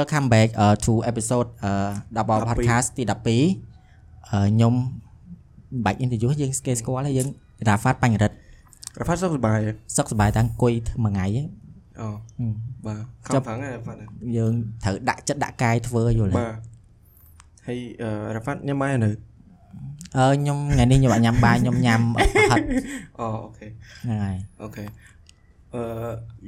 welcome back uh, to episode uh, Double 12 Podcast ទី12អឺខ្ញុំមិនបាច់ interview យើងស្គេស្គាល់ហើយយើង Rafat បញ្ញរិទ្ធរ៉ាហ្វាត់សុខសប្បាយសុខសប្បាយតាំងអង្គុយមួយថ្ងៃហ្នឹងអូហឹមបាទខំចាប់ប្រឹងហើយរ៉ាហ្វាត់យើងត្រូវដាក់ចិត្តដាក់កាយធ្វើយល់ទេបាទហើយអឺរ៉ាហ្វាត់ញ៉ាំបាយនៅអឺខ្ញុំថ្ងៃនេះខ្ញុំអត់ញ៉ាំបាយខ្ញុំញ៉ាំអត់ហិតអូអូខេហ្នឹងហើយអូខេ អឺ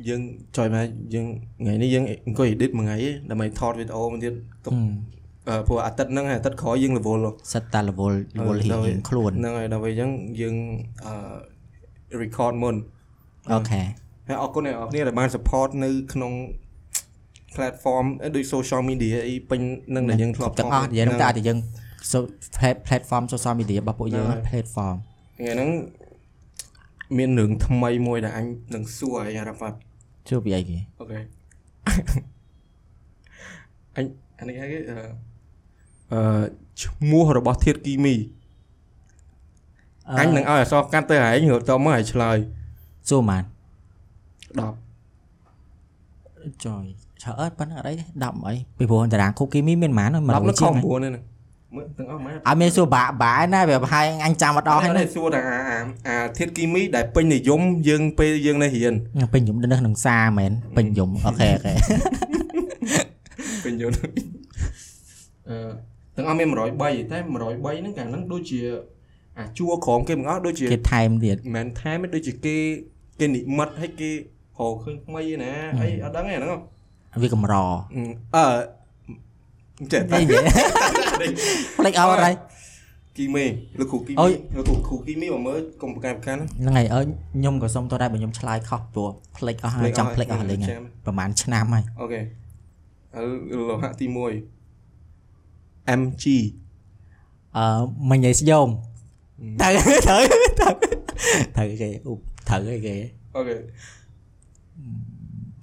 យើងចុយមកយើងថ្ងៃនេះយើងអង្គុយ edit មួយថ្ងៃឯងដើម្បីថតវីដេអូមួយទៀតទុកហឹមអឺព្រោះអាទិត្យហ្នឹងអាទិត្យក្រោយយើង level សិតតា level level រៀងរៀងខ្លួនហ្នឹងហើយដើម្បីអញ្ចឹងយើងអឺ record មុនអូខេហើយអរគុណអ្នកនរគ្នាដែលបាន support នៅក្នុង platform ដូច social media អីពេញនឹងដែលយើងធ្លាប់ទាំងអស់និយាយនឹងតែអាចយើង so plat- platform social media របស់ពួកយើងហ្នឹងហើយ platform ថ្ងៃហ្នឹង មានរឿងថ្មីមួយដែលអញនឹងសួរឲ្យរ៉ាហ្វាត់ជួបពីអីគេអូខេអញអានេះគេអឺអឺឈ្មោះរបស់ធាតុគីមីអញនឹងឲ្យអក្សរកាត់ទៅឯងរត់តមកឲ្យឆ្លើយសួរម៉ាន10ចយច្រើនអត់ប៉ុណ្ណឹងអត់អីទេ10អីពីព្រោះតារាងគូគីមីមានម៉ាន100 10នៅខជាំង9ហ្នឹង មើលទាំងអស់ម៉ែអត់មានសួរបាក់បាក់ណាវាប្រហែលអញចាំអត់ដល់អហើយត់ណាទេសួរតែអាអាអាធាតុគីមីដែលពេញនិយមយើងពេលយើងនៅរៀនពេញយំនៅនឹងសាមែនពេញយំអូខេអូខេពេញយមអឺទាំងអស់មាន103តែ103ហ្នឹងកាលហ្នឹងដូចជាអាជួរក្រមគេទាំងអស់ដូចជាគេថែមទៀតមិនមែនថែមទេដូចជាគេគេនិមិត្តឲ្យគេហៅឃើញថ្មីឯណាអីអត់ដឹងទេហ្នឹងហ៎វាកម្រអឺ ចេះតែនិយាយផ្លេចអត់ហើយគីមីលោកគ្រូគីអូមីយលោកគ្រូគ្រូគីមីមកមើលកុំប្រកាន់ប្រកាន់ហ្នឹងហើយអើខ្ញុំក៏សុំតដែរបើខ្ញុំឆ្លើយខុសព្រោះផ្លេចអស់ហើយចង់ផ្លេចអស់លេងហើយប្រហែលឆ្នាំហើយអូខេហើយលោហៈទី1 MG អឺមិញឯស្យមត្រូវត្រូវត្រូវត្រូវគេឧបត្រូវឯគេអូខេ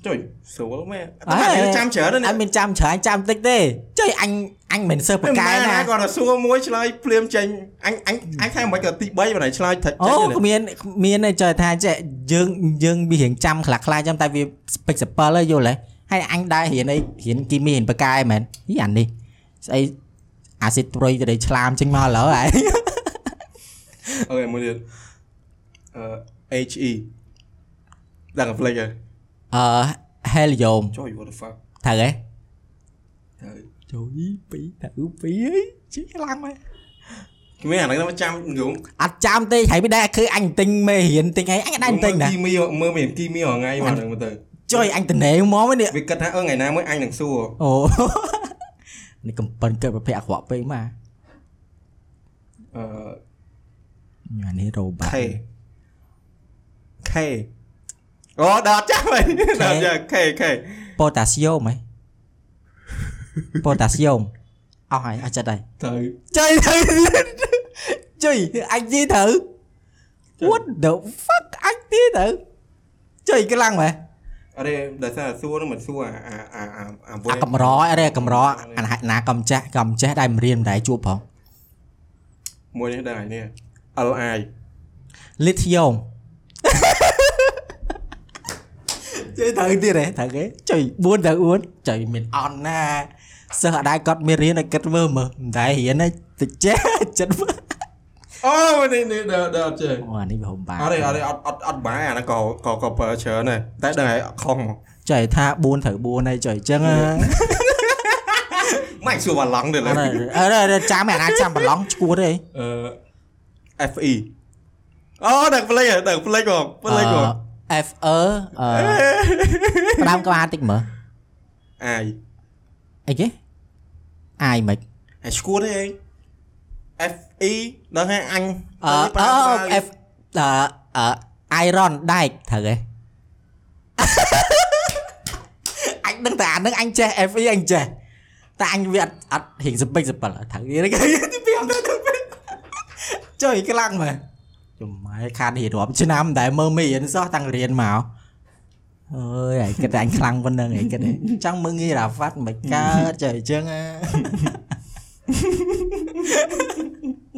ចុយស្រួលមែនអើអត់ចាំច្រើនអណាត់មានចាំច្រើនចាំតិចទេចុយអញអញមិនសើបមិនកែមែនណាណាគាត់ទៅសួរមួយឆ្លើយភ្លាមចេញអញអញអញថាមិនក៏ទី3បណ្ដៃឆ្លើយថាចេញអូទេគ្មានមានទេចុយថាចេះយើងយើងវារៀងចាំខ្លះខ្លះចាំតែវាស្ពេចសពិលយល់ទេហើយអញដែររៀនអីរៀនគីមីរៀនបកែមែនហីអានេះស្អីអាស៊ីតត្រុយទៅឆ្លាមចេញមកឥឡូវហើយអូខេមួយទៀតអឺ HE ដឹងតែ flick ហ៎ អឺ helium ចុយ what the fuck ត្រូវទេទៅជួយពីរទៅពីរអីជីខ្លាំងមែនគ្មានអាហ្នឹងមកចាំងងអត់ចាំទេហើយមិនដែរគឺអញទិញមេរៀនទិញអីអញដែរទិញណាគីមីមើលមានគីមីរាល់ថ្ងៃមកហ្នឹងមើលទៅចុយអញតនេមកនេះវាគិតថាអឺថ្ងៃណាមួយអញនឹងសួរអូនេះកំប៉ិនកើតប្រភេទអាក្រក់ពេកមកអឺញ៉ានេះរោបា K K អូដល់ចាំហើយដល់ចាំ K K ប៉ូតាស្យូមហ៎ប៉ូតាស្យូមអស់ហើយអស់ចិត្តហើយទៅចុយទៅចុយអញទីទៅ What the fuck អញទីទៅចុយខ្លាំងមែនអរេដល់សារសួរនឹងមិនសួរអាអាអាអាអាវេអាកំរអរេកំរអាណាកំចេះកំចេះដែរមិនរៀនមិនដែរជួបផងមួយនេះដែរនេះ LI លី ធីយ៉ូមចុយត្រូវទៀតហ៎ត្រូវគេចុយ4ទៅ4ចុយមានអន់ណាសិស្សអត់ដែរគាត់មានរៀនឲ្យគិតមើលមើលមិនដែររៀនឲ្យតិចចេះចិត្តមើលអូនេះនេះដល់ដល់ចេះអូអានេះវាហុំបាអរេអរេអត់អត់អត់បាយអាហ្នឹងក៏ក៏ក៏ប្រើច្រើនដែរតែដឹងហើយខុសមកចុយថា4ត្រូវ4ហើយចុយអញ្ចឹងអមិនសួរបាឡង់ទេឡើយឺអឺចាំអាណាចាំប្រឡងឈួតទេអឺ FE អូដឹង play ដឹង play ក៏ play ក៏ F E អឺផ្ដើមក្បាលតិចមើលអាយអីគេអាយមិនហើយឈួតទេឯង FE ដឹងហើយអញអឺអឺ F អឺអឺ iron ដែកត្រូវទេអញដឹងតែអានឹងអញចេះ FE អញចេះតែអញវាអត់អត់រៀងសពេចសពិលត្រូវគេទីពីអត់ទៅចុយខ្លាំងមើល ចំម៉ែខានរៀនរាប់ឆ្នាំតែមើលមេរៀនសោះតាំងរៀនមកអើយឯគិតតែអញខ្លាំងប៉ុណ្្នឹងឯគិតឯងចង់មើលងាយរ៉ាហ្វាត់មិនកើតចុយអញ្ចឹង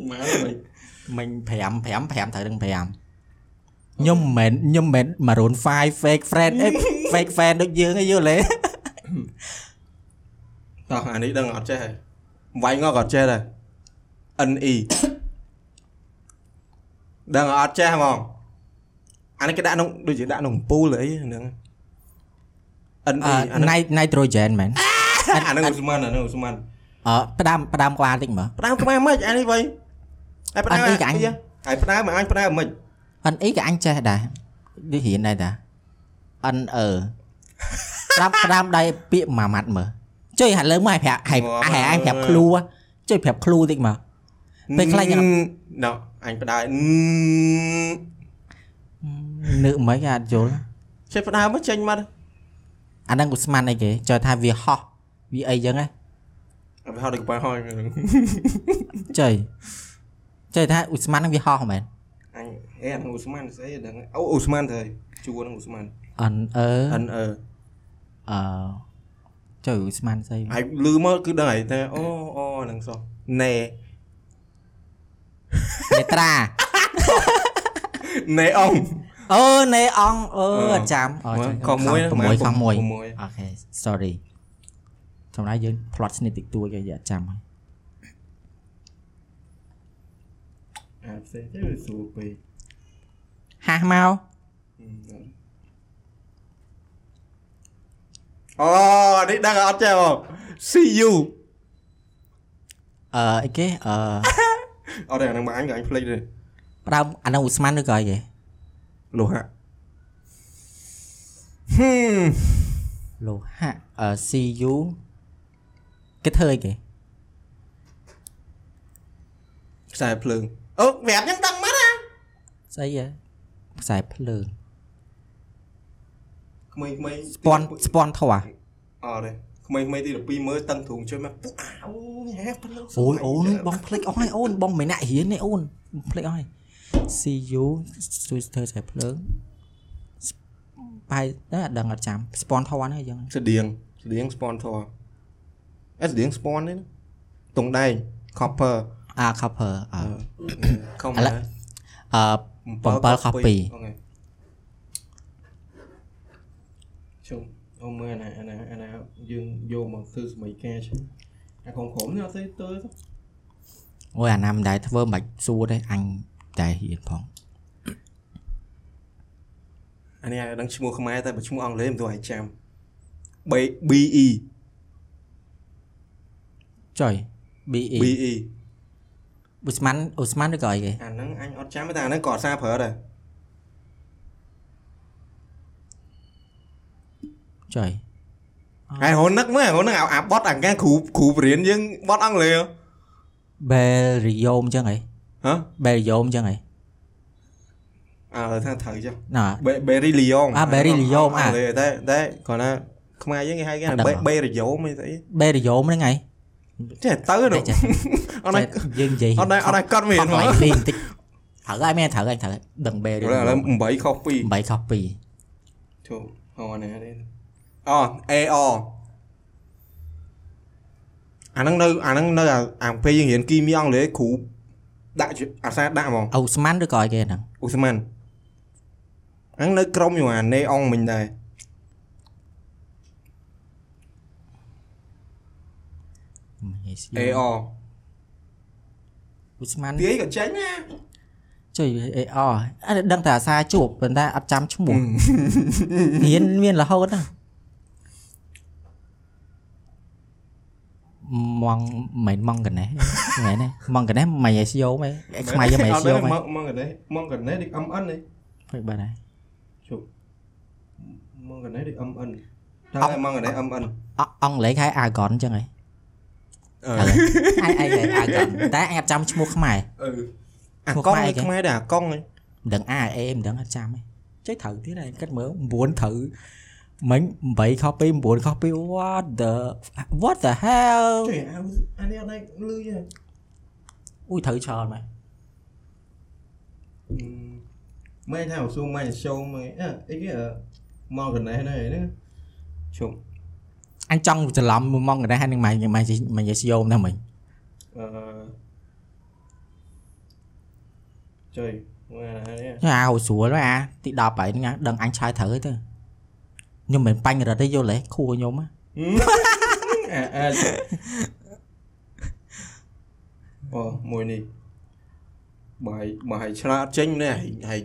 ម៉ែមិនមិញ5 5 5ត្រូវនឹង5ខ្ញុំមិនមែនខ្ញុំមិនមែន Maroon 5 fake friend អី fake fan ដូចយើងឯងយល់ទេតោះអានេះដឹងអត់ចេះហើយវាយងក៏អត់ចេះដែរ NE ដឹងអត់ចេះហ្មងអានេះគេដាក់ក្នុងដូចជាដាក់ក្នុងពូលអីហ្នឹងអឺ NE អាហ្នឹង Nit- nitrogen មែនអាហ្នឹងឧស្ម័នអាហ្នឹងឧស្ម័នអឺផ្ដាំផ្ដាំក្បាលតិចមើលផ្ដើមក្បែរមិនអានេះវិញហើយផ្ដើម NE ក៏អញហើយផ្ដើមមកអញផ្ដើមមិន NE ក៏អញចេះដែរដូចរៀនដែរតា N អឺផ្ដាំផ្ដាំដៃពាក្យមួយម៉ាត់មើលចុយហាក់លើមកឲ្យប្រាប់ឲ្យឲ្យអញប្រាប់គ្រូចុយប្រាប់គ្រូតិចមើលពេលខ្លះយ៉ាងណូ អញផ្ដើមនឹកមិនអាចយល់ចេះផ្ដើមមកចេញមកអាហ្នឹងឧស្ម័នអីគេចុយថាវាហោះវាអីចឹងហ៎វាហៅដល់ក្បែរហើយចុយចុយថាឧស្ម័នហ្នឹងវាហោះមែនអញអេអាហ្នឹងឧស្ម័នស្អីដឹងអូឧស្ម័នទៅជួហ្នឹងឧស្ម័នអនអឺអិនអឺអឺចុយឧស្ម័នស្អីហើយលឺមកគឺដឹងហើយតែអូអូហ្នឹងសោះណែ នេត្រាណែអងអូណេអងអឺអឺអត់ចាំអូមើលខុសមួយ6ខុសមួយខុសមួយអូខេ sorry សម្រាប់យើង plot ស្និតតិចតួចឲ្យយើងអត់ចាំហើយអាផ្សេងទៅវាស្រួលពេកហាស់មកអូនេះដឹងអត់ចេះបង see you អឺអីគេអឺ អត់ទេអាហ្នឹងមកអញក៏អញភ្លេចទេផ្ដើមអានោះឧស្ម័នឬក៏អីគេលោហៈហឹមលោហៈអឺ CU គេធ្វើអីគេខ្សែភ្លើងអូប្រាប់ចឹងដឹងមកណាស្អីហ៎ខ្សែភ្លើងក្មេងៗស្ពន់ស្ពន់ធွာអត់ទេ ក្មេងៗទី12មើលតឹងទ្រូងជួយមកពួកអូយហេភ្លើងអូយអូនបងភ្លេចអស់ហើយអូនបងមិនណាក់រៀនទេអូនបងភ្លេចអស់ហើយ CU ជួយធ្វើខ្សែភ្លើងបាយតែអត់ដឹងអត់ចាំស្ពន់ធွာហ្នឹងអីចឹងស្តៀងស្តៀង sponsor អេស្តៀង spon ទេណាតុងដែង copper អា cover អឺខំឥឡូវអឺ7 copy អូខេជុំ អូមើលអាណាអាណាអាណាយើងយកមកធ្វើសម័យកា છે អាក្រុមក្រុមនេះអត់ស្អីទៅទេអូយអាណាមិនដែរធ្វើមិនបាច់សួរទេអញតែរៀនផងអានេះឲ្យដឹងឈ្មោះខ្មែរតែបើឈ្មោះអង់គ្លេសមិនទៅឲ្យចាំ B BE ចុយ BE BE ឧស្ម័នឧស្ម័នឬក៏អីគេអាហ្នឹងអញអត់ចាំទេតែអាហ្នឹងក៏សារប្រើដែរ ចុយហើយហូននឹកមើលហូននឹកអាអាបត់អាកាគ្រូគ្រូបរៀនយើងបត់អង់គ្លេស Berium ចឹងហីហ៎ Berium ចឹងហីអើថាត្រូវចុះណា Berry Lyon អា Berry Lyon អាតែតែគាត់ថាខ្មែរយើងគេហៅគេអត់ដឹងថា Berry Lyon មិនស្អី Berium ហ្នឹងហីចេះទៅនោះចេះអត់ណាយើងនិយាយអត់ណាអត់ណាគាត់មានអត់ហ្មងឡើយពីបន្តិចត្រូវហើយមែនត្រូវហើយត្រូវហើយដឹង Berium ឥឡូវ8ខុស2 8ខុស2ជុំហៅណានេះ អូ AR អាហ្នឹងនៅអាហ្នឹងនៅអាអាពេលយើងរៀនគីមីអង់គ្លេសគ្រូដាក់ជាអាសាដាក់ហ្មងអូស្មានឬក៏អីគេហ្នឹងឧស្ម័នហ្នឹងនៅក្រុមอยู่អាណេអងមិញដែរ AR ឧស្មានទីអីក៏ចេញណាចុយអេអអត់ដឹងតែអាសាជួបប៉ុន្តែអត់ចាំឈ្មោះរៀនមានរហូតណា ម៉ងមិនម៉ងកណេះហ្នឹងណាម៉ងកណេះមិនឲ្យស្យោមឯងខ្មែរយកមិនឲ្យស្យោមឯងមកមកកណេះមកកណេះដូច MN នេះពេកបាត់ហើយជុំមកកណេះដូច MN តើមកកណេះ MN អអង់គ្លេសហៅ Argon ចឹងហី អឺអីអីហៅ Argon តែអញអត់ចាំឈ្មោះខ្មែរអឺអាឈ្មោះកុងខ្មែរគេខ្មែរដែរអាកុងហ្នឹងមិនដឹង A A មិនដឹងអត់ចាំទេចុយត្រូវទៀតហើយគិតមើល9ត្រូវមិញ8ខុសពី9ខុសពី what the what the hell ជួយអាអានេះអត់ដែរលឺទេអូយត្រូវច្រើនមែនម៉ែថាសួរម៉ែចូលមកអឺអីគេមកកណេះហ្នឹងហ្នឹងជុំអញចង់ច្រឡំមួយម៉ងកណ្ដេះហើយនឹងម៉ែម៉ែម៉ែយេសយោមដែរមិញអឺជួយមកអានេះញ៉ាហៅស្រួលហើយអាទី10ហើយហ្នឹងដឹងអញឆាយត្រូវហើយទៅ ខ្ញុំមិនបាញ់រត់ទេយល់ទេខួរខ្ញុំហ៎អអាអាចអូមួយនេះបាយបាយឆ្លាតចេញនេះហើយ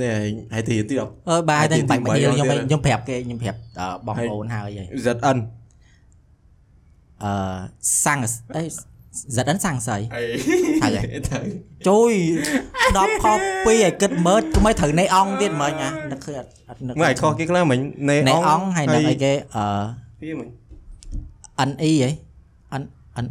នេះហើយទីទៀតអើបាយតែទីបាច់ទីមកខ្ញុំបីទៀតខ្ញុំប្រាប់គេខ្ញុំប្រាប់អឺបងហើយប្អូនហើយហើយ ZN អឺសាំងអី ZN សាំងស្អីអីហើយហើយទៅជួយ10ខ2ឲ្យគិតមើលគំឲ្យត្រូវនៃអង្គទៀតមិញណានឹកឃើញអត់អត់នឹកមើលឲ្យខុសគេខ្លះមិញណេនៃអង្គហើយនឹកអីគេអឺវាមិញ NE ហី N N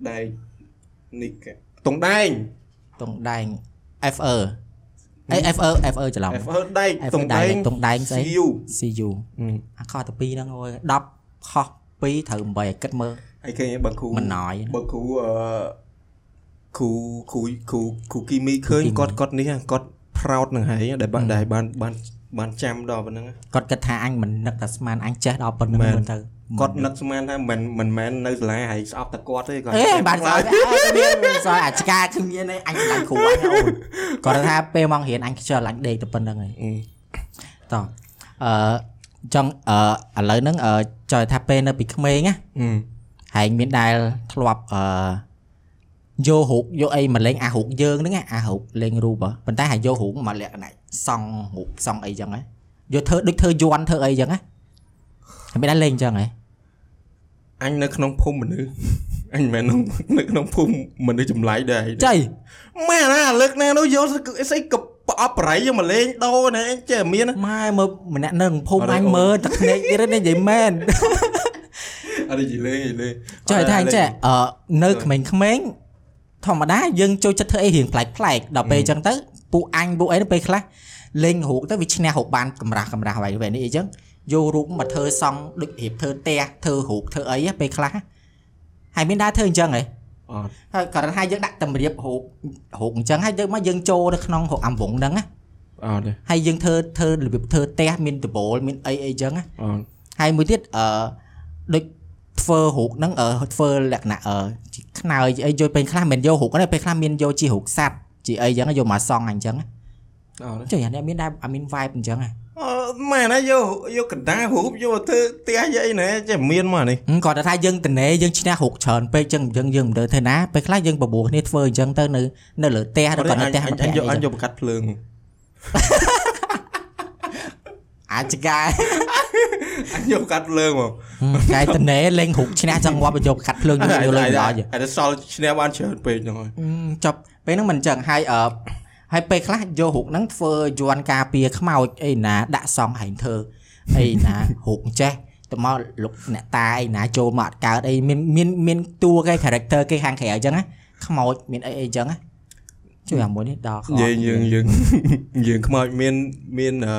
ដូចជា N អើម៉ៃសូមិញមកសួរបាញ់ខែត្រូវម៉ៃតាសូឆ្លើយទៅ MG បេបេរីលីយ៉ងម៉ែនេះដៃនីកតុងដែងតុងដែង FE អី FE FE ច្រឡំ F អឺដែក FE តុងដែងតុងដែងស្អី CU CU អាខុសតែ2ហ្នឹងអើយ10ខុស2ត្រូវ8ឲ្យគិតមើលហើយឃើញបើគ្រូមិនណយបើគ្រូអឺគ្រូគ្រូគ្រូគ្រូគីមីឃើញគីមីគាត់គាត់នេះគាត់ proud នឹងហើយដែលបានដែលបានបាន បានចាំដល់ប៉ុណ្ណឹងគាត់គិតថាអញមិននឹកតែស្មានអញចេះដល់ប៉ុណ្្នឹងមែនមើលទៅគាត់នឹកស្មានថាមិនមិនមែននៅសាលាហើយស្អប់តែគាត់ទេគាត់អេបានសោយមានសោយអាឆ្កាគឺមានឯងអញខ្លាញ់គ្រូអញអូនគាត់ថាពេលមករៀនអញខ្ជិលអញដេកតែប៉ុណ្្នឹងហើយអឺតោះអឺចង់អឺឥឡូវហ្នឹងអឺចង់ថាពេលនៅពីក្មេងណាអឺហើយមានដែលធ្លាប់អឺយករូបយកអីមកលេងអារូបយើងហ្នឹងណាអារូបលេងរូបហ៎ប៉ុន្តែហើយយករូបមកលក្ខណៈ សង់រូបសង់អីចឹងហ៎យកធ្វើដូចធ្វើយន់ធ្វើអីចឹងណាហើយមានដែលលេងចឹងហ៎អញនៅក្នុងភូមិមនុស្សអញមិនមែននៅក្នុងភូមិមនុស្សចម្លែកដែរចៃម៉ែណាលើកណានោះយកស្អីកប្រអប់ប្រៃយកមកលេងដោណាអញចេះមានម៉ែមើលម្នាក់នៅក្នុងភូមិអត់ទេអញមើលតែភ្នែកទៀតនេះនិយាយមែនអត់និយាយលេងនិយាយលេងចុះឲ្យថាអញ្ចេះអឺនៅក្មេងៗធម្មតាយើងចូលចិត្តធ្វើអីរៀងប្លែកប្លែកៗដល់ពេលអញ្ចឹងទៅ ពួកអញពួកអីទៅពេលខ្លះលេងរូបទៅវាឈ្នះរូបបានកម្រាស់កម្រាស់ໄວវិញនេះអញ្ចឹងយករូបមកធ្វើសង់ដូចរៀបធ្វើផ្ទះធ្វើរូបធ្វើអីហ៎ពេលខ្លះហើយមានដែរធ្វើអញ្ចឹងហ៎ អត់ ហើយគាត់ថាយើងដាក់តម្រៀបរូបរូបអញ្ចឹងហើយយើងមកយើងចូលនៅក្នុងរូបអំវងហ្នឹងណា អត់ទេ ហើយយើងធ្វើធ្វើរបៀបធ្វើផ្ទះមានដបូលមានអីអីអញ្ចឹងណា អត់ ហើយមួយទៀតអឺដូចធ្វើរូបហ្នឹងអឺធ្វើលក្ខណៈអឺជាខ្នើយជាអីយកពេលខ្លះមិនយករូបហ្នឹងពេលខ្លះមានយកជារូបសัตว์ ជាអីចឹងយកមកសង់អញ្ចឹងអត់ទេចុះអានេះមានដែរអាមាន vibe អញ្ចឹងហ៎អឺម៉ែណាយកយកកណ្ដាលរូបយកធ្វើផ្ទះយកអីណែចេះមានមកនេះហឹមគាត់ថាយើងតនេយើងឈ្នះរូបច្រើនពេកចឹងយើងយើងមិនដឹងធ្វើណាពេលខ្លះយើងបបួលគ្នាធ្វើអញ្ចឹងទៅនៅនៅលើផ្ទះឬក៏នៅផ្ទះអញម្អញយកអញនាក់យកបកាត់ភ្លើងអាចកាយ អញយកបកាត់ភ្លើងមកកាយតនេលេងរូបឈ្នះចង់ងាប់យកខាត់ភ្លើងយកយកលើដល់អានេះសល់ឈ្នះបានច្រើនពេកហ្នឹងហើយអឺចប់ពេលហ្នឹងមិនអញ្ចឹងហើយអឺហើយពេលខ្លះយករូបហ្នឹងធ្វើយន់ការពារខ្មោចអីណាដាក់សង់ហែងធ្វើអីណារូបចេះទៅមកលោកអ្នកតាអីណាចូលមកអត់កើតអីមានមានមានតួគេ character គេខាងក្រៅអញ្ចឹងណាខ្មោចមានអីអីអញ្ចឹងណាជួយអាមួយនេះដល់ខ្មោចយើងយើងយើងយើងខ្មោចមានមានអឺ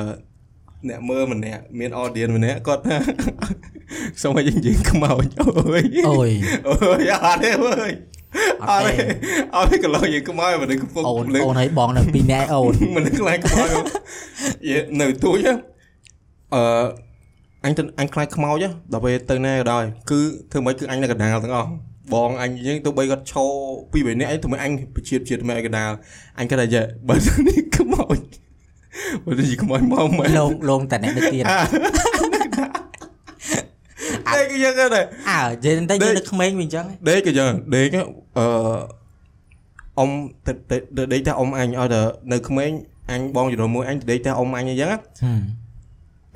អ្នកមើលម្នាក់មាន audience ម្នាក់គាត់ថាសូមឲ្យយើងយើងខ្មោចអូយអូយអូយអត់ទេអើយអអត់ត់ទេទេអត់ទេកន្លងយើងខ្មោចមិនដឹងកំពុងអូនលើកអូនឲ្យបងនៅពីរនាក់អូនមិនដឹងខ្លាចខ្មោចមកយេនៅទូចហ៎អឺអញទៅអញខ្លាចខ្មោចហ៎ដល់ពេលទៅណាក៏ដោយគឺធ្វើម៉េចគឺអញនៅកណ្ដាលទាំងអស់បងអញយើងទៅបីគាត់ឈរពីរបីនាក់អីធ្វើម៉េចអញបជាជាតិម៉ែកណ្ដាលអញគាត់ថាយេបើនេះខ្មោច បើនេះខ្មោចមកមែនលងលងតែអ្នកនេះទៀតដេកយើងទៅអើនិយាយតែយើងនៅក្មេងវិញអញ្ចឹងដេកក៏យ៉ាងដេកអឺអ៊ំទៅទៅដេកតែអ៊ំអញឲ្យទៅនៅក្មេងអញបងជំនួសមួយអញទៅដេកតែអ៊ំអញអញ្ចឹង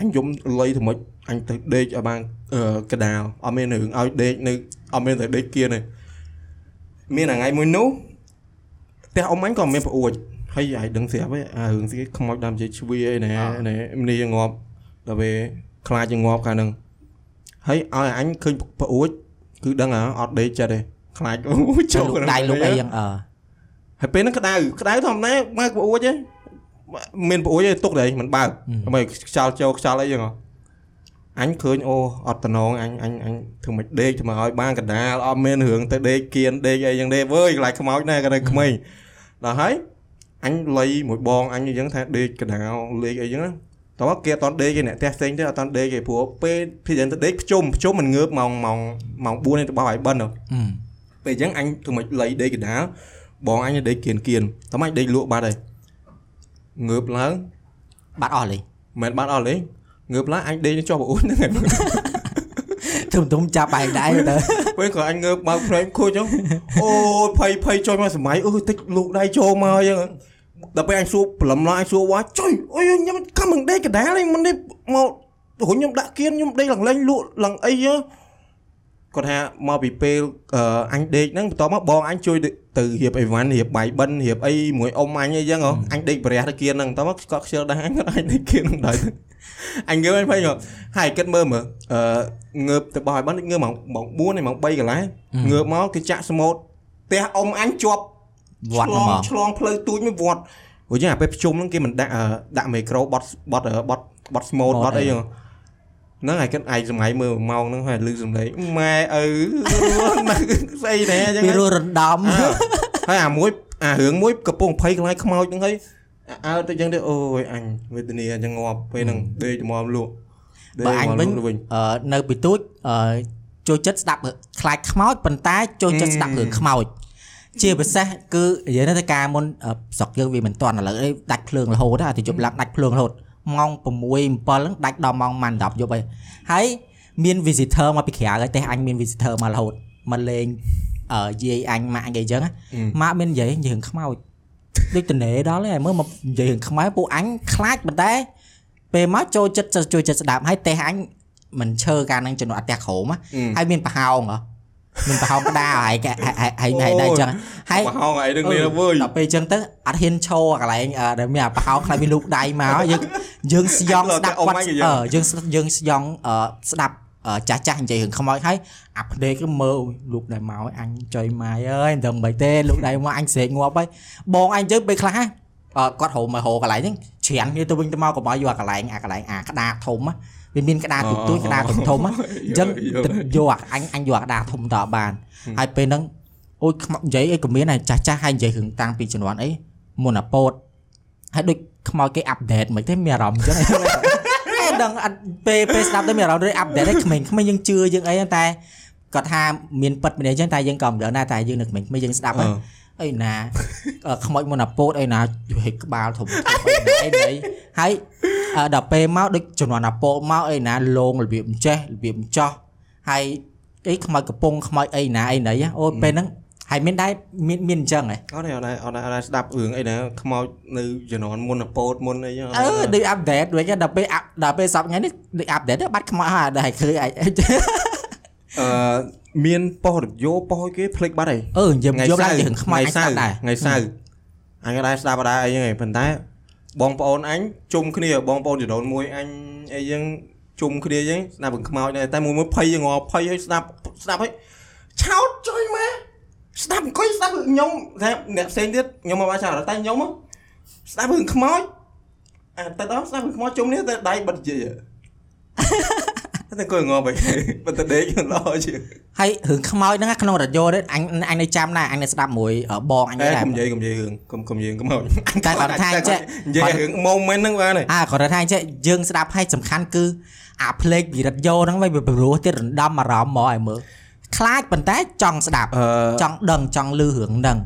អញយំលុយទៅមុចអញទៅដេកឲ្យបានកកដាលអត់មានរឿងឲ្យដេកនៅអត់មានតែដេកគៀនទេមានថ្ងៃមួយនោះផ្ទះអ៊ំអញក៏មានប្អួច ហើយឲ្យដឹងស្រាប់ហ៎អារឿងស្គីខ្មោចដើមជ័យជ្វីអីណែណែនេះងាប់ដល់ពេលខ្លាចជាងាប់កាលហ្នឹងហើយឲ្យអញឃើញប្អួចគឺដឹងហ่าអត់ដេកចិត្តទេខ្លាចអូចូលលោកដៃលោកអីយ៉ាងអឺហើយពេលហ្នឹងក្តៅក្តៅធម្មតាបើកប្អួចទេមានប្អួចទេទុកទេមិនបើកដើម្បីខ្យល់ចូលខ្យល់អីចឹងហ៎អញឃើញអូអត់តំណងអញអញអញធ្វើមិនដេកទៅមកឲ្យបានកណ្ដាលអត់មានរឿងទៅដេកគៀនដេកអីចឹងទេវើយកន្លែងខ្មោចណាក៏នៅក្មេងដល់ហើយ អញលៃមួយបងអញអញ្ចឹងថាដេកកណ្ដាលលេខអីចឹងណាតោះគេអត់តន់ដេកទេអ្នកផ្ទះផ្សេងទេអត់តន់ដេកទេព្រោះពេលពីយើងទៅដេកភ្ជុំភ្ជុំមិនងើបម៉ោងម៉ោងម៉ោង4នេះរបស់ឲ្យបិណ្ឌហឹមពេលអញ្ចឹងអញធ្វើមិនលៃដេកកណ្ដាលបងអញដេកគៀនគៀនតោះមិនដេកលក់បាត់ហើយងើបឡើងបាត់អស់លេងមិនបាត់អស់លេងងើបឡើងអញដេកនៅជាប់ប្អូនហ្នឹងហើយទុំទុំចាប់បែកដែរទៅ ពេលក៏អញងើបបើកភ្នែកខូចចឹងអូយភ័យភ័យចុយមកសម័យអឺតិចលោកដៃចូលមកអញ្ចឹងដល់ពេលអញសួរព្រលឹមឡើងអញសួរវ៉ាចុយអូយខ្ញុំខំមិនដេកកណ្ដាលនេះមិននេះមករុញខ្ញុំដាក់គៀនខ្ញុំដេកឡើងលេងលក់ឡើងអីហ្នឹង គាត់ថាមកពីពេលអឺអញដេកហ្នឹងបន្ទាប់មកបងអញជួយទៅរៀបអីវ៉ាន់រៀបបាយបិណ្ឌរៀបអីមួយអ៊ំអញអីចឹងហ៎អញដេកប្រះទៅគៀនហ្នឹងបន្ទាប់មកគាត់ខ្ជិលដែរអញគាត់អញដេកគៀនហ្នឹងដែរអញងើបអញភ័យគាត់ហើយគិតមើលមើលអឺងើបទៅបោះឲ្យបិណ្ឌងើបម៉ោងម៉ោង4ហើយម៉ោង3កន្លះងើបមកគេចាក់ស្មូតផ្ទះអ៊ំអញជាប់វត្តហ្មងឆ្លងផ្លូវទូចមួយវត្តព្រោះចឹងអាពេលប្រជុំហ្នឹងគេមិនដាក់អឺដាក់មីក្រូបត់បត់អឺបត់បត់ស្មូតបត់អីហ្នឹង ហ្នឹងឯងគិតឯងសម័យមើលម៉ោងហ្នឹងហើយលឺសំឡេងម៉ែឪនៅស្អីណែចឹងពីហើយរស់រំដំអើហើយអាមួយអារឿងមួយកំពុងភ័យកន្លែងខ្មោចហ្នឹងហើយអើទៅចឹងទៅអូយអញវេទនាអញ្ចឹងងាប់ពេលហ្នឹងដេកទៅមកលក់ដេកបើអញមកវិញលក់វិញអឺនៅពីទូចអឺចូលចិត្តស្ដាប់ខ្លាចខ្មោចប៉ុន្តែចូលចិត្តស្ដាប់រឿងខ្មោចជាពិសេសគឺនិយាយទៅការមុនអឺស្រុកយើងវាមិនតាន់ឥឡូវនេះដាច់ភ្លើងរហូតណាទៅជប់ឡើងដាច់ភ្លើងរហូត ម៉ោង6 7ហ្នឹងដាច់ដល់ម៉ោងម៉ាន់10យប់ហើយហើយមាន visitor មកពីក្រៅហើយតែអញមាន visitor មករហូតមកលេងអឺយាយអញម៉ាក់អញអីចឹងណាម៉ាក់មាននិយាយនិយាយរឿងខ្មោចដូចតនេដល់ហើយមើលមកនិយាយរឿងខ្មោចពួកអញខ្លាចប៉ុន្តែពេលមកចូលចិត្តចូលចិត្តស្ដាប់ហើយតែអញមិនឈើកាលហ្នឹងចំណុចអត់ផ្ទះក្រោមណាហើយមានប្រហោងហ៎ មានប្រហោងក្តារហើយគេហើយហើយហើយដែរចឹងហើយបោះហោងអីហ្នឹងនេះវើយដល់ពេលចឹងទៅអត់ហ៊ានឈរកន្លែងអឺដែលមានអាប្រហោងខ្លាចមានលូកដៃមកយើងយើងស្យងស្ដាប់គាត់អឺយើងយើងស្យងអឺស្ដាប់អឺចាស់ចាស់និយាយរឿងខ្មោចហើយអាភ្នែកគឺមើលលោកដែរមកអញចុយម៉ាយអើយមិនដឹងមិនទេលោកដែរមកអញស្រែកងាប់ហើយបងអញទៅពេលខ្លះហ่ะអឺគាត់រោមមកហោកន្លែងហ្នឹងច្រានគ្នាទៅវិញទៅមកកុំឲ្យយកអាកន្លែងអាកន្លែងអាក្តារធំណា វាមានក្តារទូចទូចក្តារធំធំណាអញ្ចឹងទៅយកអាអញអញយកអាក្តារធំតបានហើយពេលហ្នឹងអូយខ្មោចនិយាយអីក៏មានហើយចាស់ចាស់ហើយនិយាយរឿងតាំងពីជំនាន់អីមុនអាពោតហើយដូចខ្មោចគេអាប់ដេតមិនទេមានអារម្មណ៍អញ្ចឹងហើយដឹងអត់ពេលពេលស្ដាប់ទៅមានអារម្មណ៍ដូចអាប់ដេតហើយក្មេងក្មេងយើងជឿយើងអីតែគាត់ថាមានពិតមានអីចឹងតែយើងក៏មិនដឹងដែរតែយើងនៅក្មេងក្មេងយើងស្ដាប់ហើយ អីណាអឺខ្មោចមុនអាពោតអីណាហិចក្បាលធំធំអីណាអីណាហើយអឺដល់ពេលមកដូចជំនាន់អាពោតមកអីណាលងរបៀបអញ្ចេះរបៀបអញ្ចោះហើយអីខ្មោចកំពង់ខ្មោចអីណាអីណីអូពេលហ្នឹងហើយមានដែរមានមានអញ្ចឹងហ៎អត់ទេអត់ទេអត់ទេអត់ទេស្ដាប់រឿងអីណាខ្មោចនៅជំនាន់មុនអាពោតមុនអីចឹងអឺដូចអាប់ដេតវិញដល់ពេលអាប់ដល់ពេលសប្តាហ៍នេះដូចអាប់ដេតបាត់ខ្មោចហើយដល់ឃើញអាចអឺ មានប៉ុស្តិ៍រយោប៉ុស្តិ៍គេភ្លេចបាត់ហើយអឺយើងយកឡើងរឿងខ្មោចអាចស្ដាប់ដែរថ្ងៃសៅរ៍អញក៏ដែរស្ដាប់ដែរអីហ្នឹងឯងប៉ុន្តែបងប្អូនអញជុំគ្នាបងប្អូនចំនួនមួយអញអីចឹងជុំគ្នាចឹងស្ដាប់រឿងខ្មោចដែរតែមួយមួយភ័យងល់ភ័យឲ្យស្ដាប់ស្ដាប់ឲ្យឆោតចុយម៉ែស្ដាប់អង្គុយស្ដាប់ខ្ញុំតែអ្នកផ្សេងទៀតខ្ញុំមកបានចោលតែខ្ញុំស្ដាប់រឿងខ្មោចអាទៅដល់ស្ដាប់រឿងខ្មោចជុំនេះតែដៃបិទជាយ តែអង្គុយងល់បែបប៉ុន្តែដេកល្អជាងហើយរឿងខ្មោចហ្នឹងក្នុងរ៉ាឌីយ៉ូនេះអញអញនៅចាំដែរអញនៅស្ដាប់មួយបងអញអេដែរកុំនិយាយកុំនិយាយរឿងកុំកុំនិយាយខ្មោចតែគាត់ថាអញ្ចឹងនិយាយរឿង moment ហ្នឹងបានហើយអាគាត់ថាអញ្ចឹងយើងស្ដាប់ឲ្យសំខាន់គឺអាភ្លេងពីរ៉ាឌីយ៉ូហ្នឹងវិញវាព្រោះទៀតរំដំអារម្មណ៍មកឲ្យមើលខ្លាចប៉ុន្តែចង់ស្ដាប់អឺចង់ដឹងចង់លឺរឿងហ្នឹង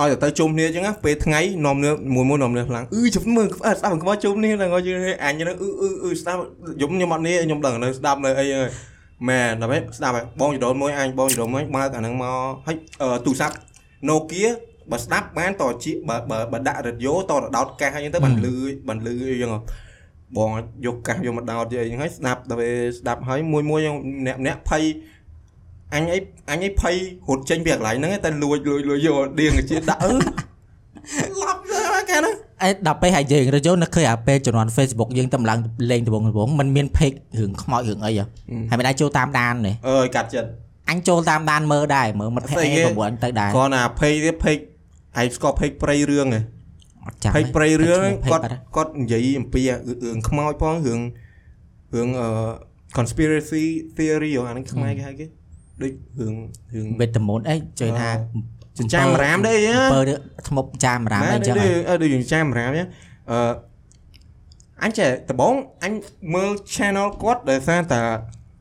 ឲ្យទៅជុំគ្នាអញ្ចឹងណាពេលថ្ងៃនាំគ្នាមួយមួយនាំគ្នាខ្លាំងអឺជុំមើលអើស្ដាប់ខ្មោចជុំគ្នាហ្នឹងឲ្យយើងអញហ្នឹងអឺអឺអឺស្ដាប់យំខ្ញុំអត់នេះខ្ញុំដឹងនៅស្ដាប់នៅអីហ្នឹងមែនដល់ពេលស្ដាប់ហើយបងចដូនមួយអញបងចដូនមួយបើកអាហ្នឹងមកហើយទូរស័ព្ទ Nokia បើស្ដាប់បានតជាបើបើបើដាក់រ៉ាឌីយ៉ូតរដោតកាសអីហ្នឹងទៅបានលឺបានលឺអីចឹងបងយកកាសយកមកដោតយកអីហ្នឹងហើយស្ដាប់ដល់ពេលស្ដាប់ហើយមួយមួយម្នាក់ម្នាក់ភ័យ អញអីអញអីភ័យរត់ចេញពីកន្លែងហ្នឹងតែលួចលួចលួចយកដៀងជាដាក់អឺឡប់ទៅកាលហ្នឹងអេដល់ពេលហើយយើងរ៉ាឌីយ៉ូនឹកឃើញអាពេលជំនាន់ Facebook យើងតែម្លងលេងដំបងដំបងมันមាន page រឿងខ្មោចរឿងអីហ៎ហើយមិនដែរចូលតាមដានទេអើយកាត់ចិត្តអញចូលតាមដានមើលដែរមើលមិត្តភក្តិស្អីឯគេងប្រព័ន្ធទៅដែរគ្រាន់តែភ័យទៀតភ័យឯងស្គាល់ភ័យព្រៃរឿងហ៎អត់ចាំភ័យព្រៃរឿងហ្នឹងគាត់គាត់គាត់និយាយអំពីរឿងខ្មោចផងរឿងរឿងអឺ conspiracy theory អាហ្នឹងខ្មែរគេហៅគេ ដូចរឿងរឿងវេទមន្តអីជឿថាចិញ្ចាមរាមដែរហ៎ពើធ្មប់ចាមរាមអីចឹងហ៎អឺដូចចិញ្ចាមរាមអញ្ចឹងអឺអញចេះដំបងអញមើល channel គាត់ដោយសារតែ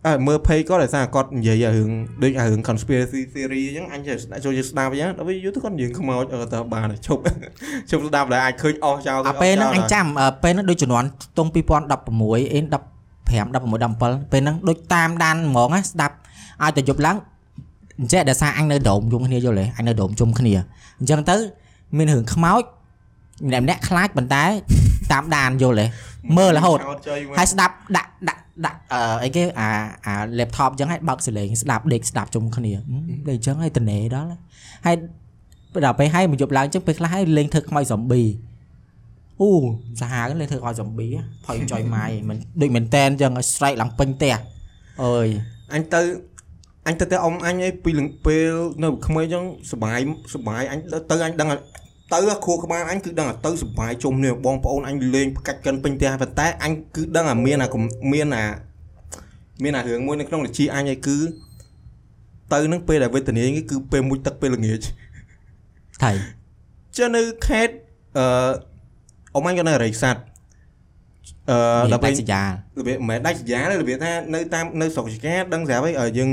អើមើល page គាត់ដោយសារគាត់និយាយរឿងដូចរឿង conspiracy theory អញ្ចឹងអញចេះស្ដាប់ចូលស្ដាប់អញ្ចឹងដល់ពេលយូរទៅគាត់និយាយខ្មោចអឺតើបានឈប់ឈប់ស្ដាប់ដល់អាចឃើញអស់ចោលអាពេលហ្នឹងអញចាំអឺពេលហ្នឹងដូចជំនាន់តុង2016អេ15 16 17ពេលហ្នឹងដូចតាមដានហ្មងណាស្ដាប់ ឲ្យតែយប់ឡើងអញ្ចឹងដោយសារអញនៅដុំយំគ្នាយល់ទេអញនៅដុំជុំគ្នាអញ្ចឹងទៅមានរឿងខ្មោចម្នាក់ម្នាក់ខ្លាចប៉ុន្តែតាមដានយល់ទេមើលរហូតហើយស្ដាប់ដាក់ដាក់ដាក់អឺអីគេអាអា laptop អញ្ចឹងហើយបើកសលេងស្ដាប់ដេកស្ដាប់ជុំគ្នាហឹមដូចអញ្ចឹងហើយតនេដល់ហើយដល់ពេលហើយមកយប់ឡើងអញ្ចឹងពេលខ្លះហើយលេងធ្វើខ្មោច zombie អូសាហាវលេងធ្វើខ្មោច zombie ផុយចុយម៉ាយមិនដូចមែនតែនអញ្ចឹងឲ្យស្រែកឡើងពេញផ្ទះអើយអញទៅ អញទៅទៅអ៊ំអញឯងពីលពេលនៅក្មេងអញ្ចឹងសបាយសបាយអញទៅអញដឹងទៅគ្រូក្បាលអញគឺដឹងទៅសបាយជុំនេះបងប្អូនអញលេងកាច់កិនពេញផ្ទះប៉ុន្តែអញគឺដឹងអាមានអាមានអាមានអារឿងមួយនៅក្នុងវិជាអញឯងគឺទៅនឹងពេលដែលវេទនាគឺពេលមួយទឹកពេលល្ងាចថៃចុះនៅខេតអឺអ៊ំអញក៏នៅរៃសាត់អឺដល់ដល់ពេលពេលសញ្ញារបៀបមិនមែនដាច់សញ្ញាទេរបៀបថានៅតាមនៅស្រុកចកាដឹងស្រាប់ហើយឲ្យយើង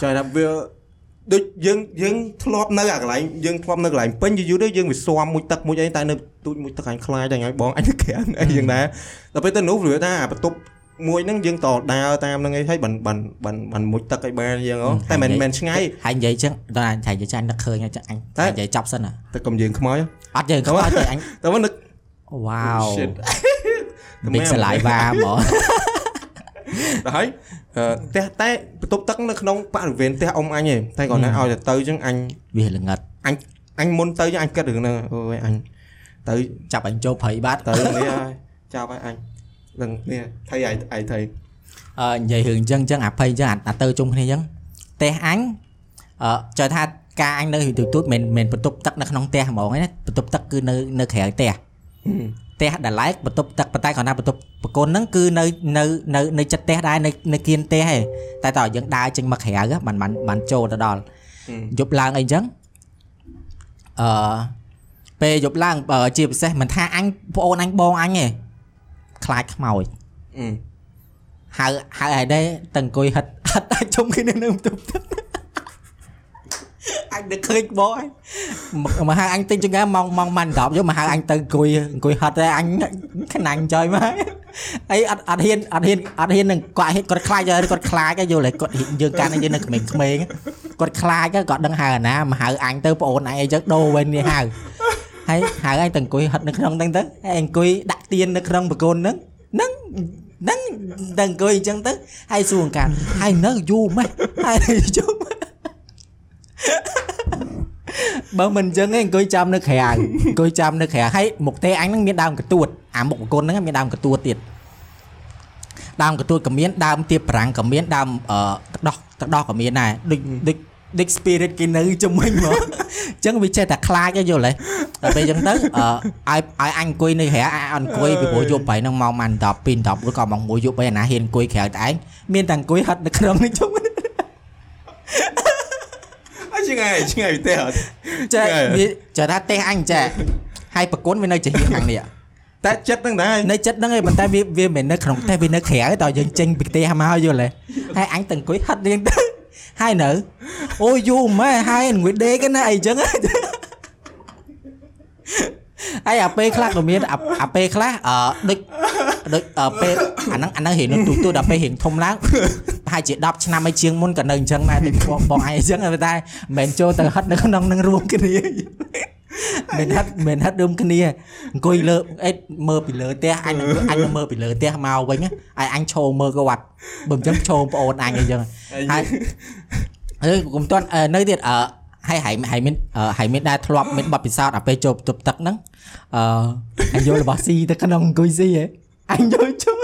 ចង់ថាវាដូចយើងយើងធ្លាប់នៅអាកន្លែងយើងធ្លាប់នៅកន្លែងពេញយូរៗទៅយើងវាស៊ាំមួយទឹកមួយអីតែនៅទូចមួយទឹកអញខ្លាចតែឲ្យបងអញទៅក្រាំងអីយ៉ាងណាដល់ពេលទៅនោះវាថាអាបន្ទប់មួយហ្នឹងយើងតដើរតាមហ្នឹងអីហើយបានបានបានបានមួយទឹកឲ្យបានយ៉ាងហ៎តែមិនមែនឆ្ងាយហើយនិយាយអញ្ចឹងដល់អញថៃនិយាយចាញ់នឹកឃើញអញ្ចឹងអញតែនិយាយចប់សិនណាតែកុំយើងខ្មោចអត់យើងខ្មោចទេអញតែមកនឹកវ៉ាវ shit ប៊ីកស្លាយវ៉ាហ្មងដល់ហើយអឺ ផ្ទះតែបន្ទប់ទឹកនៅក្នុងបរិវេណផ្ទះអ៊ំអញឯងតែគាត់ណាឲ្យតែទៅអញ្ចឹងអញវាល្ងឹតអញមុនទៅអញគិតរឿងហ្នឹងអូយអញទៅចាប់អញចូលព្រៃបាត់ទៅនេះហើយចាប់ហើយអញនឹងនេះថៃឯងឯងថៃអឺនិយាយរឿងអញ្ចឹងអញ្ចឹងអាភ័យអញ្ចឹងអាអាទៅជុំគ្នាអញ្ចឹងផ្ទះអញអឺចើថាការអញនៅទូទូចមិនមិនបន្ទប់ទឹកនៅក្នុងផ្ទះហ្មងឯណាបន្ទប់ទឹកគឺនៅនៅក្រៅផ្ទះ ផ្ទះដែលឡែកបន្ទប់ទឹកប៉ុន្តែគាត់ថាបន្ទប់បកូនហ្នឹងគឺនៅនៅនៅនៅចិត្តផ្ទះដែរនៅនៅគៀនផ្ទះឯងតែតើយើងដើរចេញមកក្រៅហ៎បានបានបានចូលទៅដល់យប់ឡើងអីអញ្ចឹងអឺពេលយប់ឡើងបើជាពិសេសមិនថាអញប្អូនអញបងអញទេខ្លាចខ្មោចអឺហៅហៅឲ្យដែរតើអង្គុយហិតហិតអាចជុំគ្នានៅបន្ទប់ទឹក អញនឹកឃើញបងអញមកមកហៅអញទិញចង្កាម៉ោងម៉ោងម៉ាន់10យកមកហៅអញទៅអង្គុយអង្គុយហិតតែអញខ្នាញ់ចុយមកអីអត់អត់ហ៊ានអត់ហ៊ានអត់ហ៊ាននឹងគាត់ហ៊ានគាត់ខ្លាចហើយគាត់ខ្លាចហើយយល់ហើយគាត់យើងកាន់យើងនៅក្មេងក្មេងគាត់ខ្លាចហើយគាត់ដឹងហៅអាណាមកហៅអញទៅប្អូនឯងអីចឹងដូរវិញនេះហៅហើយហៅអញទៅអង្គុយហិតនៅក្នុងហ្នឹងទៅហើយអង្គុយដាក់ទៀននៅក្នុងបកូនហ្នឹងហ្នឹងហ្នឹងតែអង្គុយអញ្ចឹងទៅហើយសួរអង្ការហើយនៅយូរម៉េះហើយយូរម៉េះ បើមិនអញ្ចឹងឯងអង្គុយចាំនៅក្រៅអង្គុយចាំនៅក្រៅហើយមុខទេអញហ្នឹងមានដើមកទួតអាមុខបកូនហ្នឹងមានដើមកទួតទៀតដើមកទួតក៏មានដើមទៀបប្រាំងក៏មានដើមអឺទឹកដោះទឹកដោះក៏មានដែរដូចដូចដូច spirit គេនៅជំនាញមកអញ្ចឹងវាចេះតែខ្លាចឯងយល់ទេដល់ពេលអញ្ចឹងទៅអឺឲ្យឲ្យអញអង្គុយនៅក្រៅអាចអង្គុយពីព្រោះយប់ប្រៃហ្នឹងម៉ោងម៉ាន់10 2 10ឬក៏ម៉ោង1យប់អីអាណាហ៊ានអង្គុយក្រៅតែឯងមានតែអង្គុយហិតនៅក្នុងនេះជុំ អញឆ្ងាយឆ្ងាយទេអត់ចេះឆ្ងាយវាចេះថាទេអញចេះហើយប្រគុណវានៅជាហៀងខាងនេះតែចិត្តហ្នឹងដែរនៅចិត្តហ្នឹងឯងប៉ុន្តែវាវាមិននៅក្នុងផ្ទះវានៅក្រៅតើយើងចេញពីផ្ទះមកយល់ទេហើយអញទៅអង្គុយហិតរៀងទៅហើយនៅអូយូរម៉ែហើយអង្គុយដេកណាអីចឹង ហើយអាពេលខ្លះក៏មានអាអាពេលខ្លះអឺដូចដូចអឺពេលអាហ្នឹងអាហ្នឹងរៀងនៅទូទូដល់ពេលរៀងធំឡើងប្រហែលជា10ឆ្នាំឲ្យជាងមុនក៏នៅអញ្ចឹងដែរដូចបងបងឯងអញ្ចឹងតែមិនមែនចូលទៅហិតនៅក្នុងនឹងរួមគ្នាមិនហិតមិនហិតរួមគ្នាអង្គុយលើអេមើលពីលើផ្ទះអញអង្គុយអញនៅមើលពីលើផ្ទះមកវិញណាហើយអញឈោមើលគាត់បើមិនចឹងឈោប្អូនអញអញ្ចឹងហើយអើកុំតន់អឺនៅទៀតអឺហើយហើយហើយមានអឺហើយមានដែរធ្លាប់មានបទពិសោធន៍អាពេលចូលបន្ទប់ទឹកហ្នឹង អឺអញយករបស់ស៊ីទៅក្នុងអង្គុយស៊ីហ៎អញយកចូល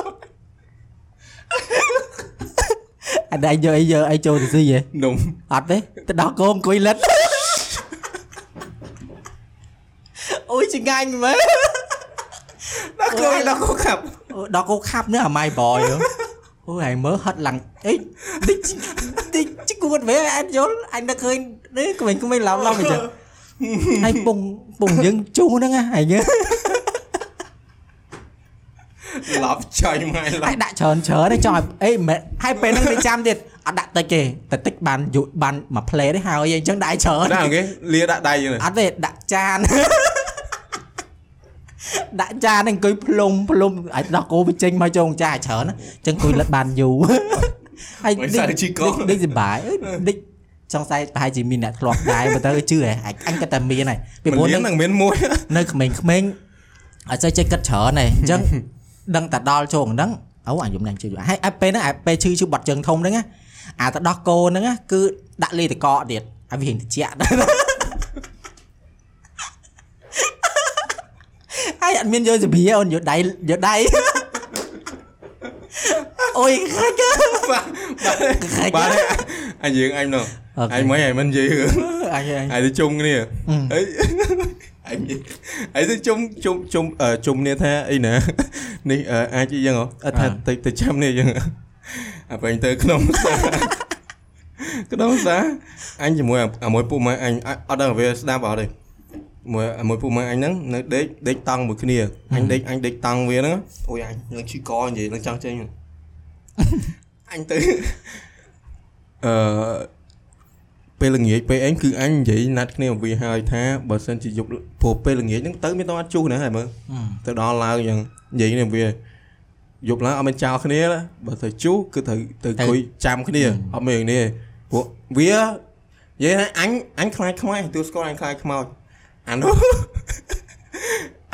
អញយកអីយកអីចូលទៅស៊ីហ៎នំអត់ទេទៅដោះគោអង្គុយលិតអូយចង្ងាញ់មែនដល់គោដល់គោខាប់អូដោះគោខាប់នេះអាម៉ៃបយអូយ ហើយមើលហិតឡើងអីតិចតិចជគួតវិញអញយល់អញនឹកឃើញនេះក្មេងក្មេងឡំឡំអញ្ចឹងហើយពងពងយើងជូរហ្នឹងហ៎ហើយយើងស្លាប់ចាញ់ម៉ែឡើហើយយដាក់ច្រើនច្រើនទេចង់ឲ្យអីមិនមែនហើយពេលហ្នឹងមិនចាំទៀតអត់ដាក់តិចទេតែតិចបានយុបានមួយផ្លេទេហើយអញ្ចឹងដាក់ឲ្យច្រើនដាក់គេលាដាក់ដៃហ្នឹងអត់ទេដាក់ចានដាក់ចានហ្នឹងអង្គុយផ្លុំផ្លុំអាចដោះគោវាចេញមកចងចាច្រើនណាអញ្ចឹងអង្គុយលិតបានយូរហើយមិនដេសាកជីកដេកសុបាយអើយដេក ចង់ស្អែកប្រហែលជាមានអ្នកធ្លាប់ដែរបើទៅជឿហ៎អាចអញក៏តែមានហើយពីពីព្រោះមុននៅហ្នឹងមានមួយនៅក្មេងៗអត់សូវចេះគិតច្រើនទេអញ្ចឹងដឹងតែដល់ជោគហ្នឹងអូអាយំនឹងជឿហើយអាពេលហ្នឹងអាពេលឈឺឈឺបាត់ជើងធំហ្នឹងណាអាទៅដោះគោហ្នឹងណាគឺដាក់លេតកកទៀតឲ្យវារៀងត្រជាក់ហើយអត់មានយកសភាអូនយកដៃយកដៃ អូយខាច់បាទបាទអញយើងអញនោះអូខេអញមិនអញមិននិយាយរឿងអញអញអញទៅជុំគ្នាអីអញអីទៅជុំជុំជុំអឺជុំគ្នាថាអីណានេះអឺអាចអីចឹងហ៎អត់ថាទៅទៅចាំនេះចឹ មួយអាមួយពូម៉ែអញអត់ដឹងវាស្ដាប់អត់ទេមួយមួយពូម៉ែអញហ្នឹងនៅដេកដេកតង់មួយគ្នាអញដេកអញដេកតង់វាហ្នឹងអូយអញនឹងឈឺកនិយាយនឹងចង់ចេញអញទៅអឺពេលល្ងាចពេលអីគឺអញនិយាយណាត់គ្នាវាហើយថាបើសិនជាយប់ព្រោះពេលល្ងាចហ្នឹងទៅមានតអត់ជុះណាហើយមើលទៅដល់ឡើងយ៉ាងនិយាយនេះវាយប់ឡើងអត់មានចោលគ្នាណាបើទៅជុះគឺត្រូវទៅអង្គុយចាំគ្នាអត់មាននេះទេព្រោះវានិយាយថាអញអញខ្លាចខ្មោចទូស្គាល់អញខ្លាចខ្មោច អានោះ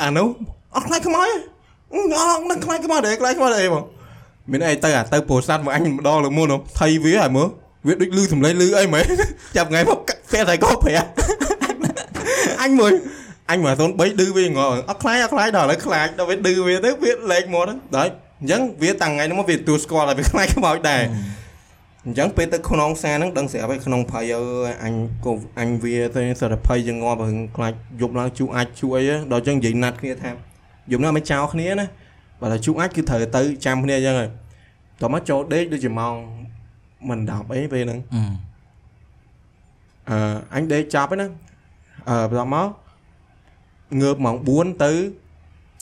អានោះអត់ខ្លាចខ្មោចទេអឺអត់នឹងខ្លាចខ្មោចទេខ្លាចខ្មោចអីបងមានអីទៅអាទៅពោធិ៍សាត់មកអញម្ដងលើមុនថៃវាហើយមើលវាដូចលឺសំឡេងលឺអីមែនចាប់ថ្ងៃមកកាក់ផ្ទះតែក៏ប្រាក់អញមួយអញមក03ឌឺវាងអត់ខ្លាចអត់ខ្លាចដល់ឥឡូវខ្លាចដល់វាឌឺវាទៅវាលេខមកដល់អញ្ចឹងវាតាំងថ្ងៃហ្នឹងមកវាទូស្គាល់តែវាខ្លាចខ្មោចដែរ អញ្ចឹងពេលទៅក្នុងផ្សារហ្នឹងដឹងស្រាប់ហើយក្នុងភ័យអើយអញក៏អញវាទៅសារភ័យជាងាប់រឿងខ្លាចយប់ឡើងជួអាចជួអីដល់អញ្ចឹងនិយាយណាត់គ្នាថាយប់ហ្នឹងមិនចោលគ្នាណាបើថាជួអាចគឺត្រូវទៅចាំគ្នាអញ្ចឹងហើយតោះមកចូលដេកដូចជាម៉ោងមិន10អីពេលហ្នឹងអឺអញដេកចាប់ហ្នឹងណាអឺបន្ទាប់មកងើបម៉ោង4ទៅ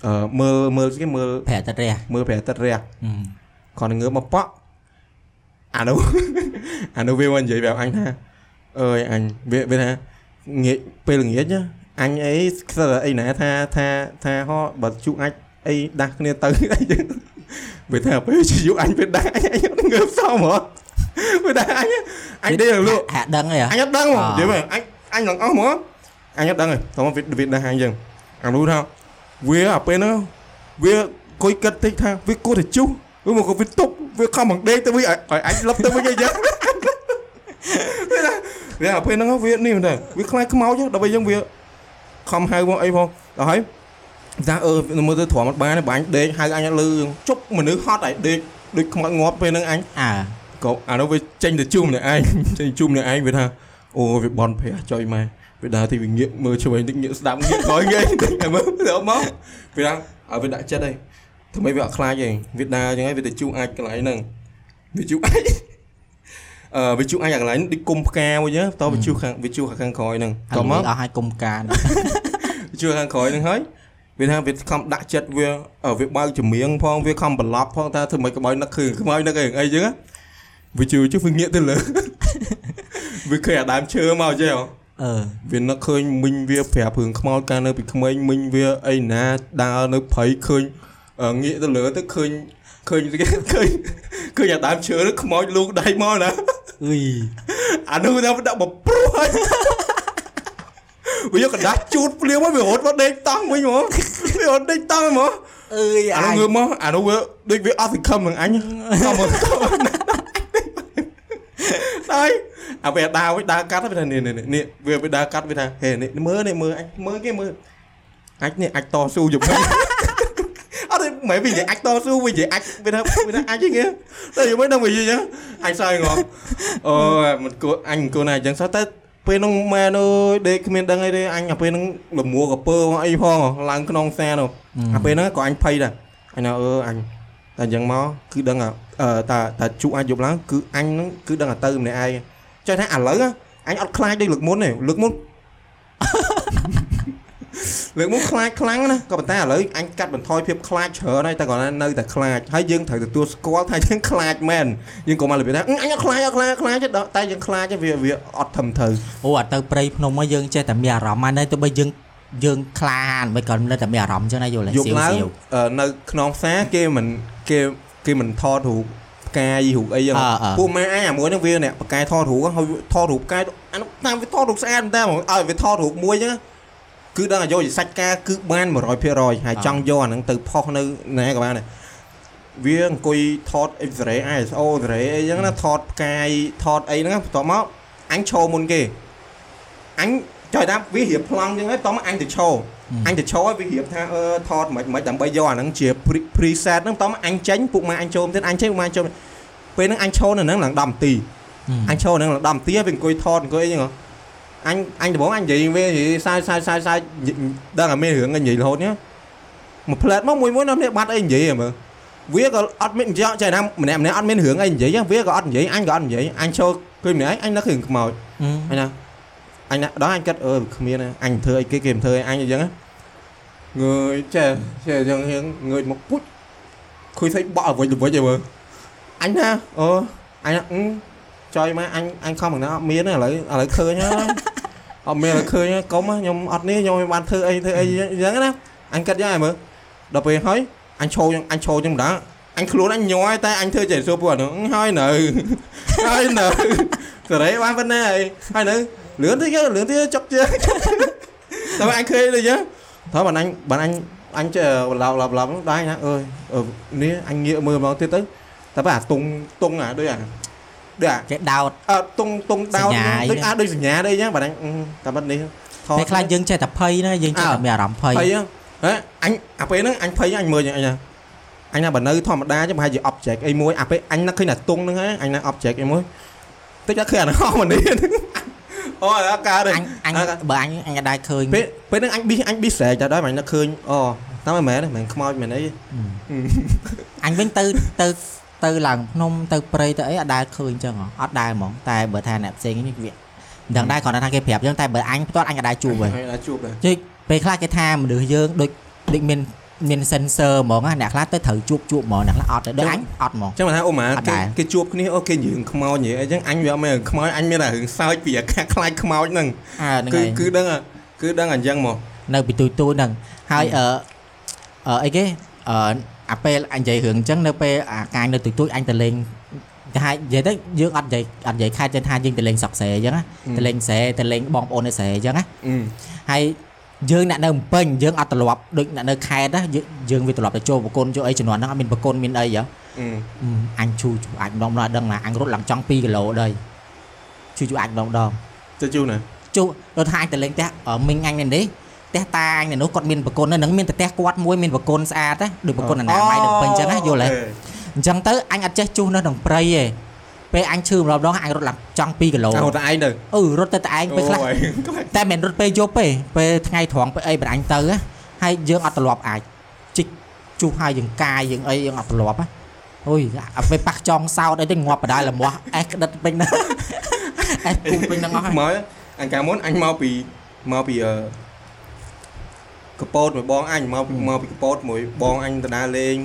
អឺមើលមើលស្គីមើលប្រាក់ទឹករះមើលព្រះអាទិត្យរះគាត់ងើបមកប៉ក់ អានោះអានោះវាមកនិយាយប្រាប់អញថាអើយអញវាវាថាងាកពេលល្ងាចណាអញអីខ្សឹអីណាថាថាថាហោះបើជួអាចអីដាស់គ្នាទៅអីចឹងវាថាពេលជាយុអញពេលដាស់អញអញអត់ងើបសោះហ្មងវាដាស់អញអញដេកលក់ហាក់ដឹងអីហ៎អញអត់ ដឹងហ្មងអ่าនិយាយមែនអញអញនឹងអស់ហ្មងអញអត់ដឹងទេតោះមកវាវាដឹងអញចឹងអានោះថាវាអាពេលហ្នឹងវាគួយគិតតិចថាវាគួរតែជុះវាមកក៏វាទប់វាខំមកដេកទៅវាឲ្យឲ្យអញលឹបទៅវិញអីចឹងវាថាវាអាពេលហ្នឹងវានេះមែនតើវាខ្លាចខ្មោចដល់ពេលចឹងវាខំហៅមកអីផងដល់ហើយថាអឺមើលទៅទ្រាំអត់បានទេបាញ់ដេកហៅអញអត់លឺជប់មនុស្សហត់ឲ្យដេកដូចខ្មោចងាប់ពេលហ្នឹងអញអើក៏អានោះវាចេញទៅជុំម្នាក់ឯងចេញជុំម្នាក់ឯងវាថាអូវាបនព្រះចុយម៉ែវាដើរទីវាងាកមើលឆ្វេងតិចងាកស្ដាប់ងាកក្រោយងាកតិចតែមើលទៅមកវាថាឲ្យវាដាក់ចិត្តឯង ធ្វើម៉េចវាអត់ខ្លាចឯងវាដើរអញ្ចឹងឯងវាទៅជួអាចកន្លែងហ្នឹងវាជួអាចអឺវាជួអាចអាកន្លែងហ្នឹងដូចគុំផ្កាមួយចឹងតោះវាជួខាងវាជួខាងក្រោយហ្នឹងអតោះត់មកអស់ឲ្យគុំការវាជួខាងក្រោយហ្នឹងហើយវាថាវាខំដាក់ចិត្តវាអឺវាបើកចម្រៀងផងវាខំបន្លប់ផងថាធ្វើម៉េចក៏បើនឹកឃើញខ្មោចនឹកអីអីចឹងណាវាជឿជិះវាងាកទៅលើវាឃើញអាដើមឈើមកចេះហ៎អឺវានឹកឃើញមិញវាប្រាប់រឿងខ្មោចកាលនៅពីក្មេងមិញវាអីណាដើរនៅព្រៃឃើញអឺ ងាកទៅលើទៅឃើញឃើញគេឃើញឃើញអាដើមឈើនោះខ្មោចលូកដៃមកណាអុយអានោះថាវាដាក់បព្រោះហើយវាយកកណ្ដាស់ជូតភ្លាមមកវារត់មកដេកតង់វិញហ្មងវារត់ដេកតង់ហ្មងអើយអាអានោះងើបមកអានោះវាដូចវាអត់សង្ឃឹមនឹងអញខំមកហើយអាវាដើរវិញដើរកាត់វាថានេះនេះនេះវាវាដើរកាត់វាថាហេនេះមើលនេះមើលអញមើលគេមើលអាចនេះអាចតស៊ូយប់វិ ញអត់ទេមិនវិញអាចតស៊ូវិញអាចវាថាវាថាអាចហ្នឹងតែយប់វិញដល់វិញចឹងអាចសើងងអូមិនគួរអញមិនគួរណាអញ្ចឹងសោះតែពេលហ្នឹងម៉ែនអើយដេកគ្មានដឹងអីទេអញអាពេលហ្នឹងលមួកពើអីផងឡើងក្នុងផ្សារនោះអាពេលហ្នឹងក៏អញភ័យដែរអញថាអឺអញតែអញ្ចឹងមកគឺដឹងថាអឺតាតាជក់អាចយប់ឡើងគឺអញហ្នឹងគឺដឹងថាទៅម្នាក់ឯងចេះថាឥឡូវអញអត់ខ្លាចដូចលើកមុនទេលើកមុន លើកមកខ្លាចខ្លាំងណាក៏ប៉ុន្តែឥឡូវអញកាត់បន្ថយភាពខ្លាចច្រើនហើយតែគាត់នៅតែខ្លាចហើយយើងត្រូវទទួលស្គាល់ថាយើងខ្លាចមែនយើងក៏មកលើកថាអឺអញអត់ខ្លាចអត់ខ្លាចអត់ខ្លាចទេដល់តែយើងខ្លាចទេវាវាអត់ធំទៅអូអត់ទៅព្រៃភ្នំមកយើងចេះតែមានអារម្មណ៍ហ្នឹងទៅបើយើងយើងខ្លាហានមិនក៏នៅតែមានអារម្មណ៍ចឹងណាយល់ទេយកសៀវឡើងសៀវអឺនៅក្នុងផ្សារគេមិនគេគេមិនថតរូបផ្កាយរូបអីចឹងអើអើពួកម៉ែអញអាមួយហ្នឹងវាអ្នកផ្កាយថតរូបហើយថតរូបផ្កាយអានោះតាមវាថតរូបស្អាតមែនតើឲ្យវាថតរូបមួយចឹង គឺដឹងឲ្យយកជាសាច់ការគឺបាន100%ហើយចង់យកអាហ្នឹងទៅផុសនៅណាក៏បានដែរវាអង្គុយថត X-ray ISO X-ray អីចឹងណាថតផ្កាយថតអីហ្នឹងបន្ទាប់មកអញឈរមុនគេអញចុយតាមវារៀបប្លង់ចឹងហើយបន្ទាប់មកអញទៅឈរអញទៅឈរឲ្យវារៀបថាអឺថតមិនមិនដើម្បីយកអាហ្នឹងជា pre- preset ហ្នឹងតោះមកអញចេញពួកម៉ែអញចូលទៀតអញចេញពួកម៉ែអញចូលពេលហ្នឹងអញឈរនៅហ្នឹងឡើង10នាទីអញឈរនៅហ្នឹងឡើង10នាទីហើយវាអង្គុយថតអង្គុយអីហ្នឹងហ៎ អញអញដំបូងអញនិយាយវានិយាយសាយសាយសាយសាយដឹងតែមានរឿងអញនិយាយរហូតនេះមួយផ្លែតមកមួយមួយនៅនេះបាត់អីនិយាយហ៎មើលវាក៏អត់មាននិយាយចេះណាម្នាក់ម្នាក់អត់មានរឿងអីនិយាយវាក៏អត់និយាយអញក៏អត់និយាយអញឈរគួយម្នាក់អញនឹករឿងខ្មោចអញណាអញណាដល់អញគិតអឺគ្មានទេអញធ្វើអីគេគេមិនធ្វើអីអញអញ្ចឹងណាងើយចេះចេះអញ្ចឹងហៀងងើយមកពុជខុយស្អីបក់អ្វិចអ្វិចអីមើលអញណាអូអញណាអឺ ចុយមកអញអញខំហ្នឹងណាអត់មានទេឥឡូវឥឡូវឃើញហើយអត់មានឥឡូវឃើញហើយកុំហ៎ខ្ញុំអត់នេះខ្ញុំមិនបានធ្វើអីធ្វើអីអញ្ចឹងណាអញគិតយ៉ាងហើយមើលដល់ពេលហើយអញឈោចឹងអញឈោចឹងម្ដងអញខ្លួនអញញ័រហើយតែអញធ្វើចេះសួរពួកអានោះហើយនៅហើយនៅសេរីបានប៉ុណ្ណាហើយហើយនៅលឿនតិចទៅលឿនតិចចុកជើងតែអញឃើញដូចចឹងថាបានអញបានអញអញចេះឡោឡោឡោដែរណាអើយអឺនេះអញងាកមើលម្ដងទៀតទៅតែបើអាតុងតុងអាដូចអាដូចអា គេដោតអឺតុងតុងដោតសញ្ញាអីដូចណាអាដូចសញ្ញាដែរចឹងបាទអញអឺតែបាត់នេះថតតែខ្លះយើងចេះតែភ័យណាយើងចេះតែមានអារម្មណ៍ភ័យភ័យហ្នឹងហ៎អញអាពេលហ្នឹងអញភ័យអញមើលចឹងអញណាអញណាបើនៅធម្មតាចឹងប្រហែលជា object អីមួយអាពេលអញនឹកឃើញតែតុងហ្នឹងហ៎អញណា object អីមួយតិចតែឃើញអាហ្នឹងហោះមកនេះអូអាការទេអញអញបើអញអញអាចដែរឃើញពេលពេលហ្នឹងអញប៊ីអញប៊ីស្រែកតែដែរមិននឹកឃើញអូតាមមិនមែនទេមិនមែនខ្មោចមិនមែនអីអញវិញទៅទៅ ទៅឡើងភ្នំទៅព្រៃទៅអីអត់ដែរឃើញចឹងហ៎អត់ដែរហ្មងតែបើថាអ្នកផ្សេងនេះវាមិនដឹងដែរគ្រាន់តែថាគេប្រាប់ចឹងតែបើអញផ្ទាល់អញក៏ដែរជួបហើយហើយជួបដែរជិះពេលខ្លះគេថាមនុស្សយើងដូចដូចមានមាន sensor ហ្មងណាអ្នកខ្លះទៅត្រូវជួបជួបហ្មងអ្នកខ្លះអត់ទេដូចអញអត់ហ្មងចឹងមិនថាអូម៉ាអត់គេដែរគេជួបគ្នាអូគេរឿងខ្មោចនិយាយអីចឹងអញវាអត់មានរឿងខ្មោចអញមានតែរឿងសើចពីអាការខ្លាចខ្មោចហ្នឹងអើហ្នឹងគឺហើយគឺដឹងហ่ะគឺដឹងអញ្ចឹងមកនៅពីទូទូហ្នឹងហើយអឺអឺអីគេអឺ អាពេលអញនិយាយរឿងអញ្ចឹងនៅពេលអាកាយនៅទូទូអញទៅលេងតែហើយនិយាយទៅយើងអត់និយាយអត់និយាយខែចេះថាយើងទៅលេងសក់ស្រែអញ្ចឹងណាទៅលេងស្រែទៅលេងបងប្អូននៅស្រែអញ្ចឹងណាអឺហើយយើងអ្នកនៅភ្នំពេញយើងអត់ទ្រលាប់ដូចអ្នកនៅខេត្តណាយើងយើងវាទ្រលាប់ទៅចូលប្រគុណចូលអីជំនាន់ហ្នឹងអត់មានប្រគុណមានអីហ៎អឺអឺអញឈូឈូអាចម្ដងម្ដងដឹងណាអញរត់ឡើងចង់2គីឡូដែរឈូឈូអាចម្ដងម្ដងទៅជួណាជូដល់ថាអញទៅលេងផ្ទះអឺមីងអញនៅនេះ ផ្ទះតាអញនៅនោះគាត់មានប្រគុណនៅហ្នឹងមានតែផ្ទះគាត់មួយមានប្រគុណស្អាតណាដូចប្រគុណអនាម័យដល់ពេញអញ្ចឹងណាយល់ទេអញ្ចឹងទៅអញអត់ចេះជួសនៅក្នុងព្រៃទេពេលអញឈឺម្ដងម្ដងអញរត់ឡើងចង់2គីឡូអូតែឯងទៅអឺរត់ទៅតែឯងពេលខ្លះអូយខ្លាចតែមិនរត់ពេលយប់ទេពេលថ្ងៃត្រង់ពេលអីបណ្ដាញទៅណាហើយយើងអត់ទ្រលាប់អាចជីកជួសហើយយើងកាយយើងអីយើងអត់ទ្រលាប់ណាអូយអាពេលប៉ះចង់សោតអីទៅងាប់បដាលលាស់អេសក្តិតពេញហ្នឹងអេសគុំពេញហ្នឹងអស់ហើយខ្មោចអញកាលមុនអញមកពីមកពីអឺ កពតមួយបងអញមកមកពីកពតមួយបងអញទៅដើរលេង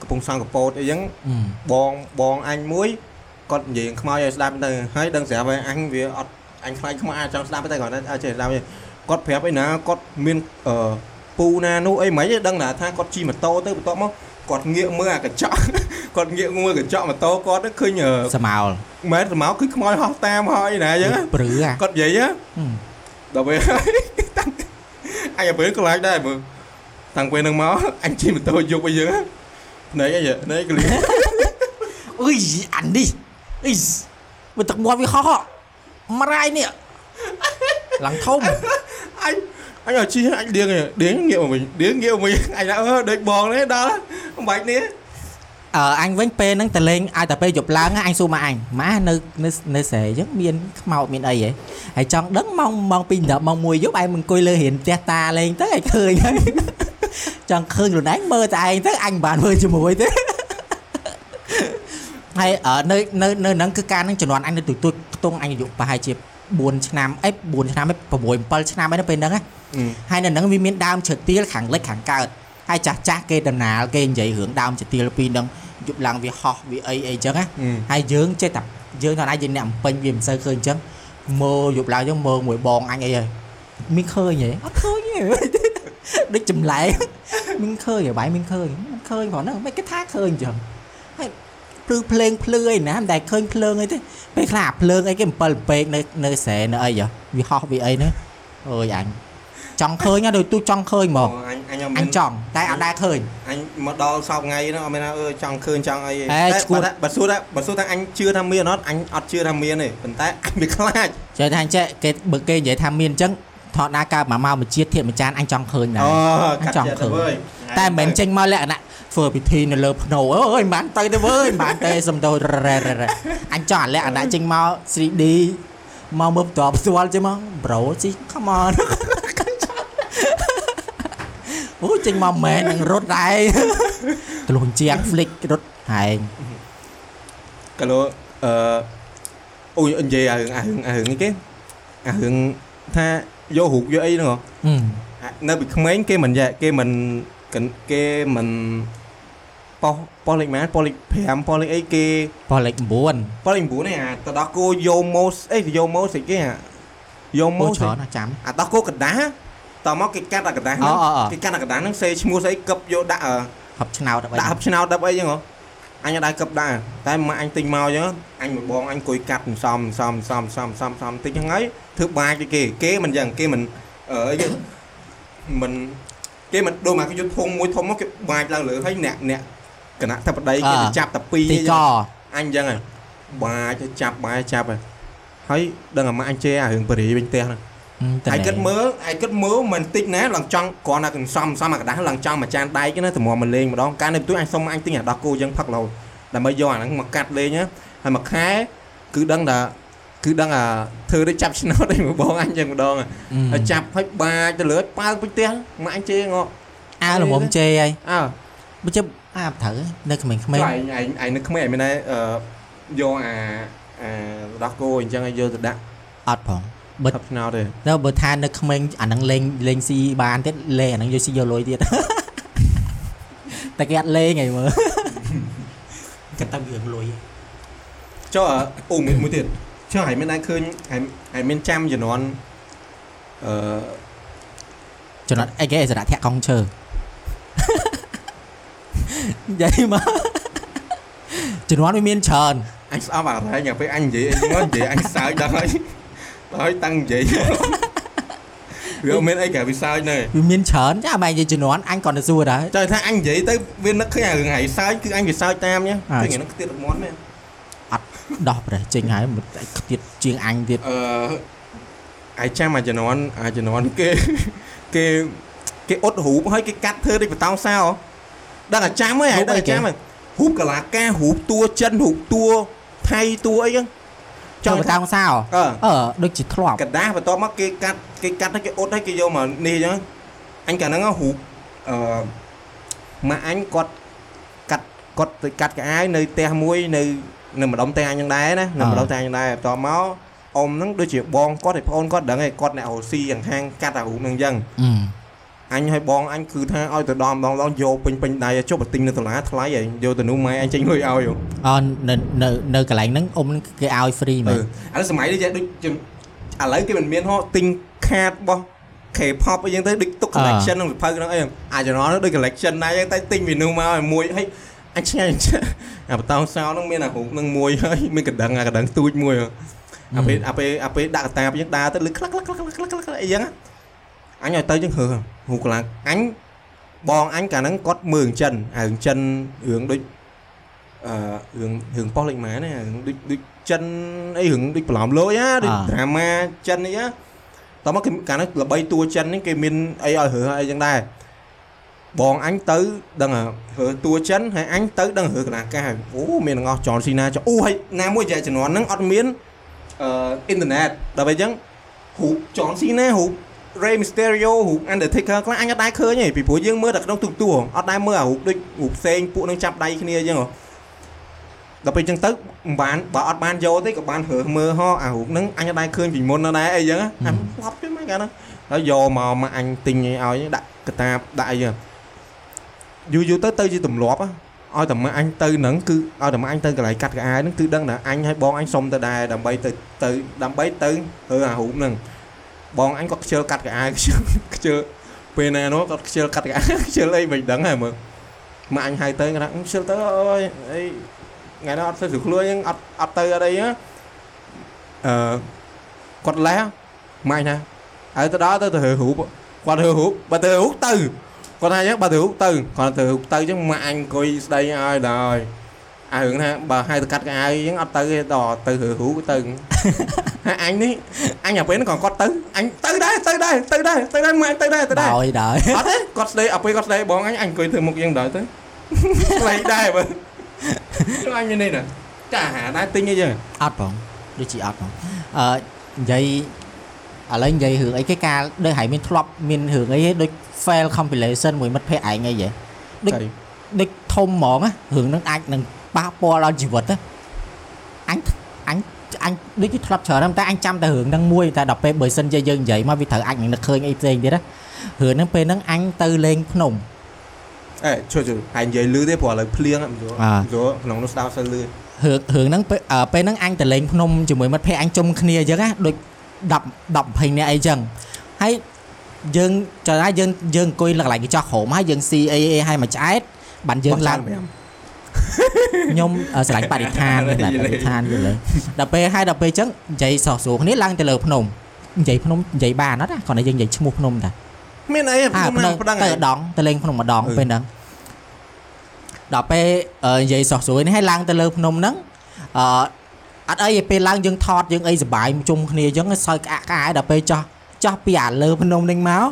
កំពង់សង់កពតអីចឹងអឺបងបងអញមួយគាត់និយាយខ្មោចឲ្យស្ដាប់ទៅហើយដឹងស្រាប់ហើយអញវាអត់អញខ្លាចខ្មោចអាចចង់ស្ដាប់តែគាត់អាចចេះស្ដាប់ទេគាត់ប្រាប់ឯណាគាត់មានអឺពូណានោះអីមិនទេដឹងណាថាគាត់ជិះម៉ូតូទៅបន្ទាប់មកគាត់ងាកមើលអាកញ្ចក់គាត់ងាកមើលកញ្ចក់ម៉ូតូគាត់ទៅឃើញអឺសមោលមែនស្មៅគឺខ្មោចហោះតាមហើយណាអញ្ចឹងណាព្រឺអាគាត់និយាយណាហឹមដល់ពេលតាំង អញទៅពេលខ្លាចដែរមើលតាំងពេលហ្នឹងមកអញជិះម៉ូតូយប់អីចឹងណាភ្នែកអីភ្នែកក្លៀអុយអានេះអីវាទឹកមាត់វាហោះមរាយនេះឡើងធំអញអញឲ្យជិះអញដៀងឯងដៀងងាកមកវិញដៀងងាកមកវិញអញថាអឺដូចបងនេះដល់អំបាច់នេះ អឺអញវិញពេលហ្នឹងទៅលេងឲ្យតែពេលយប់ឡើងណាអញសួរមកអញម៉ានៅនៅនៅស្រែអញ្ចឹងមានខ្មោចមានអីហ៎ហើយចង់ដឹងម៉ោងម៉ោង2 10ម៉ោង1យប់ឯងមកអង្គុយលើរៀនផ្ទះតាលេងទៅឲ្យឃើញហើយចង់ឃើញខ្លួនឯងមើលតែឯងទៅអញមិនបានមើលជាមួយទេហើយអឺនៅនៅនៅហ្នឹងគឺការហ្នឹងជំនាន់អញនៅទូទួយខ្ទង់អញអាយុប្រហែលជា4ឆ្នាំអី4ឆ្នាំអី6 7ឆ្នាំអីនៅពេលហ្នឹងណាអឺហើយនៅហ្នឹងវាមានដើមឈើទាលខាងលិចខាងកើត ហើយចាស់ចាស់គេដំណាលគេនិយាយរឿងដើមឈើទាលពីរហ្នឹងយប់ឡើងវាហោះវាអីអីចឹងណាអឺហើយយើងចេះតែយើងថាណាយើងអ្នកអំពេញវាមិនសូវឃើញអញ្ចឹងមើលយប់ឡើងអញ្ចឹងមើលមួយបងអញអីហើយមានឃើញហ៎អត់ឃើញទេដូចចម្លែកមានឃើញហ៎បាយមានឃើញមិនឃើញផងហ្នឹងមិនគេថាឃើញអញ្ចឹងហើយព្រឺភ្លើងភ្លឺអីណាមិនដែលឃើញភ្លើងអីទេពេលខ្លះអាភ្លើងអីគេអំពិលពេកនៅនៅស្រែនៅអីហ៎វាហោះវាអីហ្នឹងអើយអញចង់ឃើញណាដូចទូចង់ឃើញហ្មងអញ អញអត់អមានញចង់តែអត់ដែលឃើញអញមកដល់សពថ្ងៃហ្នឹងអត់មានថាអឺចង់ឃើញចង់អីទេហេតែឈួតបើថាបើសួរថាបើសួរថាអញជឿថាមានអត់អញអត់ជឿថាមានទេប៉ុន្តែអញវាខ្លាចចេះថាអញ្ចេះគេបើគេនិយាយថាមានអញ្ចឹងថតណាកើតមកមកមួយជាតិធៀបមួយចានអញចង់ឃើញដែរអូអញកាត់ចង់ចិត្តឃើញទៅវើយតែមិនមែនចេញមកលក្ខណៈធ្វើពិធីនៅលើភ្នោអើយមិនបានទៅទេវើយមិនបានទេសំដោរ៉ែរ៉ែរ៉ែអញចង់អាលក្ខណៈចេញមក 3D មកមើលផ្ទាល់ផ្ទាល់ចេញមក bro ជី come on អូចេញមកមែននឹងរត់ដែរទលុញជាង flick រត់ហែងកាលោអឺអូយនិយាយអារឿងអារឿងអារឿងនេះគេអារឿងថាយករូបយកអីហ្នឹងហ៎ហឹមអានៅពីក្មេងគេមិនយ៉ាគេមិនកិនគេមិនប៉ោះប៉ោះលេខម៉ានប៉ោះលេខ5ប៉ោះលេខអីគេប៉ោះលេខ9ប៉ោះលេខ9នេះអាទៅដល់គោយកម៉ូសអីយកម៉ូសអីគេអាយកម៉ូអូសច្រើនណាស់ចាំអាដល់គោកដាស់ តមកគេកាត់អាកដាស់ហ្នឹងអូអូអូគេកាត់អាកដាស់ហ្នឹងសេឈ្មោះស្អីកឹបយកដាក់អឺហប់ឆ្នោតអ្វីដាក់ហឹបឆ្នោតដាក់អីចឹងហ៎អញអត់ដែរកឹបដែរតែម៉ាក់អញទិញមកចឹងអញមួយបងអញអង្គុយកាត់សំសំសំសំសំសំតិចហ្នឹងហើយធ្វើបាចទៅគេគេមិនចឹងគេមិនអឺអីគេមិនគេមិនដូចមកគេយកធុងមួយធំមកគេបាចឡើងលើហើយអ្នកអ្នកគណៈថាបដីគេទៅចាប់តែពីរទីអីកចឹងអញចឹងហើយបាចទៅចាប់បាចចាប់ហើយហើយដឹងអាម៉ាក់អញជេរអារឿងបរិយវិញផ្ទះហ្នឹង តែឯគិតមើលឯគិតមើលមិនតិចណាឡើងចង់គ្រាន់តែកន្សំសំអាកដាស់ឡើងចង់មកចានដែកណាតម្រាំមកលេងម្ដងកាលនៅបន្ទួយអញសុំអញទិញអាដោះគោយ៉ាងផឹករហូតដើម្បីយកអាហ្នឹងមកកាត់លេងណាហើយមួយខែគឺដឹងថាគឺដឹងអាធ្វើដូចចាប់ឆ្នោតឯងមកបងអញយ៉ាងម្ដងហើយចាប់ហើយបាចទៅលើប៉ាវពេញផ្ទះមកអញជេរងក់អើល្មមជេរហើយអើបើជិបអាត្រូវនៅក្មេងៗឯងឯងឯងនឹកក្មេងឯងមានតែអឺយកអាអាដោះគោអញ្ចឹងឲ្យយកទៅដាក់អត់ផង បើថប់ឆ្នោតទេទៅបើថានៅក្មេងអាហ្នឹងលេងលេងស៊ីបានទៀតលេងអាហ្នឹងយកស៊ីយកលុយទៀតតែគេអត់លេងហីមើលគាត់ទៅវាលុយចុះអូមួយមួយទៀតចុះឯងមានដែរឃើញឯងឯងមានចាំជំនាន់អឺចំណុចអីគេសារៈធាក់កងឈើនិយាយមកជំនាន់វាមានច្រើនអញស្អប់អារែងពេលអញនិយាយអីហ្នឹងនិយាយអញសើចដល់ហើយដល់ ហើយតាំងនិយាយវាអត់មានអីក្រៅពីសើចនៅវាមានច្រើនចាមិននិយាយជំនាន់អញគាត់ទៅសួរដែរចុះថាអញនិយាយទៅវានឹកឃើញអារឿងហើយសើចគឺអញវាសើចតាមញ៉ាអ่าឃើញអាហ្នឹងខ្ទៀតរត់មាត់មែនដោះប្រេះចេញហើយមិនតែខ្ទៀតជាងអញទៀតអឺអាយចាំអាជំនាន់អាជំនាន់គេគេគេអ៊ុតរូបហើយគេកាត់ធ្វើដូចបតោសោដឹងអាចាំហើយអាដឹងអាចាំហើយរូបកលាការរូបតួចិនរូបតួថៃតួអីហ្នឹង ចង់បតាំងសោ អឺ អឺដូចជាធ្លាប់ กระดาษបន្ទាប់មកគេកាត់គេកាត់ហើយគេអ៊ុតហើយគេយកមកនេះអញ្ចឹងអញកាលហ្នឹងរូបអឺម៉ាក់អញគាត់កាត់គាត់ទៅកាត់កៅអៅនៅផ្ទះមួយនៅនៅម្ដុំផ្ទះអញហ្នឹងដែរណានៅម្ដុំផ្ទះអញហ្នឹងដែរបន្ទាប់មកអ៊ំហ្នឹងដូចជាបងគាត់ឯប្អូនគាត់ដឹងឯគាត់អ្នករស់ស៊ីយ៉ាងខាងកាត់អារូបហ្នឹងអញ្ចឹង អឺអញឲ្យបងអញគឺថាឲ្យទៅដល់ម្ដងម្ដងយកពេញពេញដៃចុះបើទិញនៅសាលាថ្លៃឯងយកទៅនោះម៉ែអញចេញលុយឲ្យហ៎អឺនៅនៅនៅកន្លែងហ្នឹងអ៊ំហ្នឹងគេឲ្យ free មែនឥឡូវសម័យនេះចេះដូចជំឥឡូវគេមិនមានហោះទិញខាតរបស់ K-pop អីចឹងទៅដូចទុក collection ក្នុងសភៅហ្នឹងអីអាចចំណល់នោះដូច collection ដែរចឹងតែទិញ menu មកឲ្យមួយហើយអញឆ្ងាយអាបតោសោហ្នឹងមានអារូបហ្នឹងមួយហើយមានកណ្ដឹងអាកណ្ដឹងទូចមួយអាពេលអាពេលអាពេលដាក់កតាបចឹងដើរទៅលឺក្លាក់ក្លាក់ក្លាក់ក្លាក់ក្លាក់ក្លាក់អីចឹង អញឲ្យទៅចឹងហឺរូបកន្លងអញបងអញកាលហ្នឹងគាត់មើលរឿងចិនអារឿងចិនរឿងដូចអឺរឿងរឿងប៉ុស្តិ៍លេខម៉ាណារឿងដូចដូចចិនអីរឿងដូចប្រឡំលយណាដូច drama ចិនអីណាតោះមកគេកាលហ្នឹងល្បីតួចិនហ្នឹងគេមានអីឲ្យរើអីចឹងដែរបងអញទៅដឹងរើតួចិនហើយអញទៅដឹងរើកណ្ដាកាសអូមានទាំងអស់ចនស៊ីណាចអូហើយណាមួយចែកជំនាន់ហ្នឹងអត់មានអឺអ៊ីនធឺណិតដល់ពេលអញ្ចឹងរូបចនស៊ីណារូប Rey Mysterio រូប Undertaker ខ្លះអញអត់ដែរឃើញទេពីព្រោះយើងមើលតែក្នុងទូកទួអត់ដែរមើលអារូបដូចរូបផ្សេងពួកនឹងចាប់ដៃគ្នាអញ្ចឹងហ៎ដល់ពេលអញ្ចឹងទៅមិនបានបើអត់បានយកទេក៏បានរើសមើលហោអារូបហ្នឹងអញអត់ដែរឃើញពីមុនណាស់ដែរអីចឹងអញស្លាប់ទៀតមកកាលហ្នឹងហើយយកមកមកអញទិញឲ្យដាក់កតាបដាក់អីចឹងយូរយូរទៅទៅជាទម្លាប់ឲ្យតែមកអញទៅហ្នឹងគឺឲ្យតែមកអញទៅកន្លែងកាត់កៅអៅហ្នឹងគឺដឹងថាអញឲ្យបងអញសុំទៅដែរដើម្បីទៅទៅដើម្បីទៅរើអារូបហ្នឹង បងអញគាត់ខ្ជិលកាត់កៅអៅខ្ជិលខ្ជិលពេលណានោះគាត់ខ្ជិលកាត់កៅអៅខ្ជិលអីមិនដឹងហើយមើលមកអញហៅទៅគាត់ថាខ្ជិលទៅអើយអីថ្ងៃនោះអត់ទៅស្រួលខ្លួនអត់អត់ទៅអត់អីអឺគាត់លេះម៉ាញ់ណាហើយទៅដល់ទៅទៅរើរូបគាត់រើរូបបើទៅរើរូបទៅគាត់ថាអញ្ចឹងបើទៅរូបទៅគាត់ទៅរូបទៅអញ្ចឹងម៉ាក់អញអង្គុយស្ដីឲ្យដល់ អារឿងថាបើឲ្យទៅកាត់កៅអៅអញ្ចឹងអត់ទៅទេដល់ទៅរើរូបទៅហើយអញនេះអញអាពេលហ្នឹងក៏គាត់ទៅអញទៅដែរទៅដែរទៅដែរទៅដែរម៉ាក់ទៅដែរទៅដែរដោយដោយអត់ទេគាត់ស្ដីអាពេលគាត់ស្ដីបងអញអញអង្គុយធ្វើមុខយ៉ាងដល់ទៅស្ដីដែរបើអញមាននេះណាចាហាដែរទិញអីចឹងអត់បងដូចជាអត់បងអឺនិយាយឥឡូវនិយាយរឿងអីគេការដូចហើយមានធ្លាប់មានរឿងអីដូច fail compilation មួយមិត្តភ័ក្ដិឯងអីហ៎ដូចចៃដូចធំហ្មងណារឿងហ្នឹងអាចនឹង ប៉ះពាល់ដល់ជីវិតណាអញអញអញដូចជាធ្លាប់ច្រើនណាស់តែអញចាំតែរឿងហ្នឹងមួយតែដល់ពេលបើសិនជាយើងនិយាយមកវាត្រូវអញនឹងនឹកឃើញអីផ្សេងទៀតណារឿងហ្នឹងពេលហ្នឹងអញទៅលេងភ្នំអេជួយជួយហើយនិយាយលឺទេព្រោះឥឡូវភ្លៀងមិនយល់អ่าយល់ក្នុងនោះស្ដាប់សូវលឺរឿងរឿងហ្នឹងពេលអឺពេលហ្នឹងអញទៅលេងភ្នំជាមួយមិត្តភ័ក្ដិអញជុំគ្នាអញ្ចឹងណាដូច10 10 20នាក់អីចឹងហើយយើងចង់ថាយើងយើងអង្គុយលើកន្លែងកញ្ចក់ក្រោមហើយយើងស៊ីអីអីហើយមកឆ្អែតបានយើងឡើង ខ្ញុំអឺស្រឡាញ់បរិស្ថានយល់ណាទេបរិស្ថានយល់ទេដល់ពេលហើយដល់ពេលអញ្ចឹងនិយាយសោះស្រួលគ្នាឡើងទៅលើភ្នំនិយាយភ្នំនិយាយបានអត់ណាគ្រាន់តែយើងនិយាយឈ្មោះភ្នំតាមានអីអើខ្ញុំភ្នំនឹងប្តឹងទៅឯងដងទៅលេងភ្នំម្ដងអឺពេលហ្នឹងដល់ពេលអឺនិយាយសោះស្រួលនេះហើយឡើងទៅលើភ្នំហ្នឹងអឺអត់អីទេពេលឡើងយើងថតយើងអីសប្បាយជុំគ្នាអញ្ចឹងសើចក្អាក់ក្អាយដល់ពេលចោះចោះពីអាលើភ្នំហ្នឹងមក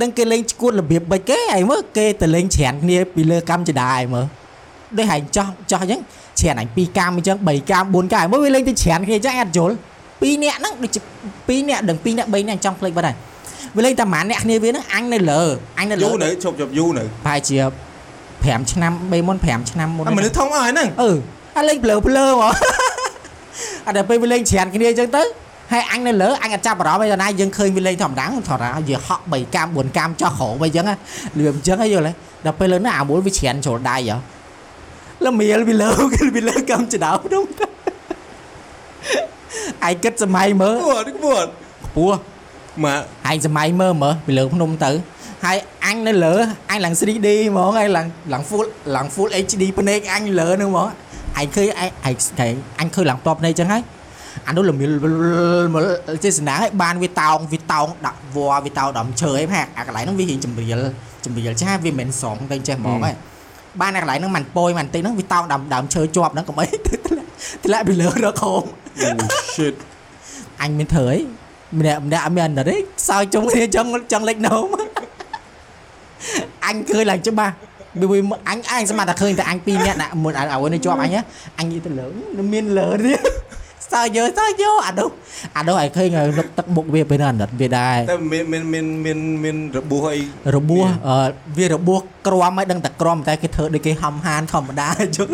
ដឹងគេលេងឈួតរបៀបបិចគេឯងមើលគេទៅលេងច្រានគ្នាពីលើកម្មចដាឯងមើល ដូចហែងចោះចោះអញ្ចឹងច្រានអញ2កាមអញ្ចឹង3កាម4កាមមើលវាលេងទៅច្រានគ្នាអញ្ចឹងអត់យល់2នាក់ហ្នឹងដូចជា2នាក់ដឹង2នាក់3នាក់អញ្ចឹងភ្លេចបាត់ហើយវាលេងតែម៉ានអ្នកគ្នាវាហ្នឹងអញនៅលើអញនៅលើយូរនៅជប់ជប់យូរនៅប្រហែលជា5ឆ្នាំ3មុន5ឆ្នាំមុនអាមនុស្សធំអស់ហើយហ្នឹងអឺអាលេងភ្លើភ្លើហ្មងអត់ដល់ពេលវាលេងច្រានគ្នាអញ្ចឹងទៅហើយអញនៅលើអញអត់ចាប់អារម្មណ៍អីដល់ណាយើងឃើញវាលេងធម្មតាថតថាវាហក់3កាម4កាមចោះក្រោមអីចឹងណាលឿមអញ្ចឹងហីយល់ទេដល់ពេលលើនោះអាមួយវាច្រានចូលដៃហ៎ លមៀលវាលើវាលើកំចដៅនោះឯងគិតសម័យមើលពួតពួតខ្ពស់មកឯងសម័យមើលមើលពីលើភ្នំទៅហើយអញនៅលើអញឡើង 3D ហ្មងហើយឡើងឡើង full ឡើង full HD ភ្នែកអញលើហ្នឹងហ្មងឯងឃើញឯងឯងគេអញឃើញឡើងតបភ្នែកចឹងហើយអានោះល្មៀលមើលចេស្នាហើយបានវាតោងវាតោងដាក់វ៉ាវាតោងដំឈើអីហាក់អាកន្លែងហ្នឹងវារៀងចម្រៀលចម្រៀលចាស់វាមិនមែនស្រងទៅចេះហ្មងហើយ បានអាកន្លែងហ្នឹងមិនប៉យមិនតិចហ្នឹងវាតោងដើមដើមឈើជាប់ហ្នឹងកុំអីធ្លាក់ពីលើដល់ខោមអូ shit អញមានធ្វើអីម្នាក់ម្នាក់អត់មានអត់ទេសើចុំគ្នាចង់ចង់លេចនោមអញឃើញឡើងច្បាស់វាវាអញអញស្មានតែឃើញតែអញពីរនាក់ដាក់មុនអ្វីនេះជាប់អញហ៎អញនិយាយទៅលើមានលើទៀត សើយើសើយើអានោះអានោះឲ្យឃើញរឹកទឹកមុខវាពេលនោះអាណិតវាដែរតែមានមានមានមានមានរបួសអីរបួសអឺវារបួសក្រំឲ្យដឹងតែក្រំតែគេធ្វើដូចគេហំហានធម្មតាអញ្ចឹង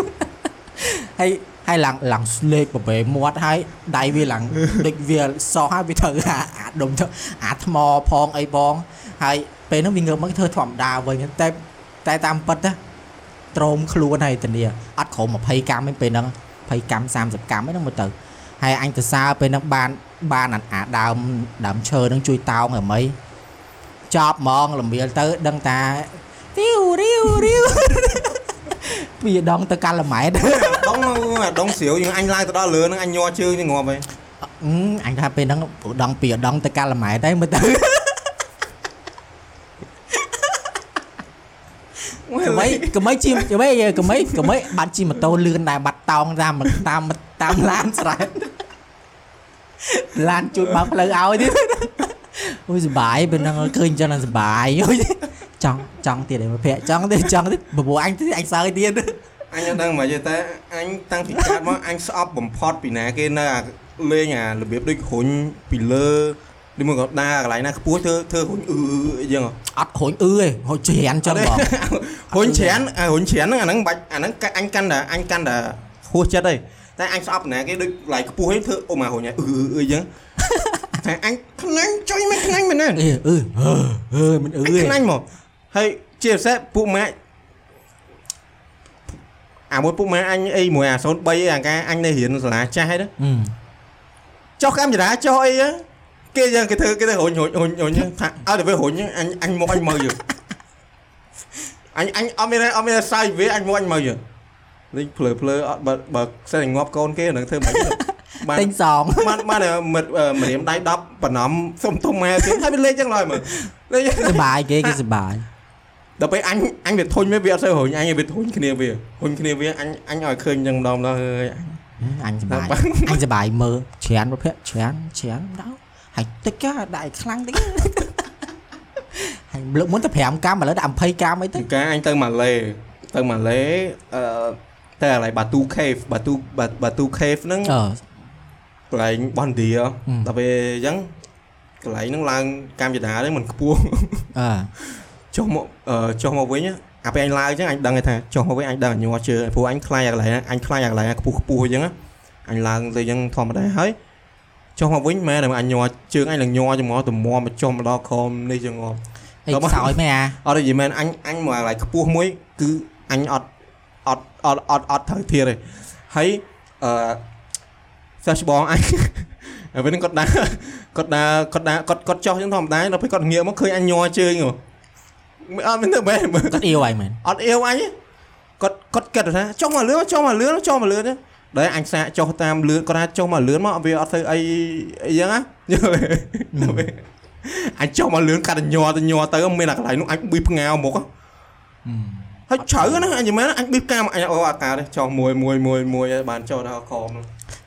ហើយហើយឡើងឡើងស្លេកប្របែមាត់ហើយដៃវាឡើងដូចវាសោះហើយវាធ្វើអាអាដុំទៅអាថ្មផងអីផងហើយពេលហ្នឹងវាងើបមកធ្វើធម្មតាវិញតែតែតាមពិតណាត្រោមខ្លួនហើយតានីអត់ក្រោម20កម្មទេពេលហ្នឹង20កម្ម30កម្មហ្នឹងមើលទៅ ហើយអញទៅសើពេលហ្នឹងបានបានអាអាដើមដើមឈើហ្នឹងជួយតោងហ្មងចប់ហ្មងលំមៀលទៅដឹងតារីវរីវរីវពីដងទៅកាល់ម៉ែតដងអាដងស្រាវយើងអញឡើងទៅដល់លើហ្នឹងអញញ័រជើងទៅងាប់ហើយអឺអញថាពេលហ្នឹងព្រោះដងពីដងទៅកាល់ម៉ែតហើយមើលទៅ កុំអីកុំអីជិះកុំអីកុំអីកុំអីបាត់ជិះម៉ូតូលឿនដែរបាត់តោងតាមតាមតាមឡានស្រែឡានជួយបើកផ្លូវឲ្យទៀតអូយសុបាយពេលហ្នឹងឃើញចឹងសុបាយអូយចង់ចង់ទៀតឯងមកភ័ក្រចង់ទៀតចង់ទៀតបបួអញទៀតអញសើចទៀតអញអត់ដឹងមកទេតែអញតាំងពីកើតមកអញស្អប់បំផុតពីណាគេនៅអាលេងអារបៀបដូចរុញពីលើ ដូចមកក៏ដើរកន្លែងណាខ្ពស់ធ្វើធ្វើរុញអឺអីចឹងអត់រួញអឺទេហូចច្រានចឹងបងរុញច្រើនអារុញច្រើនហ្នឹងអាហ្នឹងបាច់អាហ្នឹងកាអញកាន់តែអញកាន់តែហួសចិត្តហើយតែអញស្អប់ណាគេដូចឡៃខ្ពស់ហ្នឹងធ្វើអូមកហូចអឺអឺអឺចឹងតែអញខ្លាញ់ចុយមិនខ្លាញ់មែនណាអឺអឺអឺមិនអឺអញខ្លាញ់មកហើយជាពិសេសពួកម៉ាក់អាមួយពួកម៉ាក់អញអីមួយអា03អីអាការអញនៅរៀនសាលាចាស់ហើយណាអឺចុះកាមេរ៉ាចុះអីហ្នឹង គេយ៉ាងគេធ្វើគេធ្វើរុញរុញរុញរុញថាឲ្យតែវារុញអញអញមកអញមើលយអញអញអត់មានអត់មានសាយវាអញមកអញមើលយលេងភ្លើភ្លើអត់បើបើខ្សែងាប់កូនគេនឹងធ្វើមិនបានទិញសងបានបានមិត្តម្រាមដៃ10បណ្ណំសុំទុំម៉ែគេហើយវាលេងចឹងឡើយមើលលេងសុបាយគេគេសុបាយដល់ពេលអញអញវាធុញវាវាអត់សូវរុញអញវាធុញគ្នាវារុញគ្នាវាអញអញឲ្យឃើញចឹងម្ដងម្ដងអើយអញសុបាយបាទអញសុបាយមើលច្រើនប្រភេទច្រើនច្រើនដល់ ហើយតិចក៏ដាក់ឲ្យខ្លាំងតិចហើយលើកមុនតែ5កាំឥឡូវដាក់20កាំអីទៅកាអញទៅម៉ាឡេទៅម៉ាឡេអឺតែកន្លែងបាទូខេហ្វបាទូបាទូខេហ្វហ្នឹងអឺកន្លែងបនឌីហឹមដល់ពេលអញ្ចឹងកន្លែងហ្នឹងឡើងកាមេរ៉ាហ្នឹងមិនខ្ពស់អឺចុះមកអឺចុះមកវិញអាពេលអញឡើងអញ្ចឹងអញដឹងថាចុះមកវិញអញដឹងញ័រជើងព្រោះអញខ្លាចអាកន្លែងហ្នឹងអញខ្លាចអាកន្លែងខ្ពស់ខ្ពស់អញ្ចឹងណាអញឡើងទៅអញ្ចឹងធម្មតាហើយ ចុះមកវិញមែនតែអញញ័រជើងអញឡើងញ័រច្មោះទៅមមកចុះមកដល់ខំនេះចឹងងាប់អីដល់មកខ្សោយមែនអាអត់ទេយីមែនអញអញមកកន្លែងខ្ពស់មួយគឺអញអត់អត់អត់អត់អត់ត្រូវធៀបទេហើយអឺសិស្សច្បងអញហើយពេលហ្នឹងគាត់ដើរគាត់ដើរគាត់ដើរគាត់គាត់ចុះចឹងធម្មតាដល់ពេលគាត់ងាកមកឃើញអញញ័រជើងហ៎មិនអត់មានទៅបែរមើលគាត់អៀវហើយមែនអត់អៀវអញទេគាត់គាត់គិតថាចុះមកលឿនចុះមកលឿនចុះមកលឿនទេ ដល់អញសាកចុះតាមលឿនគាត់ថាចុះមកលឿនមកវាអត់ធ្វើអីអីចឹងណាយល់ទេដល់ពេលអញចុះមកលឿនកាត់តែញ័រទៅញ័រទៅមានអាកន្លែងនោះអញប៊ីបផ្ងាវមុខហ៎ហើយជ្រៅណាអញមិនមែនអញប៊ីបកាមអញអូអាការទេចុះមួយមួយមួយមួយឲ្យបានចុះដល់ខំ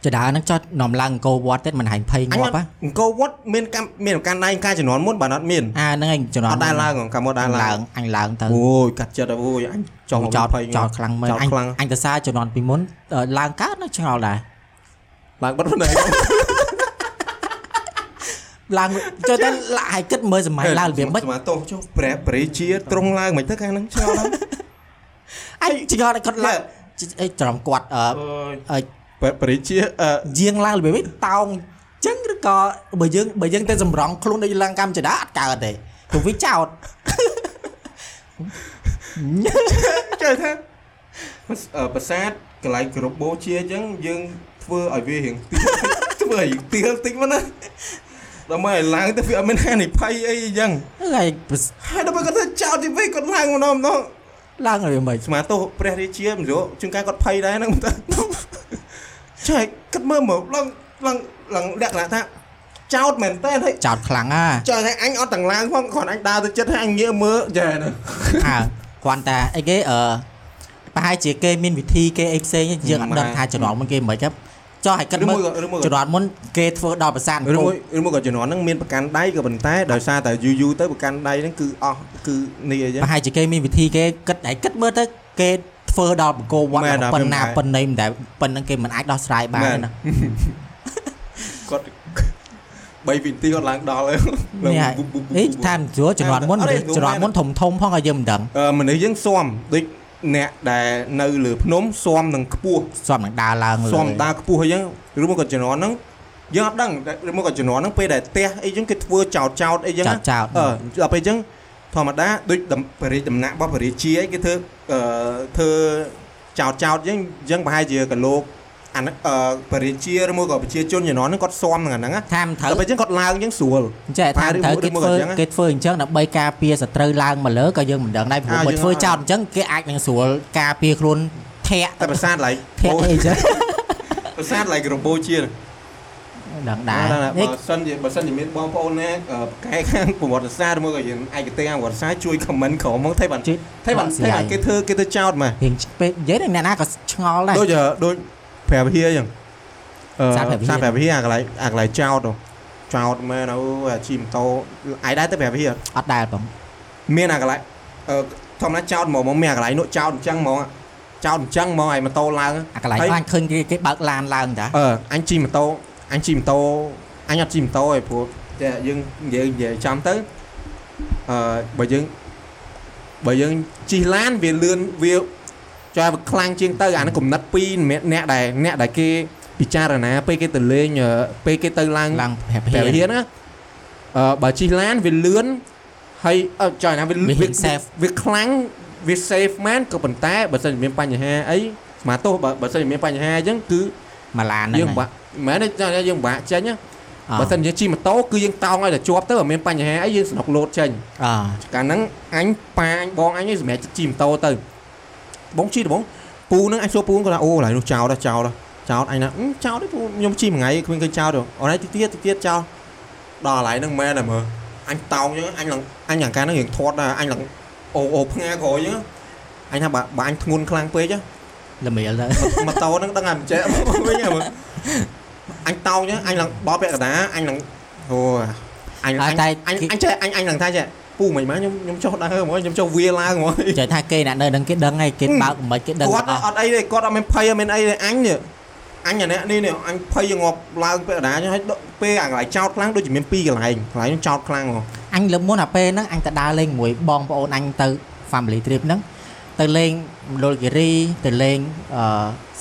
ចដាហ្នឹងចោះនាំឡើងអង្គរវត្តទៀតមិនហាញភ័យអញងាប់ហ៎អង្គរវត្តមានកម្មមានការណៃការជំនាន់មុនបានអត់មានអាហ្នឹងឯងជំនាអន់ត់ដែរឡើងកាលមកដែរឡើងអញឡើងទៅអូយកាត់ចិត្តអូយអញចុះមកចោតភ័យចោតខ្លាំងមែនចោតអញខ្លាំងអញទៅសារជំនាន់ពីមុនអឺឡើងកើតនៅឆ្ងល់ដែរឡើងបាត់ភ្នែកឡើងចូលតែឡាឲ្យគិតមើលសម័យឡើងរបៀបម៉េចស្មាតោចុះព្រះបរិជាត្រង់ឡើងមិនទៅខាងហ្នឹងឆ្ងល់ហ្នឹងអញឆ្ងល់តែគាត់ឡើងអីត្រង់គាត់អឺអើយអឺព្រះ បរិជាអឺយាងឡើងរបៀបម៉េចតោងចឹងឬក៏បើយើងបើយើងទៅសម្រង់ខ្លួនដូចឡើងកម្មចដាអត់កើតទេព្រោះវាចោតចេះថាអឺប្រាសាទកន្លែងគ្រប់បូជាអញ្ចឹងយើងធ្វើឲ្យវារៀងទៀលធ្វើឲ្យទៀលតិចមកណាដល់មកឲ្យឡើងទៅវាអត់មានហានិភ័យអីអញ្ចឹងហើយហើយដល់ពេលគាត់ទៅចោតទីវិញគាត់ឡើងម្ដងម្ដងឡើងរបៀបម៉េចស្មាតោព្រះរាជាមិនយកជួនកាលគាត់ភ័យដែរហ្នឹងទៅ ចែកគាត់មើលមកឡើងឡើងឡើងលក្ខណៈថាចោតមែនតើហើយចោតខ្លាំងណាចោតថាអញអត់ទាំងឡើងផងគ្រាន់អញដើរទៅចិត្តហើយអញងាកមើលចាណាអើគ្រាន់តែអីគេអឺប្រហែលជាគេមានវិធីគេអីផ្សេងយើងអត់ដឹងថាជំនាន់មុនគេមិនខ្មិចទេចុះឲ្យគិតឬមើមួយលក៏ឬមួយជំនាន់មុនគេធ្វើដល់ប្រាសាទឬមួយឬមួយក៏ជំនាន់ហ្នឹងមានប្រកាន់ដៃក៏ប៉ុន្តែដោយសារតែយូរយូរទៅប្រកាន់ដៃហ្នឹងគឺអស់គឺនេះអីចឹងប្រហែលជាគេមានវិធីគេគិតឲ្យគិតមើលទៅគេ ធ្វើដល់បង្គោលវត្តមែនដល់ប៉ុណ្ណាខ្ញុំដែរប៉ុណ្ណេមិនដែលប៉ុណ្ណឹងគេមិនអាចដោះស្រាយបានមែនទេណាគាត់3វិនាទីគាត់ឡើងដល់ហើយនេះហើយអីថាជួជំនាន់មុនអត់ទេជំនាន់មុនធំធំផងឲ្យយើងមិនដឹងអឺមនុស្សយើងស៊ាំដូចអ្នកដែលនៅលើភ្នំស៊ាំនឹងខ្ពស់សំនឹងដើរឡើងលើស៊ាំដើរខ្ពស់អីចឹងឬមកក៏ជំនាន់ហ្នឹងយើងអត់ដឹងឬមកក៏ជំនាន់ហ្នឹងពេលដែលផ្ទះអីចឹងគេធ្វើចោតចោតអីចឹងចោណាតចោតអឺដល់ពេលអញ្ចឹង ធម្មតាដូចដំបរិយាដំណាក់របស់បរិយាជាអីគេធ្វើអឺធ្វើចោតចោតអញ្ចឹងអញ្ចឹងប្រហែលជាកលោកអាហ្នឹងអឺបរិយាជាឬមួយក៏ប្រជាជនជំនាន់ហ្នឹងគាត់ស៊ាំនឹងអាហ្នឹងណាថាមិនត្រូវដល់ពេលអញ្ចឹងគាត់ឡើងអញ្ចឹងស្រួលចេះថាមិនត្រូវឬគេមួយធ្វើក៏អញ្ចឹងណាគេធ្វើអញ្ចឹងដើម្បីការពារសត្រូវឡើងមកលើក៏យើងមិនដឹងដែរព្រោះអាបើយើងធ្វើអត់ចោតអញ្ចឹងគេអាចនឹងស្រួលការពារខ្លួនធាក់តែប្រាសាទឡៃធាក់អីអញ្ចឹងប្រាសាទឡៃក្របូជា ដឹងដែរបើនេះសិនជាបើសិនជាមានបងប្អូនណាអឺកែខាងប្រវត្តិសាស្ត្រឬមួយក៏យើងឯកទេសខាងប្រវត្តិសាស្ត្រជួយ comment ក្រោមមកថៃបានជួយថៃបានបកស្ថៃរាយបានគេធ្វើគេធ្វើចោតមករៀងពេកនិយាយនឹងអ្នកណាក៏ឆ្ងល់ដែរដូចដូចព្រះវិហារអញ្ចឹងអឺសាព្រះវិហារសាព្រះវិហារអាកន្លែងអាកន្លែងចោតហ៎ចោតមែនអូអាជីម៉ូតូអាយដែរទៅព្រះវិហារអត់ដែរបងមានអាកន្លែងអឺធម្មតាចោតហ្មងមកមានអាកន្លែងនោះចោតអញ្ចឹងហ្មងចោតអញ្ចឹងហ្មងឲ្យម៉ូតូឡើងអាកន្លែងហើយហ្នឹងអញឃើញគេគេបើកឡានឡើងតាអឺអញជិះម៉ូតូ អញជិះម៉ូតូអញអត់ជិះម៉ូតូឯងព្រោះតែយើងនិយាយនិយាយចាំទៅអឺបើយើងបើយើងជិះឡានវាលឿនវាចុះវាខ្លាំងជាងទៅអានេះកំណត់ពីរម្នាក់អ្នកដែលអ្នកដែលគេពិចារណាពេលគេទៅលេងអឺពេលគេទៅឡើងឡើងប្រាប់ព្រះហ៊ានវិហារណាអឺបើជិះឡានវាលឿនហើយអឺចុះណាវាវាហ៊ាន safe វាខ្លាំងវា safe មែនក៏ប៉ុន្តែបើសិនជាមានបញ្ហាអីស្មាទោសបើបើសិនជាមានបញ្ហាអញ្ចឹងគឺមកឡានហ្នឹងយើងហើយបាក់ មែនទេចុះយើងបាក់ចេញណាអបើសិនជាជិះម៉ូតូគឺយើងតោងឲ្យតែជាប់ទៅអត់មានបញ្ហាអីយើងស្នុកលោតចេញអកាលហ្នឹងអញប៉ាអញបងអញឯងសម្រាប់ជិះម៉ូតូទៅបងជិះទៅបងពូហ្នឹងអញសួរពូគាត់ថាអូកន្លែងនោះចោលដល់ចោលដល់ចោលអញណាអឺចោលទេពូខ្ញុំជិះមួយថ្ងៃគ្មានឃើញចោលទេអូនឯងតិចទៀតតិចទៀតចោលដល់កន្លែងហ្នឹងមែនតែមើលអញតោងអញ្ចឹងអញឡើងអញយ៉ាងកាលហ្នឹងរៀងធាត់ដែរអញឡើងអូអូផ្ងាក្រោយអញ្ចឹងអញថាបើបើអញធ្ងន់ខ្លាំងពេកហ៎ល្មៀលទៅម៉ូតូហ្នឹងដឹងតែមិនចេះវិញហ៎មើល អញតោងអញ្ចឹងអញឡើងដល់ពាក់កណ្ដាលអញឡើងអូអញអញអញអញចេះអញអញឡើងថាចេះពូមិនមែនខ្ញុំខ្ញុំចុះដើរហ្មងខ្ញុំចុះវាឡើងហ្មងចេះថាគេអ្នកនៅនឹងគេដឹងហើយគេបើកមិនគេដឹងគាត់អស់អត់អីទេគាត់អត់មានភ័យអត់មានអីទេអញនេះអញអានេះនេះនេះអញភ័យងាប់ឡើងពាក់កណ្ដាលចឹងហើយដកពេលអាកន្លែងចោតខ្លាំងដូចជាមានពីរកន្លែងកន្លែងហ្នឹងចោតខ្លាំងហ្មងអញលើកមុនអាពេលហ្នឹងអញទៅដើរលេងមួយបងប្អូនអញទៅ family trip ហ្នឹង ទៅលេងមណ្ឌលគិរីទៅលេងអឺ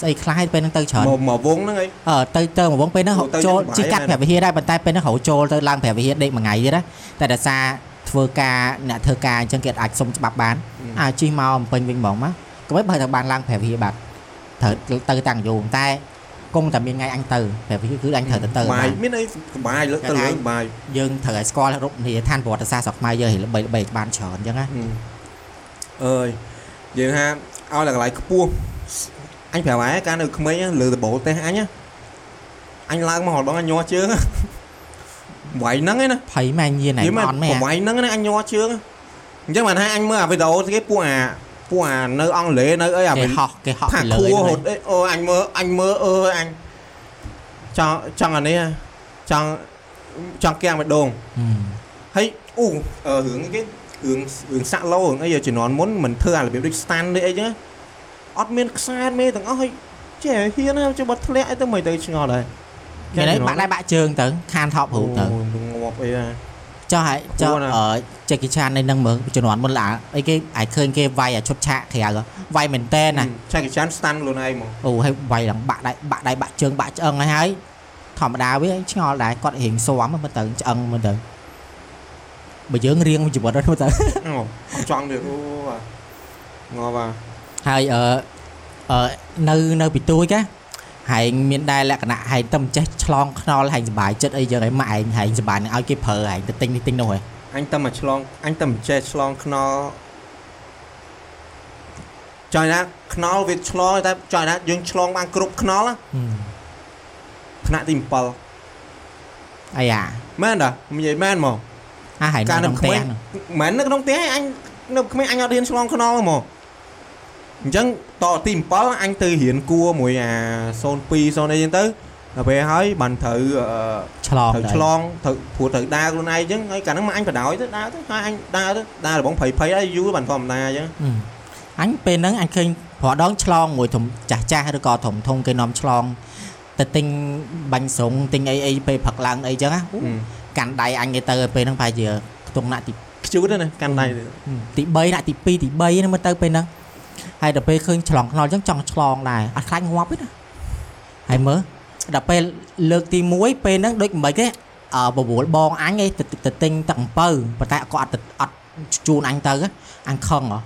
ស្អីខ្លះពេលហ្នឹងទៅច្រើនមកមកវងហ្នឹងអីអឺទៅទៅមកវងពេលហ្នឹងអូទៅចូលយ៉ាងជិះកាត់បាយព្រះវិហារដែរប៉ុន្តែពេលហ្នឹងរហូតចូលទៅឡើងព្រះវិហារដេកមួយថ្ងៃទៀតណាតែដោយសារធ្វើការអ្នកធ្វើការអញ្ចឹងគេអាចសុំច្បាប់បានអាជិះមកអំពេញវិញហ្មងមកក៏មិនបើទៅបានឡើងព្រះវិហារបាទត្រូវទៅតាំងយូរតែគង់តែមានថ្ងៃអញទៅព្រះវិហារគឺអញត្រូវទៅទៅបាបាយនមានអីសុបាយលើកទៅលើសុបាយយើងត្រូវឲ្យស្គាល់រូបនីយដ្ឋានប្រវត្តិសាស្ត្រស្រុកខ្មែរយើងឲ្យល្បីល្បីបានច្រើនអញ្ចឹងណាអើយ យើងហាឲ្យតែកន្លែងខ្ពស់អញប្រាប់ហើយកាលនៅក្មេងហ្នឹងលើដបូលទេអញណាអញឡើងមកម្ដងអញញ័រជើងវាយហ្នឹងឯណាភ័យម៉ែញៀនឯនិយាយងមែនអត់មែនប្រវាយហ្នឹងណាអញញ័រជើងអញ្ចឹងបានថាអញមើលអាវីដេអូគេពួកអាពួកអានៅអង់គ្លេសនៅអីអាគេហោះគេហោះផាពីកលើខួរហ្នឹងហត់អីអូអញមើលអញមើលអឺអញចង់ចង់អានេះហ៎ចង់ចង់គៀងម្ដងហឹមហើយអូអឺរឿងគេ រឿងរឿងសាក់ឡូរឿងអីជំនាន់មុនមិនធ្វើអារបៀបដូច stand នេះអីចឹងអត់មានខ្សែមេទាំងអស់ហើយចេះហ៊ានណាចុះបាត់ធ្លាក់អីទៅមិនទៅឆ្ងល់ដែរគេនេះបាក់ដៃបាក់ជើងទៅខានថប់រូបទៅអូងាប់អីហ่าចុះហើយចុះគួរណាអឺចេះគេឆាននៅនឹងមើលជំនាន់មុនឡាអីគេអាចឃើញគេវាយអាឈុតឆាកក្រៅហ៎វាយមែនតែនណាឆាកចាន stand ខ្លួនឯងហ្មងអូហើយវាយឡើងបាក់ដៃបាក់ដៃបាក់ជើងបាក់ឆ្អឹងហើយហើយធម្មតាវាឆ្ងល់ដែរគាត់រៀងស៊ាំមើលទៅឆ្អឹងមើលទៅ បើយើងរៀងជីវិតហ្នឹងមើលទៅអូអត់ចង់ទៀតអូបាទងាប់បាទហើយអឺអឺនៅនៅពីទួយកាហែងមានដែរលក្ខណៈហែងតែមិនចេះឆ្លងខ្នល់ហែងសុបាយចិត្តអីយ៉ាងឯងម៉ាក់ឯងហែងសុបាយនឹងឲ្យគេប្រើហែងទៅទិញនេះទិញនោះហ៎អញតែមកឆ្លងអញតែមិនចេះឆ្លងខ្នល់ចង់ណាខ្នល់វាឆ្លងតែចង់ណាយើងឆ្លងបានគ្រប់ខ្នល់ណាថ្នាក់ទី7អាយ៉ាមែនតានិយាយមែនហ្មង អាហែងកាលនៅនៅក្នុងក្ផ្ទះមេងហ្នឹងមិនមែននៅក្នុងផ្ទះឯងអញនៅក្មេងអញអត់រៀនឆ្លងខ្នល់ហ្មងអញ្ចឹងតទី7អញទៅរៀនគួរមួយអា02 0អីចឹងទៅដល់ពេលហើយបានត្រូវអឺឆ្លងត្រូវទៅឆ្លងត្រូវព្រោះត្រូវដើរខ្លួនឯងអញ្ចឹងហើយកាលហ្នឹងមកអញបដ ாய் ទៅដើរទៅហើយអញដើរទៅដើររបងភ័យភ័យហើយយូរបានធម្មតាអញ្ចឹងហឹមអញពេលហ្នឹងអញឃើញប្រដងឆ្លងមួយធំចាស់ចាស់ឬក៏ធំធំគេនាំឆ្លងទៅទិញបាញ់ស្រុងទិញអីអីពេលផឹកឡើងអីចឹងណាអូ កាន់ដៃអញគេទៅពេលហ្នឹងប្រហែលជាខ្ទង់ណាក់ទីខ្ជូតណាកាន់ដៃទៅទី3ណាក់ទី2ទី3ហ្នឹងមើលទៅពេលហ្នឹងហើយដល់ពេលឃើញឆ្លងខ្នល់អញ្ចឹងចង់ឆ្លងដែរអត់ខ្លាចងាប់ទេណាហើយមើលដល់ពេលលើកទី1ពេលហ្នឹងដូចមិនទេអឺបបួលបងអញឯងទៅទៅទិញទឹកអំពៅប៉ុន្តែគាត់អត់ទៅអត់ជូនអញទៅអញខឹងហ៎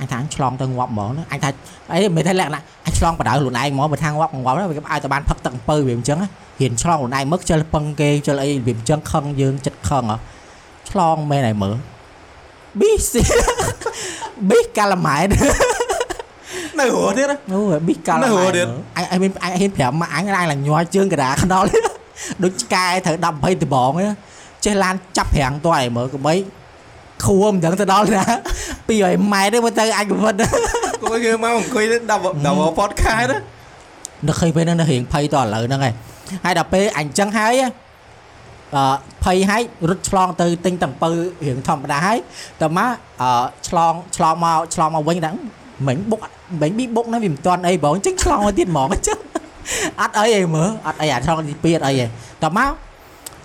អញថាអញឆ្លងទៅងាប់ហ្មងណាអញថាអីមិនថាលក្ខណៈអញឆ្លងបដៅខ្លួនឯងហ្មងបើថាងាប់ងាប់ទៅវាឲ្យតែបានផឹកទឹកអំពៅវាអញ្ចឹងហ៊ានឆ្លងខ្លួនឯងមើលខ្ជិលពឹងគេខ្ជិលអីវាអញ្ចឹងខឹងយើងចិត្តខឹងហ៎ឆ្លងមែនហើយមើលប៊ីសប៊ីសកាឡាម៉ែតនៅរស់ទៀតណាអូប៊ីសកាឡានៅម៉ែរតទៀតអញអញមានអញហ៊ានប្រាប់ម៉ាក់អញឡើងឡើងញ័រជើងកដាខ្នល់ដូចឆ្កែត្រូវ10 20ដបងឯងចេះឡានចាប់ប្រាំងតើឲ្យមើលកបី ខួរមិនដឹងទៅដល់ណា200ម៉ែត្រទេមើលទៅអញក៏មិនគួយគេមកអង្គុយដល់ដល់ podcast ណានឹកឃើញពេលហ្នឹងនៅរៀងភ័យតឥឡូវហ្នឹងឯងហើយដល់ពេលអញចឹងហើយអឺភ័យហើយរត់ឆ្លងទៅទិញតង្ពៅរៀងធម្មតាហើយតើមកអឺឆ្លងឆ្លងមកឆ្លងមកវិញហ្នឹងមិញបុកមិញប៊ីបុកហ្នឹងវាមិនទាន់អីបងចឹងឆ្លងមកទៀតហ្មងអញ្ចឹងអត់អីឯងមើលអត់អីអាឆ្លងទី2អត់អីឯងតើមក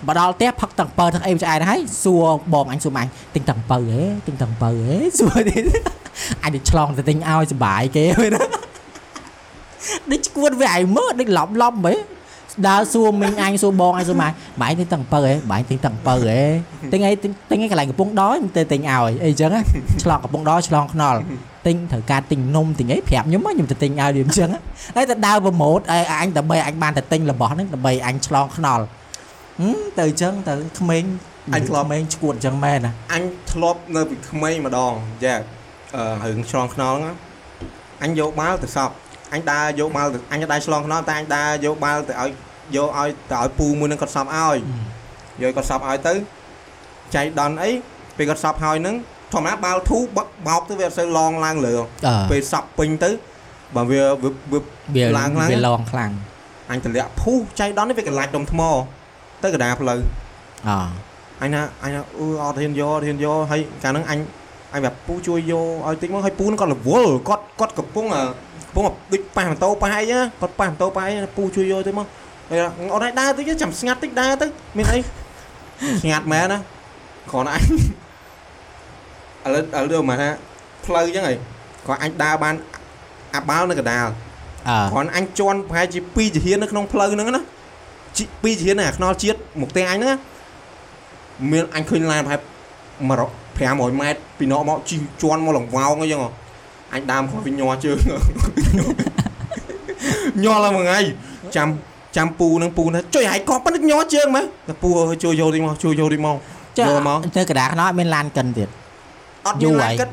មកដល់ផ្ទះផឹកតង្ពៅទាំងអីឆ្អែតហើយសួរបងអញសួរម៉ាញ់ទិញតង្ពៅហេទិញតង្ពៅហេសួរទៀតអញទៅឆ្លងទៅទិញឲ្យសុបាយគេមែនណាដូចឈួតវាឯងមើលដូចឡប់ឡប់ហ៎ដើរសួរមីងអញសួរបងអញសួរម៉ែបាយទិញតាំងបើហ៎បាយទិញតាំងបើហ៎ទិញអីទិញទិញអីកន្លែងកំពង់ដោមិនទៅទិញឲ្យអីចឹងណាឆ្លងកំពង់ដោឆ្លងខ្នល់ទិញត្រូវការទិញនំទិញអីប្រាប់ខ្ញុំហ៎ខ្ញុំទៅទិញឲ្យវាអញ្ចឹងហើយទៅដើរប្រម៉ូតឲ្យអញដើម្បីអញបានទៅទិញរបស់ហ្នឹងដើម្បីអញឆ្លងខ្នល់ហឹម ទៅអញ្ចឹងទៅក្មេងអញធ្លាប់ក្មេងឈួតអញ្ចឹងមែនណាអញធ្លាប់នៅពីក្មេងម្ដងយ៉ាអឺរឿងឆ្លងខ្នល់ហ្នឹងអញយកបាល់ទៅសប់អញដើរយកបាល់ទៅអញដើរឆ្លងខ្នល់តែអញដើរយកបាល់ទៅឲ្យយកឲ្យទៅឲ្យពូមួយនឹងគាត់សប់ឲ្យយកគាត់សប់ឲ្យទៅចៃដន់អីពេលគាត់សប់ហើយហ្នឹងធម្មតាបាល់ធូបបោកទៅវាអត់សូវឡងឡើងលើអឺពេលសប់ពេញទៅបើវាវាវាវាឡើងឡើងវាឡងខ្លាំងអញតម្លាក់ភូសចៃដន់នេះវាកន្លាច់ដុំថ្ម ទៅកណ្ដាលផ្លូវអអញណាអញណាអឺអត់ហ៊ានយកអត់ហ៊ានយកហើយកាលហ្នឹងអញអញប្រាប់ពូជួយយកឲ្យតិចមកហើយពូហ្នឹងគាត់រវល់គាត់គាត់កំពុងអឺកំពុងដូចប៉ះម៉ូតូប៉ះអីណាគាត់ប៉ះម៉ូតូប៉ះអីណាពូជួយយកទៅមកហើយអត់ឲ្យដើរតិចចាំស្ងាត់តិចដើរទៅមានអីស្ងាត់មែនណាគ្រាន់តែអញឥឡូវឥឡូវមកថាផ្លូវអញ្ចឹងហីគាត់អញដើរបានអាបាល់នៅកណ្ដាលអឺគ្រាន់អញជន់ប្រហែលជា2ជាហ៊ាននៅក្នុងផ្លូវហ្នឹងណា ជី2ជាហ៊ានណាខ្នល់ជាតិមកផ្ទះអញហ្នឹងណាមានអញឃើញឡានប្រហែល100 500ម៉ែត្រពីណកមកជីជន់មកលង្វោងអញ្ចឹងហ៎អញដើមគាត់វិញញ័រជើងញ័រឡើងមួយថ្ងៃចាំចាំពូនឹងពូថាជួយឲ្យគាត់ប៉ុណ្ណឹងញ័រជើងមើលតែពូអើយជួយយកទីមកជួយយកទីមកចាយកមកទៅកណ្ដាលខ្នល់អត់មានឡានកិនទៀតអត់យូមានរឡានហើយគិត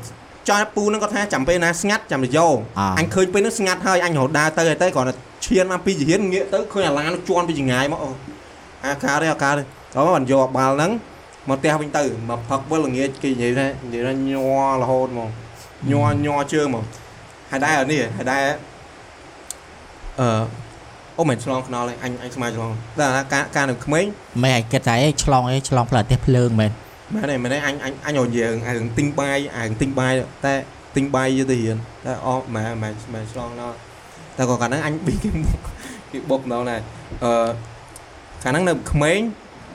ចង់ពូនឹងគាត់ថាចាំពេលណាស្ងាត់ចាំទៅយកអ่าអញឃើញពេលហ្នឹងស្ងាត់ហើយអញរហូតដើរទៅហើយទៅគ្រាន់តែ ឈានមកពីជារៀនងាកទៅឃើញអាឡាននោះជន់ពីចង្ងាយមកអូអាការទេអាការទេដល់បានយកបាល់ហ្នឹងមកផ្ទះវិញទៅមកផឹកវិលល្ងាចគេនិយាយថានិយាយថាញ័ររហូតហ្មងញ័រញ័រជើងហ្មងហើយដែរអានេះហើយដែរអឺអូមិនឆ្លងខ្នល់ទេអញអញស្មានឆ្លងតែការការនៅក្មេងមិនឲ្យគិតថាអីឆ្លងអីឆ្លងផ្លូវទេសភ្លើងមែនមែនទេមែនទេអញអញអញរយើងអារឿងទិញបាយអារឿងទិញបាយតែទិញបាយយកទៅរៀនតែអស់ម៉ែម៉ែម៉ែឆ្លងដល់ តែក៏កាលហ្នឹងអញប៊ីគេមុខគេបុកម្ដងដែរអឺកាលហ្នឹងនៅក្មេង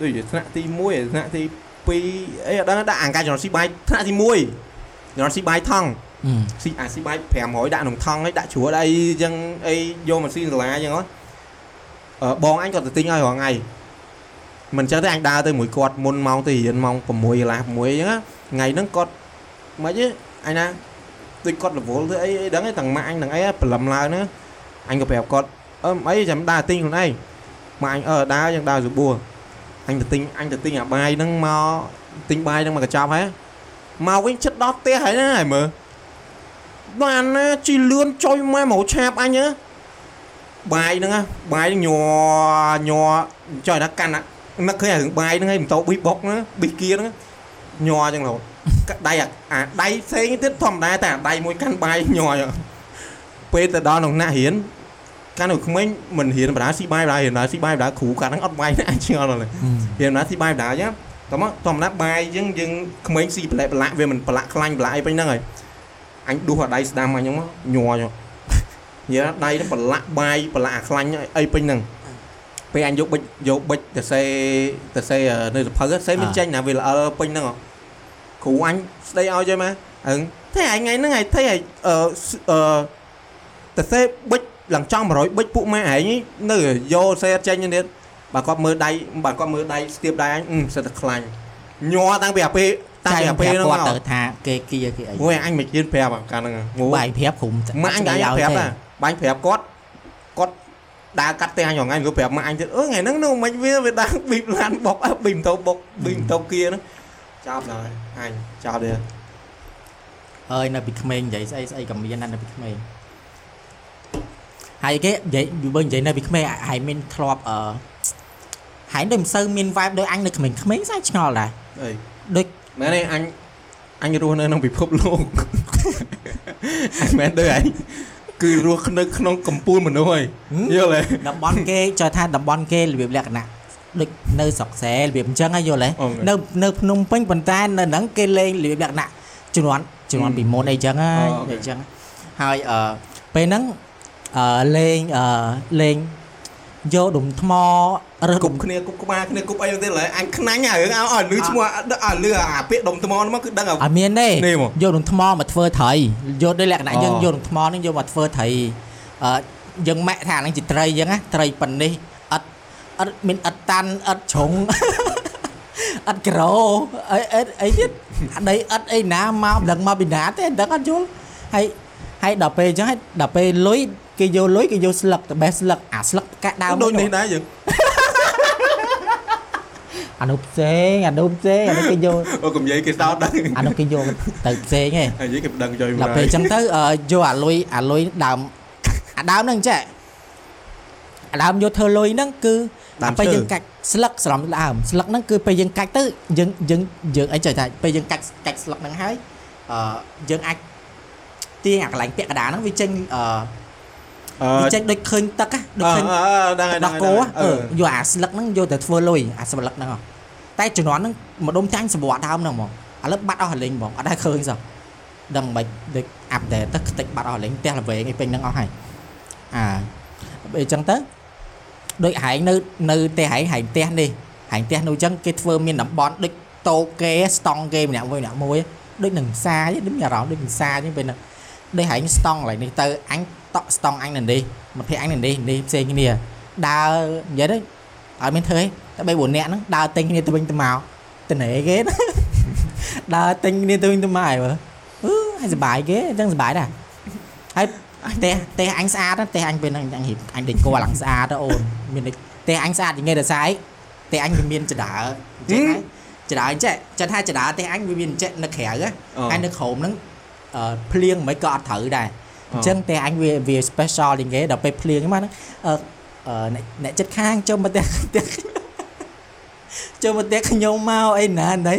ដូចជាថ្នាក់ទី1ថ្នាក់ទី2អីអត់ដឹងដាក់អាការចំណត់ស៊ីបាយថ្នាក់ទី1ចំណត់ស៊ីបាយថង់អឺស៊ីអាស៊ីបាយ500ដាក់ក្នុងថង់ហើយដាក់ជ្រួតអីអញ្ចឹងអីយកមកស៊ីសាលាអញ្ចឹងហ៎អឺបងអញគាត់ទៅទិញឲ្យរាល់ថ្ងៃមិនចឹងទេអញដើរទៅមួយគាត់មុនម៉ោងទៅរៀនម៉ោង6កន្លះ6អញ្ចឹងណាថ្ងៃហ្នឹងគាត់មិនទេអញណាដូចគាត់រវល់ធ្វើអីអីដឹងឯងទាំងម៉ាក់អញទាំងអីព្រលឹមឡើងហ្នឹង អញក៏ប្រាប់គាត់អឺអីចាំដើរទិញខ្លួនឯងម៉ាក់អញអឺដើរយ៉ាងដើរស្បួរអញទៅទិញអញទៅទិញអាបាយហ្នឹងមកទិញបាយហ្នឹងមកកញ្ចប់ហើយមកវិញចិត្តដល់ផ្ទះហើយណាហើយមើលបានណាជីលឿនចុយម៉ែមកឆាបអញហ៎បាយហ្នឹងណាបាយហ្នឹងញ័រញ័រចុយថាកាន់ណានឹកឃើញអារឿងបាយហ្នឹងឯងម៉ូតូប៊ីបុកហ្នឹងប៊ីគៀហ្នឹងញ័រអញ្ចឹងរហូតកាត់ដៃអាអាដៃផ្សេងទៀតធម្មតាតែអាដៃមួយកាន់បាយញ័រអញ្ចឹង ពេលទៅដល់ក្នុងណាក់រៀនកាលនៅក្មេងមិនរៀនបណ្ដាស៊ីបាយបណ្ដារៀនបណ្ដាស៊ីបាយបណ្ដាគ្រូកាលហ្នឹងអត់បាយណាអញឆ្ងល់ដល់រៀនបណ្ដាស៊ីបាយបណ្ដាអញ្ចឹងតោះមកធម្មតាបាយអញ្ចឹងយើងក្មេងស៊ីប្រឡែកប្រឡាក់វាមិនប្រឡាក់ខ្លាញ់ប្រឡាក់អីពេញហ្នឹងហើយអញដួសអាដៃស្ដាំអញហ្នឹងមកញ័រចុះនិយាយថាដៃទៅប្រឡាក់បាយប្រឡាក់អាខ្លាញ់អីពេញហ្នឹងពេលអញយកបិចយកបិចទៅសេទៅសេនៅសភៅសេមិនចេញណាវាល្អលពេញហ្នឹងហ៎គ្រូអញស្ដីឲ្យចេះមកអឹងតែឯងថ្ងៃហ្នឹងឯងថៃឯងអឺអឺទៅ សេបិចឡើងចង់100បិចពួកម៉ែឯងនៅយកសេអត់ចេញទៀតបើគាត់មើលដៃបើគាត់មើលដៃស្ទាបដៃអញអឺសិតតែខ្លាញ់ញ័រតាំងពីអាពេលតាំងពីអាពេលហ្នឹងគាត់មកទៅថាគេគៀគេអីអូយអញមិនជឿប្រាប់អាកាលហ្នឹងងូបាយប្រាប់ក្រុមម៉ាក់អញកាយប្រាប់តាបាញ់ប្រាប់គាត់គាត់ដើរកាត់ផ្ទះអញរងថ្ងៃក៏ប្រាប់ម៉ាក់អញទៀតអឺថ្ងៃហ្នឹងនោះមិនវាវាដើរប៊ីបឡានបុកអើប៊ីម៉ូតូបុកប៊ីម៉ូតូគៀហ្នឹងចោលដល់អញចោលទៀតអើយនៅពីក្មេងនិយាយស្អីស្អីក៏មានដែរនៅពីក្មេង ហើយគេនិយាយបើនិយាយនៅពីក្មេងហើយមានធ្លាប់អឺហើយដូចមិនសូវមាន vibe ដូចអញនៅក្មេងក្មេងស្អីឆ្ងល់ដែរអីដូចមែនទេអញអញរស់នៅក្នុងពិភពលោកអញមែនទេអញគឺរស់នៅក្នុងកម្ពុជាមនុស្សហើយយល់ទេតំបន់គេចោះថាតំបន់គេរបៀបលក្ខណៈដូចនៅស្រុកសែរបៀបអញ្ចឹងហ៎យល់ទេអូខេនៅនៅភ្នំពេញប៉ុន្តែនៅហ្នឹងគេលេងរបៀបលក្ខណៈជំនាន់ជំនាន់ហឹមពីមុនអីចឹងហ៎អូអូខេអីចឹងហើយអឺពេលហ្នឹង អឺលេងអឺលេងយកដុំថ្មរើសគដុំប់គ្នាគប់ក្បាលគ្នាគប់អីទៅឡើយអញខ្នាញ់អារឿងឲ្យឲ្យលឺឈ្មោះឲ្យលឺអាពាក្យដុំថ្មហ្នឹងមកគឺដឹងឲ្យអត់មានទេនេះមកយកដុំថ្មមកធ្វើត្រីយកដោយលក្ខណៈអូយើងយកដុំថ្មហ្នឹងយកមកធ្វើត្រីអឺយើងម៉ាក់ថាហ្នឹងជាត្រីអញ្ចឹងណាត្រីប៉ុណ្នេះអត់អត់មានអត់តាន់អត់ជ្រុងអត់ក្រូអីអីអីទៀតអាដីអត់អីណាមកមិនដឹងមកពីណាទេមិនដឹងអត់យល់ហើយហើយដល់ពេលអញ្ចឹងហើយដល់ពេលលុយ គេយកលុយគេយកស្លឹកតបេះស្លឹកអាស្លឹកកាក់ដើមដូចនេះដែរយើងអានោះផ្សេងអានោះផ្សេងអានោះគេយកអូកំនិយាយគេសោតដឹងអានោះគេយកទៅផ្សេងឯងហើយនិយាយគេមិនដឹងចុយដល់ពេលអញ្ចឹងទៅអឺយកអាលុយអាលុយដើមអាដើមហ្នឹងចេះអាដើមយកធ្វើលុយហ្នឹងគឺដល់ពេលយើងកាច់ស្លឹកស្រំដើមស្លឹកហ្នឹងគឺពេលយើងកាច់ទៅយើងយើងយើងអីចេះថាពេលយើងកាច់កាច់ស្លឹកហ្នឹងហើយអឺយើងអាចទាញអាកន្លែងពាក់កណ្ដាលហ្នឹងវាចេញអឺអឺវា ចេញដូចឃើញទឹកណាដូចឃើញអឺដឹងហើយដដឹងកហើយគោដឹងអឺយកអាស្លឹកហ្នឹងយកទៅធ្វើលុយអាស្លឹកហ្នឹងហ៎តែជំនាន់ហ្នឹងម្ដុំចាញ់សម្បត្តិដើមហ្នឹងហ្មងឥឡូវបាត់អស់រលេងហ្មងអត់ដែរឃើញសោះដឹងមិនដូចអាប់ដេតទៅខ្ទេចបាត់អស់រលេងផ្ទះល្វែងឯពេញហ្នឹងអស់ហើយអាពេលអញ្ចឹងទៅដូចហែងនៅនៅផ្ទះហែងហែងផ្ទះនេះហែងផ្ទះនោះអញ្ចឹងគេធ្វើមានតំបន់ដូចតូគេស្តង់គេម្នាក់មួយម្នាក់មួយដូចនឹងផ្សារដូចមានអារម្មណ៍ដូចនឹងផ្សារអញ្ចឹងពេលហ្នឹងដូចហែងស្តង់កន្លែងនេះទៅអញ តក់ស្តង់អញនៅនេះមកភ័ក្រអញនៅនេះនេះផ្សេងគ្នាដើរនិយាយទៅអត់មានធ្វើអីតែ3 4នាក់ហ្នឹងដើរទិញគ្នាទៅវិញទៅមកទៅណែគេណាដើរទិញគ្នាទៅវិញទៅមកហើយមើលអឺឲ្យសុបាយគេអញ្ចឹងសុបាយដែរហើយផ្ទះផ្ទះអញស្អាតណាផ្ទះអញពេលហ្នឹងអញរៀបអញដេកគល់ឡើងស្អាតទៅអូនមានដូចផ្ទះអញស្អាតយ៉ាងงี้ដល់ស្អែកផ្ទះអញវាមានចដើអញ្ចឹងហើយចដើអញ្ចឹងចឹងថាចដើផ្ទះអញវាមានអញ្ចឹងនៅក្រៅហ៎ហើយនៅក្រោមហ្នឹងអឺភ្លៀងមិនក៏អត់ត្រូវដែរ អញ្ចឹងតែអញវាវា special ជាងគេដល់ពេលភ្លៀងហ្នឹងអឺអឺអ្នកអ្នកចិត្តខាងចូលមកផ្ទះផ្ទះចូលមកផ្ទះខ្ញុំមកអីណាណៃ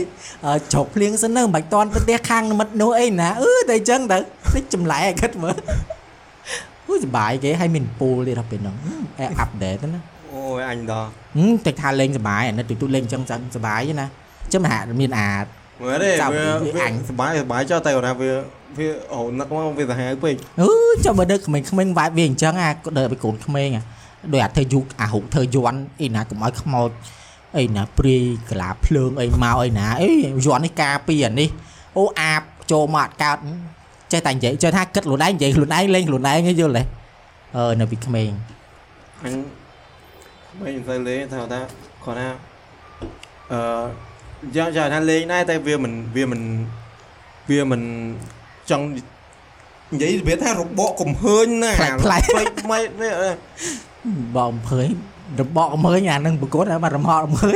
អឺជ្រកភ្លៀងសិនទៅមិនបាច់តន់ទៅផ្ទះខាងមិត្តនោះអីណាអឺតែអញ្ចឹងទៅតិចចម្លែកគិតមើលអូសុបាយគេឲ្យមានពូលទៀតដល់ពេលហ្នឹងអែអាប់ដេតណាអូយអញដល់ហឹមតែថាលេងសុបាយអានេះទូទូលេងអញ្ចឹងសុបាយទេណាចឹងមហាមានអាមើលទេចាំវាវាវាអញសបាយសបាយចុះតែគាត់ថាវា វាអូនឹកមកវាសាហាវពេកអឺចាំបើនៅក្មេងៗវាយវាអញ្ចឹងអាក៏ដើរទៅកូនក្មេងអាដោយអាធ្វើយូអារូបធ្វើយន់អីណាកុំឲ្យខ្មោចអីណាព្រាយកលាភ្លើងអីមកអីណាអីយន់នេះការពីអានេះអូអាបចូលមកអត់កើតចេះតែនិយាយចេះថាគិតខ្លួនឯងនិយាយខ្លួនឯងលេងខ្លួនឯងឯងយល់ទេអឺនៅពីក្មេងអញមិនទៅលេងថាថាគាត់ថាអឺយ៉ាងយ៉ាងថាលេងដែរតែវាមិនវាមិនវាមិន ចង់និយាយវាថារបកកំហើញណាផ្លែកផ្លែកផ្លែកម៉េចវាបងអំភើយរបកមើលអានឹងប្រកួតហើយបាត់រមហកមើល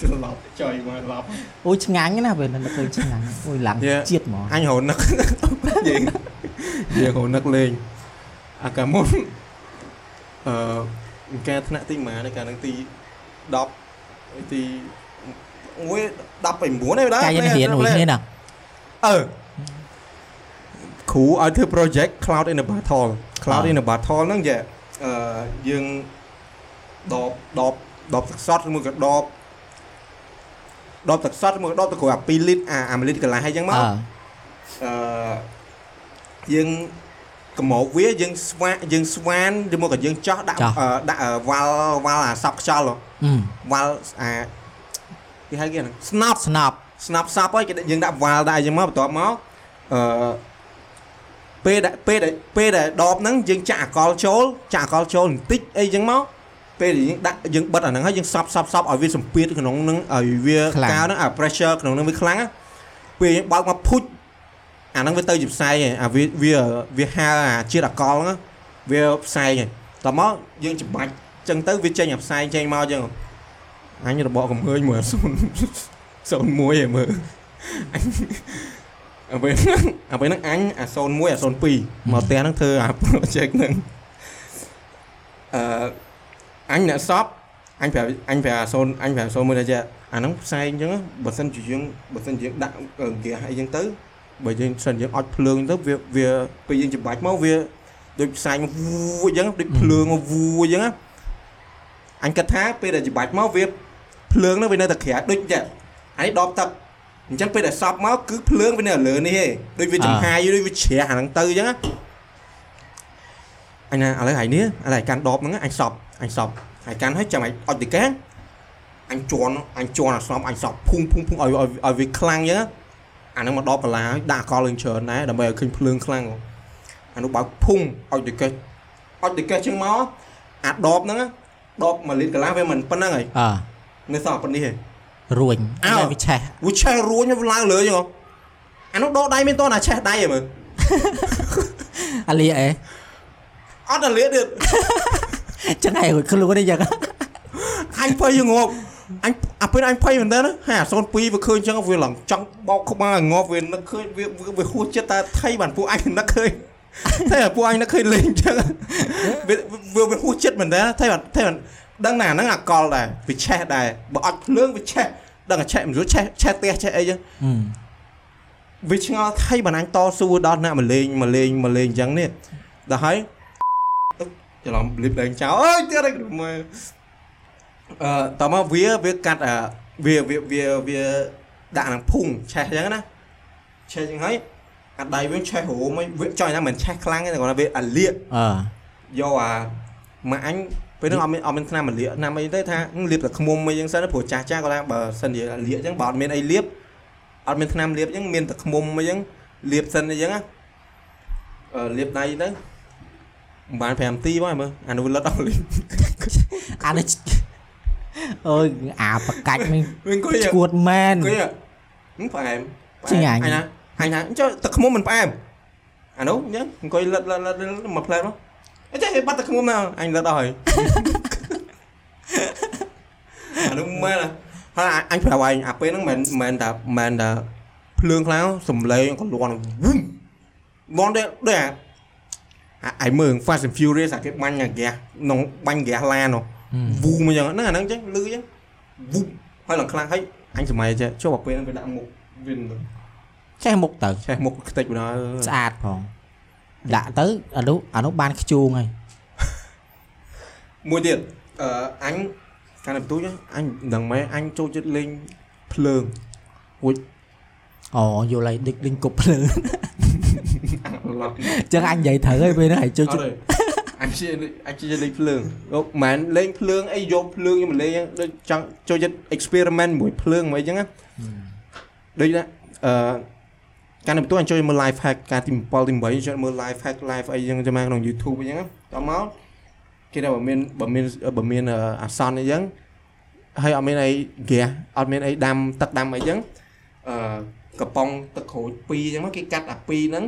ច្រឡប់ចុយមកឡប់អូយឆ្ងាញ់ណាស់ពេលហ្នឹងឃើញឆ្ងាញ់អូយឡើង Yeah. ជាតិហ្មងអញរនឹកយើងយើងរនឹកលេងអាកាមុនអឺការថ្នាក់ទីម៉ានេះកាលនឹងទី10ទីមួយ19ឯងដែរកាយរៀនមួយគ្នាណាអឺ គ្រូឲ្យធ្វើ project cloud in a battle cloud អ่า in a battle ហ្នឹងយ៉ាអឺយើងដបដបដបទឹកសតឬមួយក៏ដបដបទឹកសតឬមួយក៏ដបទឹកគ្រូអា2លីត្រអាអា1លីត្រកន្លះហើយអញ្ចឹងមកអឺអឺយើងកម្មកវាយើងស្វាយើងស្វានឬមកក៏យើងចោះដាក់អឺដាក់អឺវ៉ាល់វ៉ាល់អាសក់ខ្យល់ហ៎អឺវ៉ាល់អាគេហៅគេហ្នឹងស្នប់ស្នប់ស្នប់សប់ហើយគេដាក់យើងដាក់វ៉ាល់ដាក់អញ្ចឹងមកបន្ទាប់មកអឺ ពេលដែលពេលដែលពេលដែលដបហ្នឹងយើងចាក់អាកុលចូលចាក់អាកុលចូលបន្តិចអីអញ្ចឹងមកពេលដែលយើងដាក់យើងបិទអាហ្នឹងហើយយើងសប់សប់សប់ឲ្យវាសម្ពាធក្នុងហ្នឹងឲ្យវាកៅហ្នឹងអា pressure ក្នុងហ្នឹងវាខ្លាំងណាពេលយើងបើកមកភុជអាហ្នឹងវាទៅជាផ្សែងហើយអាវាវាវាហាលអាជាតិអាកុលហ្នឹងវាផ្សែងហើយតមកយើងច្បាច់អញ្ចឹងទៅវាចេញអាផ្សែងចេញមកអញ្ចឹងអញរបកកំហើញមើលសុនសូន1ឯមើលអញ អាពេលហ្នឹងអាពេលហ្នឹងអញអាសូន1អាសូន2មកផ្ទះហ្នឹងធ្វើអា project ហ្នឹងអឺអញអ្នកសពអញប្រាប់អញប្រាប់អាសូនអញប្រាប់អាសូនមួយថាចេះអាហ្នឹងផ្សែងអញ្ចឹងបើសិនជាយើងបើសិនជាយើងដាក់ហ្គាសអីអញ្ចឹងទៅបើយើងសិនយើងអត់ភ្លើងទៅវាវាពេលយើងច្បាច់មកវាដូចផ្សែងមកវូអញ្ចឹងដូចភ្លើងមកវូអញ្ចឹងណាអញគិតថាពេលដែលច្បាច់មកវាភ្លើងហ្នឹងវានៅតែក្រាស់ដូចចេះអានេះដបទឹក អញ្ចឹងពេលដែលសប់មកគឺភ្លើងវានៅលើនេះឯងដូចវាចំហាយដូចវាជ្រះអាហ្នឹងទៅអញ្ចឹងណាអញណាឥឡូវហើយនេះឥឡូវកាន់ដបហ្នឹងអញសប់អញសពហើយកាន់ហើយចាំអញអត់ទីកែអញជន់អញជន់អាស្នប់អញសពភុងភុងភុងឲ្យឲ្យឲ្យវាខ្លាំងអញ្ចឹងអាហ្នឹងមកដល់បន្លាហើយដាក់កលលេងច្រើនដែរដើម្បីឲ្យឃើញភ្លើងខ្លាំងអានោះបើកភុងឲ្យទីកែឲ្យទីកែជាងមកអាដបហ្នឹងដប1លីត្រកន្លះវាមិនប៉ុណ្្នឹងហើយអើនៅសល់ប៉ុណ្នេះឯង រួញអើតែវាឆេះវាឆេះរួញវាឡើងលើចឹងហ៎អានោះដកដៃមានតោះណាឆេះដៃហ៎មើលអាលីអេអត់តែលៀតទៀតចឹងឯងរួចខ្លួននេះចឹងអញភ័យយងប់អញអាពេលអញភ័យមែនតើណាហើយអា02វាឃើញចឹងវាឡើងចង់បោកក្បាលឲ្យងាប់វានឹកឃើញវាវាវាហួសចិត្តតែថៃបានពួកអញនឹកឃើញតែពួកអញនឹកឃើញលេងចឹងវាវាវាហួសចិត្តមែនតើថៃបានថៃបាន ដឹងណាហ្នឹងអាកលដែរវាឆេះដែរបើអត់ភ្លើងវាឆេះដឹងតែឆេះមិនรู้ឆេះឆេះផ្ទះឆេះអីចឹងហឹមវាឆ្ងល់ថៃបានអញតស៊ូដល់អ្នកមកលេងមកលេងមកលេងអញ្ចឹងនេះដល់ហើយច្រឡំលៀបលេងចោលអើយទៀតឯងមើលអឺតមកវាវាកាត់អាវាវាវាវាដាក់នឹងភុងឆេះអញ្ចឹងណាឆេះអញ្ចឹងហើយអាដៃវាឆេះរោមវាចង់ណាមិនឆេះខ្លាំងទេគាត់ថាវាអាលៀកអឺយកអាមកអញ ពេលហ្នឹងអត់មានអត់មានថ្នាំអាលៀកថ្នាំអីទេថាលៀបតែខ្មុំអីចឹងសិនព្រោះចាស់ចាស់គាត់ថាបើសិនជាអាលៀកអញ្ចឹងបើអត់មានអីលៀបអត់មានថ្នាំលៀបអញ្ចឹងមានតែខ្មុំអីចឹងលៀបសិនអីចឹងណាអឺលៀបដៃទៅមិនបាន5នាទីមកមើលអានោះលិតអស់លីងអានេះអូយអាបកាច់មិនវាអង្គុយឈួតមែនអង្គុយហឹមផ្អែមឆ្ងាញ់អញណាអញណាចុះតែខ្មុំមិនផ្អែមអានោះអញ្ចឹងអង្គុយលិតលិតលិតលិតមកផ្លែមក អញ្ចឹងបាត់តែខ្មុំមកអញលិតអស់ហើយអានោះមែនហើយអញប្រាប់ឯងអាពេលហ្នឹងមិនមែនតែមិនតែភ្លើងខ្លាំងសំឡេងក៏លន់វឹមលន់ដែរដែរអាឯមើល Fast and Furious អាគេបាញ់អាហ្គាសក្នុងបាញ់ហ្គាសឡាននោះវូមកយ៉ាងហ្នឹងអាហ្នឹងអញ្ចឹងលឺអញ្ចឹងវូហើយឡើងខ្លាំងហើយអញសម័យចេះចុះអាពេលហ្នឹងវាដាក់មុខវិញទៅចេះមុខទៅឆេះមុខខ្ទេចបណ្ដោយស្អាតផង ដាក់ទៅអានោះអានោះបានខ្ជូងហើយមួយទៀតអឺអញកាលនៅបន្ទូចអញមិនដឹងមែនអញចូលចិត្តលេងភ្លើងអូយល់ហើយដឹកដេញគប់ភ្លើងឡប់ចឹងអញនិយាយត្រូវហើយពេលហ្នឹងហើយចូលអជិត់តទេអញជាអញជាលេងភ្លើងអូមិនលេងភ្លើងអីយកភ្លើងខ្ញុំលេងដូចចង់ចូលចិត្ត experiment មួយភ្លើងមួយអញ្ចឹងណាដូចណាអឺ កាលនៅបន្ទូចអញចូលមើល live hack ការទី7ទី8ចូលមើល live hack live អីអញ្ចឹងចាំមកក្នុង YouTube អញ្ចឹងណាតមកគេថាបើមានបើមានបើមានអាសន្នអីចឹងហើយអត់មានអីហ្គាសអត់មានអីដាំទឹកដាំអីចឹងអឺកំប៉ុងទឹកក្រូច2អញ្ចឹងមកគេកាត់អា2ហ្នឹង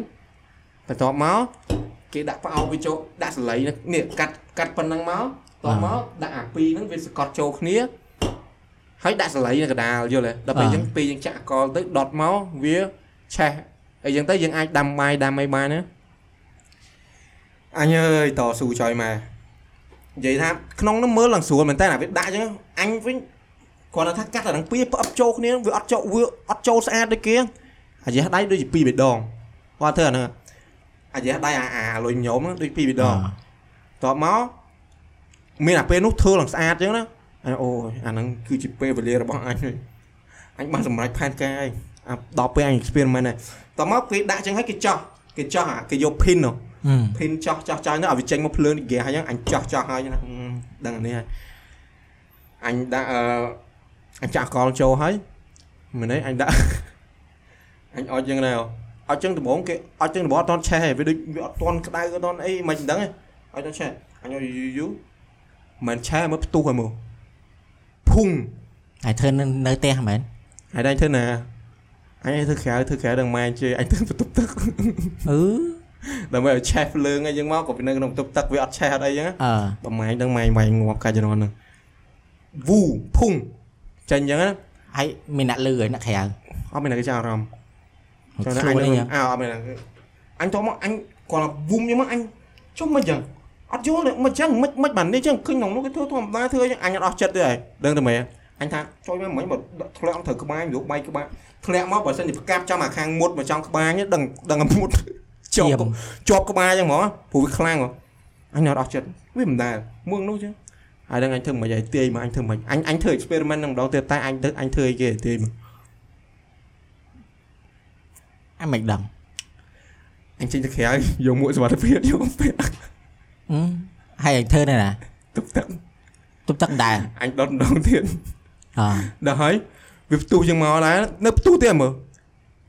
បន្ទាប់មកគេដាក់ផ្អោបវាចូលដាក់សលៃនេះនេះកាត់កាត់ប៉ុណ្ណឹងមកតបមកដាក់អា2ហ្នឹងវាសកត់ចូលគ្នាហើយដាក់សលៃនៅកណ្ដាលយល់ទេដល់ពេលអញ្ចឹងពេលយើងចាក់អកលទៅដុតមកវា ឆេះអីចឹងទៅយើងអាចដាំបាយដាំអីបានណាអញអើយតស៊ូចុយមកនិយាយថាក្នុងនោះមើលឡើងស្រួលមែនតើអាវាដាក់អញ្ចឹងអញវិញគាត់ថាកាត់អាហ្នឹងពីរផ្អឹបចូលគ្នាវាអត់ចូលវាអត់ចូលស្អាតដូចគេអាយះដៃដូចជាពីរបេះដងគាត់ធ្វើអាហ្នឹងអាយះដៃអាអាលុយញោមហ្នឹងដូចពីរបេះដងតបមកមានអាពេលនោះធ្វើឡើងស្អាតអញ្ចឹងណាអញអូយអាហ្នឹងគឺជាពេលវេលារបស់អញហើយអញបានសម្រេចផែនការហើយអា ដល់ពេលអញ experiment ហើយតបមកគេដាក់អញ្ចឹងហើយគេចោះគេចោះអាគេយក pin នោះហឹមភិនចោះចោះចោះនោះឲ្យវាចេញមកភ្លើងហ្គាសហើយអញ្ចឹងអញចោះចោះហើយណាអឺដឹងអានេះហើយអញដាក់អឺអញចាក់កលចូលហើយមែនទេអញដាក់អញអត់យ៉ាងណាអត់ចឹងដំបងគេអត់ចឹងដំបងអត់តន់ឆេះទេវាដូចវាអត់តន់ក្តៅអត់តន់អីមិនដឹងទេអត់តន់ឆេះអញឲ្យយូរយូរមិនឆេះមើលផ្ទុះហើយមើលភុងហើយធ្វើនៅនៅផ្ទះមែនហើយដៃធ្វើណា អញឲ្យធ្វើក្រៅធ្វើក្រៅដល់ម៉ែជេរអញធ្វើបន្ទប់ទឹកអឺដើម្បីឲ្យឆេះភ្លើងអីចឹងមកក៏ពីនៅក្នុងបន្ទប់ទឹកវាអត់ឆេះអត់អីចឹងណាអឺបើម៉ែងដឹងម៉ែងវាយងាប់កាច់ជំនាន់ហ្នឹងវូភុងចាញ់អញ្ចឹងណាហើយមានអ្នកលឺហើយអ្នកក្រៅអត់មានអ្នកគេចាប់អារម្មណ៍ខ្លួនអញនេះអើអត់មានអ្នកអញតមកអញគាត់វូមអញ្ចឹងមកអញចុះមិនអញ្ចឹងអត់យល់ទេមិនអញ្ចឹងមិនមិនបាននេះអញ្ចឹងឃើញក្នុងនោះគេធ្វើធម្មតាធ្វើអញ្ចឹងអញអត់អស់ចិត្តទេហើយដឹងតែមែន អញថាជួយមកមិញបើធ្លាក់ត្រូវក្បាលយកបាយក្បាលធ្លាក់មកបើសិនជាផ្កាប់ចំអាខាងមុតមកចំក្បាលនេះដឹងដឹងតែមុតជាជាប់មជាប់ក្បាលអញ្ចឹងហ្មងព្រោះវាខ្លាំងហ៎អញអត់អស់ចិត្តវាមិនដែលមួងនោះចឹងហើយដឹងអញធ្វើមិនឲ្យទាយមកអញធ្វើមិនអញអញធ្វើ experiment នឹងម្ដងទៀតតែអញទៅអញធ្វើអីគេទាយមកអញមិនដឹងអញចេញទៅក្រៅយកមួកសុវត្ថិភាពយកពេទ្យហឹមហើយអញធ្វើនៅណាទឹកទឹកទប់ទឹកដែរអញដុតម្ដងទៀតអឺ ដល់ហើយវាផ្ទុះជាងមកដែរនៅផ្ទុះទៀតមើល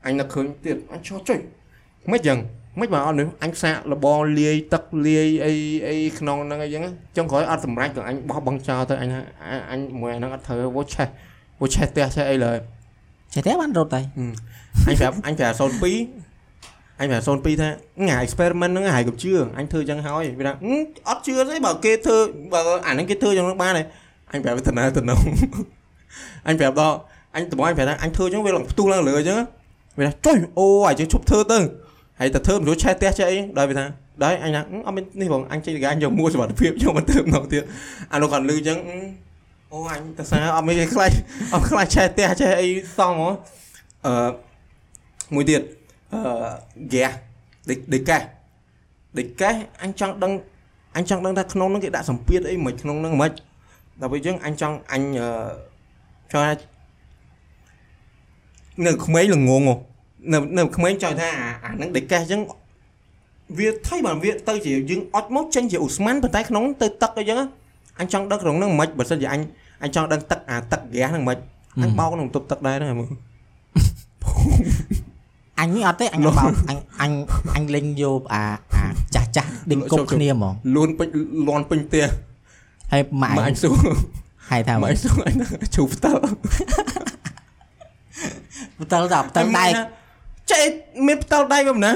អញនឹកឃើញទៀតអញចោះចុយមិនចឹងមិនបើអត់នេះអញសាកលបងលាយទឹកលាយអីអីក្នុងហ្នឹងអីចឹងចុងក្រោយអត់សម្រេចក៏អញបោះបង់ចោលទៅអញថាអញមួយហ្នឹងអត់ត្រូវវោឆេះវោឆេះផ្ទះឆេះអីឡើយចេះតែបានរត់ទៅអញប្រាប់អញប្រាប់02អញប្រាប់02ថាងា experiment ហ្នឹងហើយកុំជឿអញធ្វើចឹងហើយវាថាអឺអត់ជឿទេបើគេធ្វើបើអាហ្នឹងគេធ្វើចឹងបានទេអញប្រាប់វាតំណតំណង អញប្រាប់ដល់អញតំអញប្រាប់ថាអញធ្វើចឹងវាឡើងផ្ទុះឡើងលើចឹងវាថាចុយអូអាយចឹងឈប់ធ្វើទៅហើយតែធ្វើមិនรู้ឆេះផ្ទះចេះអីដល់វាថាដល់អញថាអត់មាននេះបងអញចេញលកាអញយកមួយសុវត្ថិភាពយកមកធ្វើម្ដងទៀតអានោះគាត់លឺចឹងអូអញតែសារអត់មានខ្លាចអត់ខ្លាចឆេះផ្ទះចេះអីសំហ៎អឺមួយទៀតអឺហ្គាសដេកដេកកេះដេកកេះអញចង់ដឹងអញចង់ដឹងថាក្នុងហ្នឹងគេដាក់សម្ពាធអីមិនក្នុងហ្នឹងមិនដល់ពេលអញ្ចឹងអញចង់អញអឺ ចង់ថានៅក្មេងល្ងងហ៎នៅនៅក្មេងចង់ថាអាអាហ្នឹងដេកកេះអញ្ចឹងវាថៃបើវាទៅជាយើងអត់មកចេញជាអ៊ូស្មានប៉ុន្តែក្នុងទៅទឹកអីចឹងអញចង់ដឹងក្នុងហ្នឹងមិនបើសិនជាអញអញចង់ដឹងទឹកអាទឹកហ្គាសហ្នឹងមិនអញបោកក្នុងទប់ទឹកដែរហ្នឹងមើលអញនេះអត់ទេអញបោកអញអញអញលេងយកអាអាចាស់ចាស់ដេញគប់គ្នាហ្មងលួនពេញលន់ពេញផ្ទះហើយម៉ាក់មកអអញញសួរ ហើយថាមកម៉េអចញសួរអញថាជូផ្ទល់ផ្ទាល់ដល់ផ្ទាល់ដៃចេះមានផ្ទល់ដៃក៏មិនណា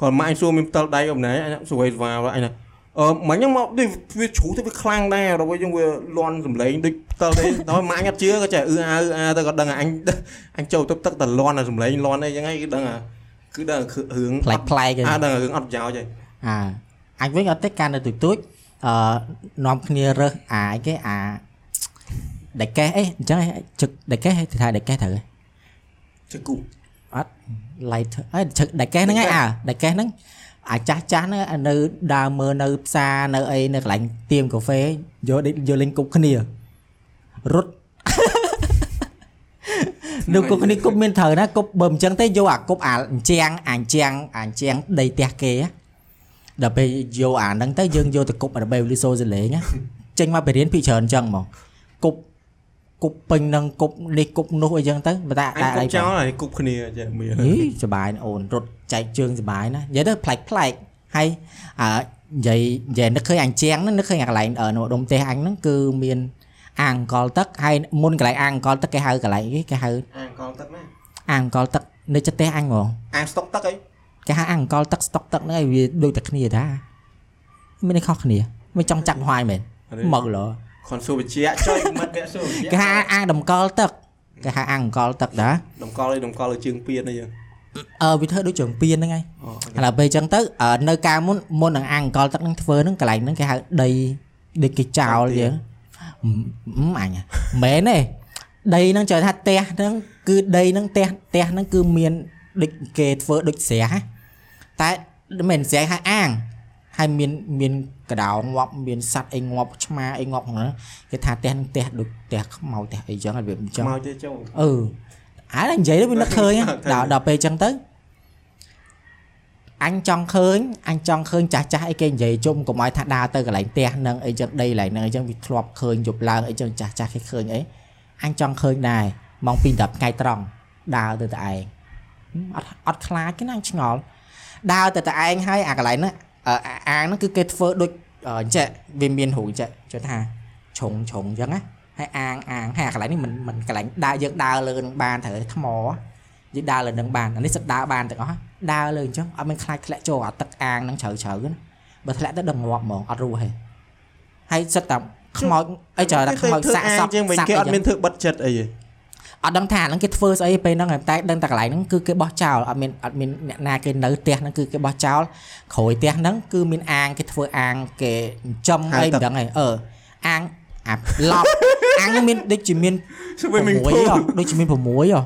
គាត់មកអញសួរមានផ្ទល់ដៃក៏មិនណាអញសួរឲ្យស្វាអញថាអឺមិញហ្នឹងមកដូចវាជ្រុះទៅវាខ្លាំងដែរដល់វិញយើងវាលន់សំឡេងដូចផ្ទល់ទេដល់មកអញអត់ជឿក៏ចេះអឺអើអើទៅក៏ដឹងថាអញអញចូលទៅទឹកតែលន់តែសំឡេងលន់អីចឹងហើយគឺដឹងថាគឺដឹងគឺរឿងប្លែកប្លែកអើដឹងថារឿងអត់ប្រយោជន៍ហើយអាអញវិញអត់ទេការនៅទូចទូចអឺនាំគ្នារើសអាអីគេអា ដេកេះអីអញ្ចឹងជឹកដេកេះទៅថាដេកេះត្រូវជគូអត់ light អីជឹកដេកេះហ្នឹងឯងអើដេកេះហ្នឹងអាចាស់ចាស់ហ្នឹងនៅដើរមើលនៅផ្សារនៅអីនៅកន្លែងទៀមកាហ្វេយកយកលេងគប់គ្នារត់នៅគប់គ្នាគប់មានត្រូវណាគប់បើមិនចឹងទេយកអាគប់អាអញ្ចាំងអាអញ្ចាំងអាអញ្ចាំងដីផ្ទះគេណាដល់ពេលយកអាហ្នឹងទៅយើងយកទៅគប់ដើម្បីលីសូសលេងណាចេញមកបរៀនពីច្រើនអញ្ចឹងហ្មងគប់ គប់ពេញនឹងគប់នេះគប់នោះអីចឹងទៅបើតាអញដាក់គអីប់ចោលហើយគប់គ្នាចេះមានហីសបាយណាស់អូនរត់ចែកជើងសបាយណាស់និយាយទៅប្លែកប្លែកហើយអើនិយាយនិយាយនឹកឃើញអញ្ចាំងហ្នឹងនឹកឃើញអាកន្លែងអឺនៅដុំផ្ទះអញហ្នឹងគឺមានអាងអង្កលទឹកហើយមុនកន្លែងអាងអង្កលទឹកគេហៅកន្លែងគេគេហៅអាងកលទឹកណាអាងអង្កលទឹកនៅចិត្តផ្ទះអញហ្មងអាងស្តុកទឹកអីគេហៅអាងអង្កលទឹកស្តុកទឹកហ្នឹងឯងវាដូចតែគ្នាតាមានតែខុសគ្នាមិនចង់ចាក់ហួយមែនមកឡ ខនសួរវិជ្ជាចុយមិនពាក់សួរវិជ្ជាគេហៅអាងតម្កល់ទឹកគេហៅអាងអង្កលទឹកតាតម្កល់ឲ្យតម្កល់ឲ្យជើងពៀនអីចឹងអឺវាធ្វើដូចជើងពៀនហ្នឹងឯងអូឥឡូវពេលអញ្ចឹងទៅអឺនៅកាលមុនមុននឹងអាងអង្កលទឹកហ្នឹងធ្វើហ្នឹងកន្លែងហ្នឹងគេហៅដីដីគេចោលយើងអឺអញមែនទេដីហ្នឹងចៅថាផ្ទះហ្នឹងគឺដីហ្នឹងផ្ទះផ្ទះហ្នឹងគឺមានដូចគេធ្វើដូចស្រះណាតែមិនមែនស្រះហៅអាង ហើយមានមានកដោងាប់មានសัตว์អីងាប់ឆ្មាអីងាប់ហ្នឹងគេថាផ្ទះហ្នឹងផ្ទះដូចផ្ទះខ្មោចផ្ទះអីចឹងហើយវាអញ្ចឹងមកទេចុងអឺអានេះនិយាយទៅវានឹកឃើញហ៎ដល់ដល់ពេលអញ្ចឹងទៅអញចង់ឃើញអញចង់ឃើញចាស់ចាស់អីគេនិយាយជុំកុំឲ្យថាដើរទៅកន្លែងផ្ទះហ្នឹងអីចឹងដីកន្លែងហ្នឹងអីចឹងវាធ្លាប់ឃើញយប់ឡើងអីចឹងចាស់ចាស់គេឃើញអីអញចង់ឃើញដែរម៉ោង2 10ថ្ងៃត្រង់ដើរទៅតែឯងអត់អត់ខ្លាចទេណាអញឆ្ងល់ដើរទៅតែឯងហើយអាកន្លែងហ្នឹង អឺអាអាងហ្នឹងគឺគេធ្វើដូចអឺអញ្ចឹងវាមានរូងអញ្ចឹងជឿថាឆុងឆុងអញ្ចឹងណាហើយអាងអាងហើយកន្លែងនេះមិនមិនកន្លែងដើរយើងដើរលើនឹងបានត្រូវថ្មយើងដើរលើនឹងបានអានេះសិតដើរបានទាំងអស់ដើរលើអញ្ចឹងអត់មានខ្លាចធ្លាក់ចូលអាទឹកអាងហ្នឹងជ្រៅជ្រៅណាបើធ្លាក់ទៅដឹងងាប់ហ្មងអត់រស់ទេហើយសិតតែខ្មោចអីច្រើនតែខ្មោចសាកសពជាងវិញសាក់គេអីអត់ចឹមានងធ្វើបិទចិត្តអីទេ អត់ដឹងថាអាហ្នឹងគេធ្វើស្អីពេលហ្នឹងតែដឹងតែកន្លែងហ្នឹងគឺគេបោះចោលអត់មានអត់មានអ្នកណាគេនៅផ្ទះហ្នឹងគឺគេបោះចោលក្រោយផ្ទះហ្នឹងគឺមានអាងគេធ្វើអាងគេចិញ្ចឹមអីមិនដឹងហីអឺអាងអាឡប់អាងហ្នឹងមានដូចជាមាន swimming 6 pool ហ៎ដូចជាមាន6ហ៎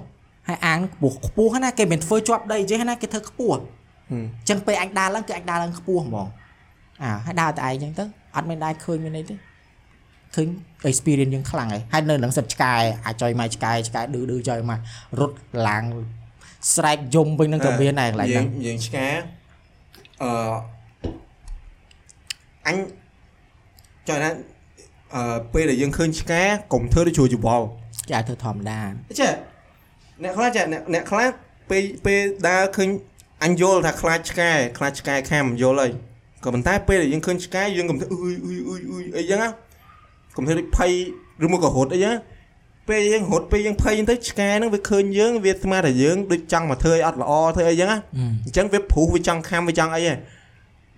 ហើយអាងខ្ពស់ខ្ពស់ណាគេមិនធ្វើជាប់ដីចេះណាគេធ្វើខ្ពស់អញ្ចឹងពេលអញដើរឡើងគឺអញដើរឡើងខ្ពស់ហ្មងអាហើយដើរតែឯងអញ្ចឹងទៅអត់មានដែរឃើញមានអីទេ ឃើញ experience យើងខ្លាំងហើយហើយនៅនឹងសិតឆ្កែអាចុយមកឆ្កែឆ្កែឌឺឌឺចុយមករត់ឡើងស្រែកយំវិញនឹងក៏មានដែរកន្លែងយើហ្នឹងងយើងឆ្កាអឺអញចង់ថាអឺពេលដែលយើងឃើញឆ្កែកុំធ្វើដូចជួច្បល់ចាធ្វើធម្មតាចេះអ្នកខ្លះចេះអ្នកអ្នកខ្លះពេលពេលដើរឃើញអញយល់ថាខ្លាចឆ្កែខ្លាចឆ្កែខាំយល់ហើយក៏ប៉ុន្តែពេលដែលយើងឃើញឆ្កែយើងកុំធ្វើអ៊ុយអ៊ុយអ៊ុយអ៊ុយអីចឹងណា កុំធ្វើដូចភ័យឬមកក៏រត់អីចឹងពេលយើងរត់ពេលយើងភ័យទៅឆ្កែហ្នឹងវាឃើញយើងវាស្មានតែយើងដូចចង់មកធ្វើឲ្យអត់ល្អធ្វើអីចឹងណាអញ្ចឹងវាព្រុសវាចង់ខំវាចង់អីហ៎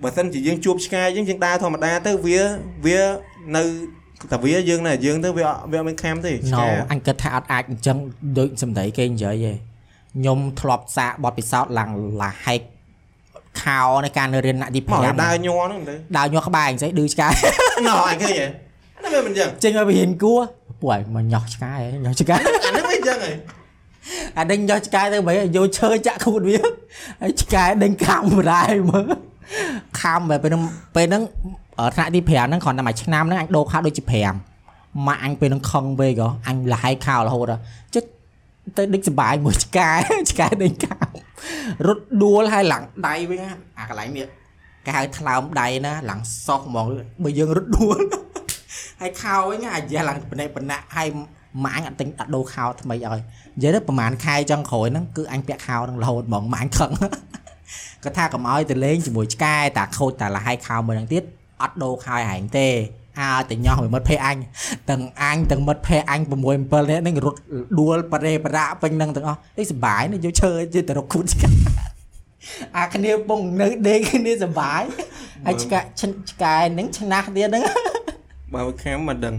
បើសិនជាយើងជួបឆ្កែយើងយើងដើរធម្មតាទៅវាវានៅតែវាយើងណែយើងទៅវាអត់វាអត់មានខំទេឆ្ណូកែអញគិតថាអត់អាចអញ្ចឹងដូចសម្ដីគេនិយាយទេខ្ញុំធ្លាប់សាកបទពិសោធន៍ឡើងឡាហែកខោในការរៀនណាក់ទីមក5ដើរញ័រហ្នឹងទៅដើរញាស់ក្បែរអញ្ចឹងឌឺឆ្កែណ៎អញឃើញហ៎អា ហ្នឹងវាមិនអញ្ចឹងចេញឲ្យវាហ៊ានគួរពួកឯងមកញាស់ឆ្កែញាស់ឆ្កែអាហ្នឹងវាអញ្ចឹងហ៎អាដេញញាស់ឆ្កែទៅបីយកឈើចាក់ខួតវាហើយឆ្កែដេញខំបរាយមើលខំបែបពេលហ្នឹងពេលហ្នឹងអឺថ្នាក់ទី5ហ្នឹងគ្រាន់តែមួយឆ្នាំហ្នឹងអញដូរខោដូចជា5ម៉ាក់អញពេលហ្នឹងខឹងពេកហ៎អញលះឲ្យខោរហូតហ៎ចិត្តទៅដឹកសបាយមួយឆ្កែឆ្កែដេញខំរត់ដួលហើយឡើងដៃវិញណាអាកន្លែងនេះគេហៅថ្លើមដៃណាឡើងសោះហ្មងបើយើងរត់ដួល ហើយខោវិញអាយ៉ាឡើងបណេបណៈហើយម៉ាក់អញអត់ទិញអត់ដូរខោថ្មីឲ្យនិយាយទៅប្រហែលខែចុងក្រោយហ្នឹងគឺអញពាក់ខោហ្នឹងរហូតហ្មងម៉ាក់អញខឹងគាត់ថាកុំឲ្យទៅលេងជាមួយឆ្កែតាខូចតាលហើយខោមួយហ្នឹងទៀតអត់ដូរខោឲ្យហែងទេអើតែញោះមួយមិត្តភ័ក្ដិអញទាំងអញទាំងមិត្តភ័ក្ដិអញ6 7នាក់ហ្នឹងរត់ដួលបរេបរៈពេញហ្នឹងទាំងអស់នេះសុបាយណាស់យកឈើទៅទៅរកខូចឆ្កែអាគ្នាពងនៅដេកគ្នាសុបាយហើយឆ្កែឈិនឆ្កែហ្នឹងឆ្នះទៀតហ្នឹង បើវាខំមិនដឹង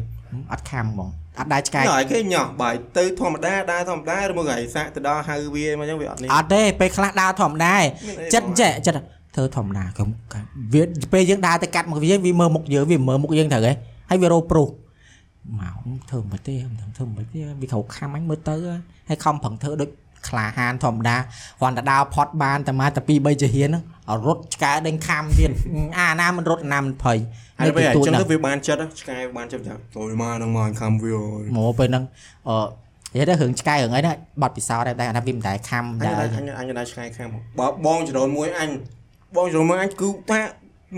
អត់ខំហ្មងអត់ដែរឆ្កែណ៎ឲ្យគេញ៉ោះបើទៅធម្មតាដើរធម្មតាឬមកឲ្យសាក់ទៅដល់ហៅវាមកអញ្ចឹងវាអត់នេះអត់ទេពេលខ្លះដើរធម្មតាឯងមានអីចិត្តចេះចិត្តធ្វើធម្មតាកុំកុំវាពេលយើងដើរទៅកាត់មកវាវាមើលមុខយើងវាមើលមុខយើងត្រូវហ៎ហើយវារោប្រុសមកធ្វើមិនទេមិនដឹងធ្វើមិនទេវាក្រោកខំអញមើលទៅហើយខំប្រឹងធ្វើដូច ក្លាហានធម្មតាគ្រាន់តែដើរផត់បានតែមកតែ2 3ជាហ៊ានហ្នឹងរត់ឆ្កែដេញខំទៀតអាណាមិនរត់អាណាមិនភ័យហើយពេលអទូញ្ចឹងហ្នឹងទៅវាបានចិត្តឆ្កែបានចិត្តថាចូលមកនឹងមកខំវាមកពេលហ្នឹងអឺនិយាយទៅរឿងឆ្កែរឿងអីហ្នឹងបាត់ពិសោធន៍ដែរតែថាវាមិនដែរខំអញដែរអញអញដែរឆ្កែខាំបើបងចរនមួយអញបងចរនមួយអញគឺថា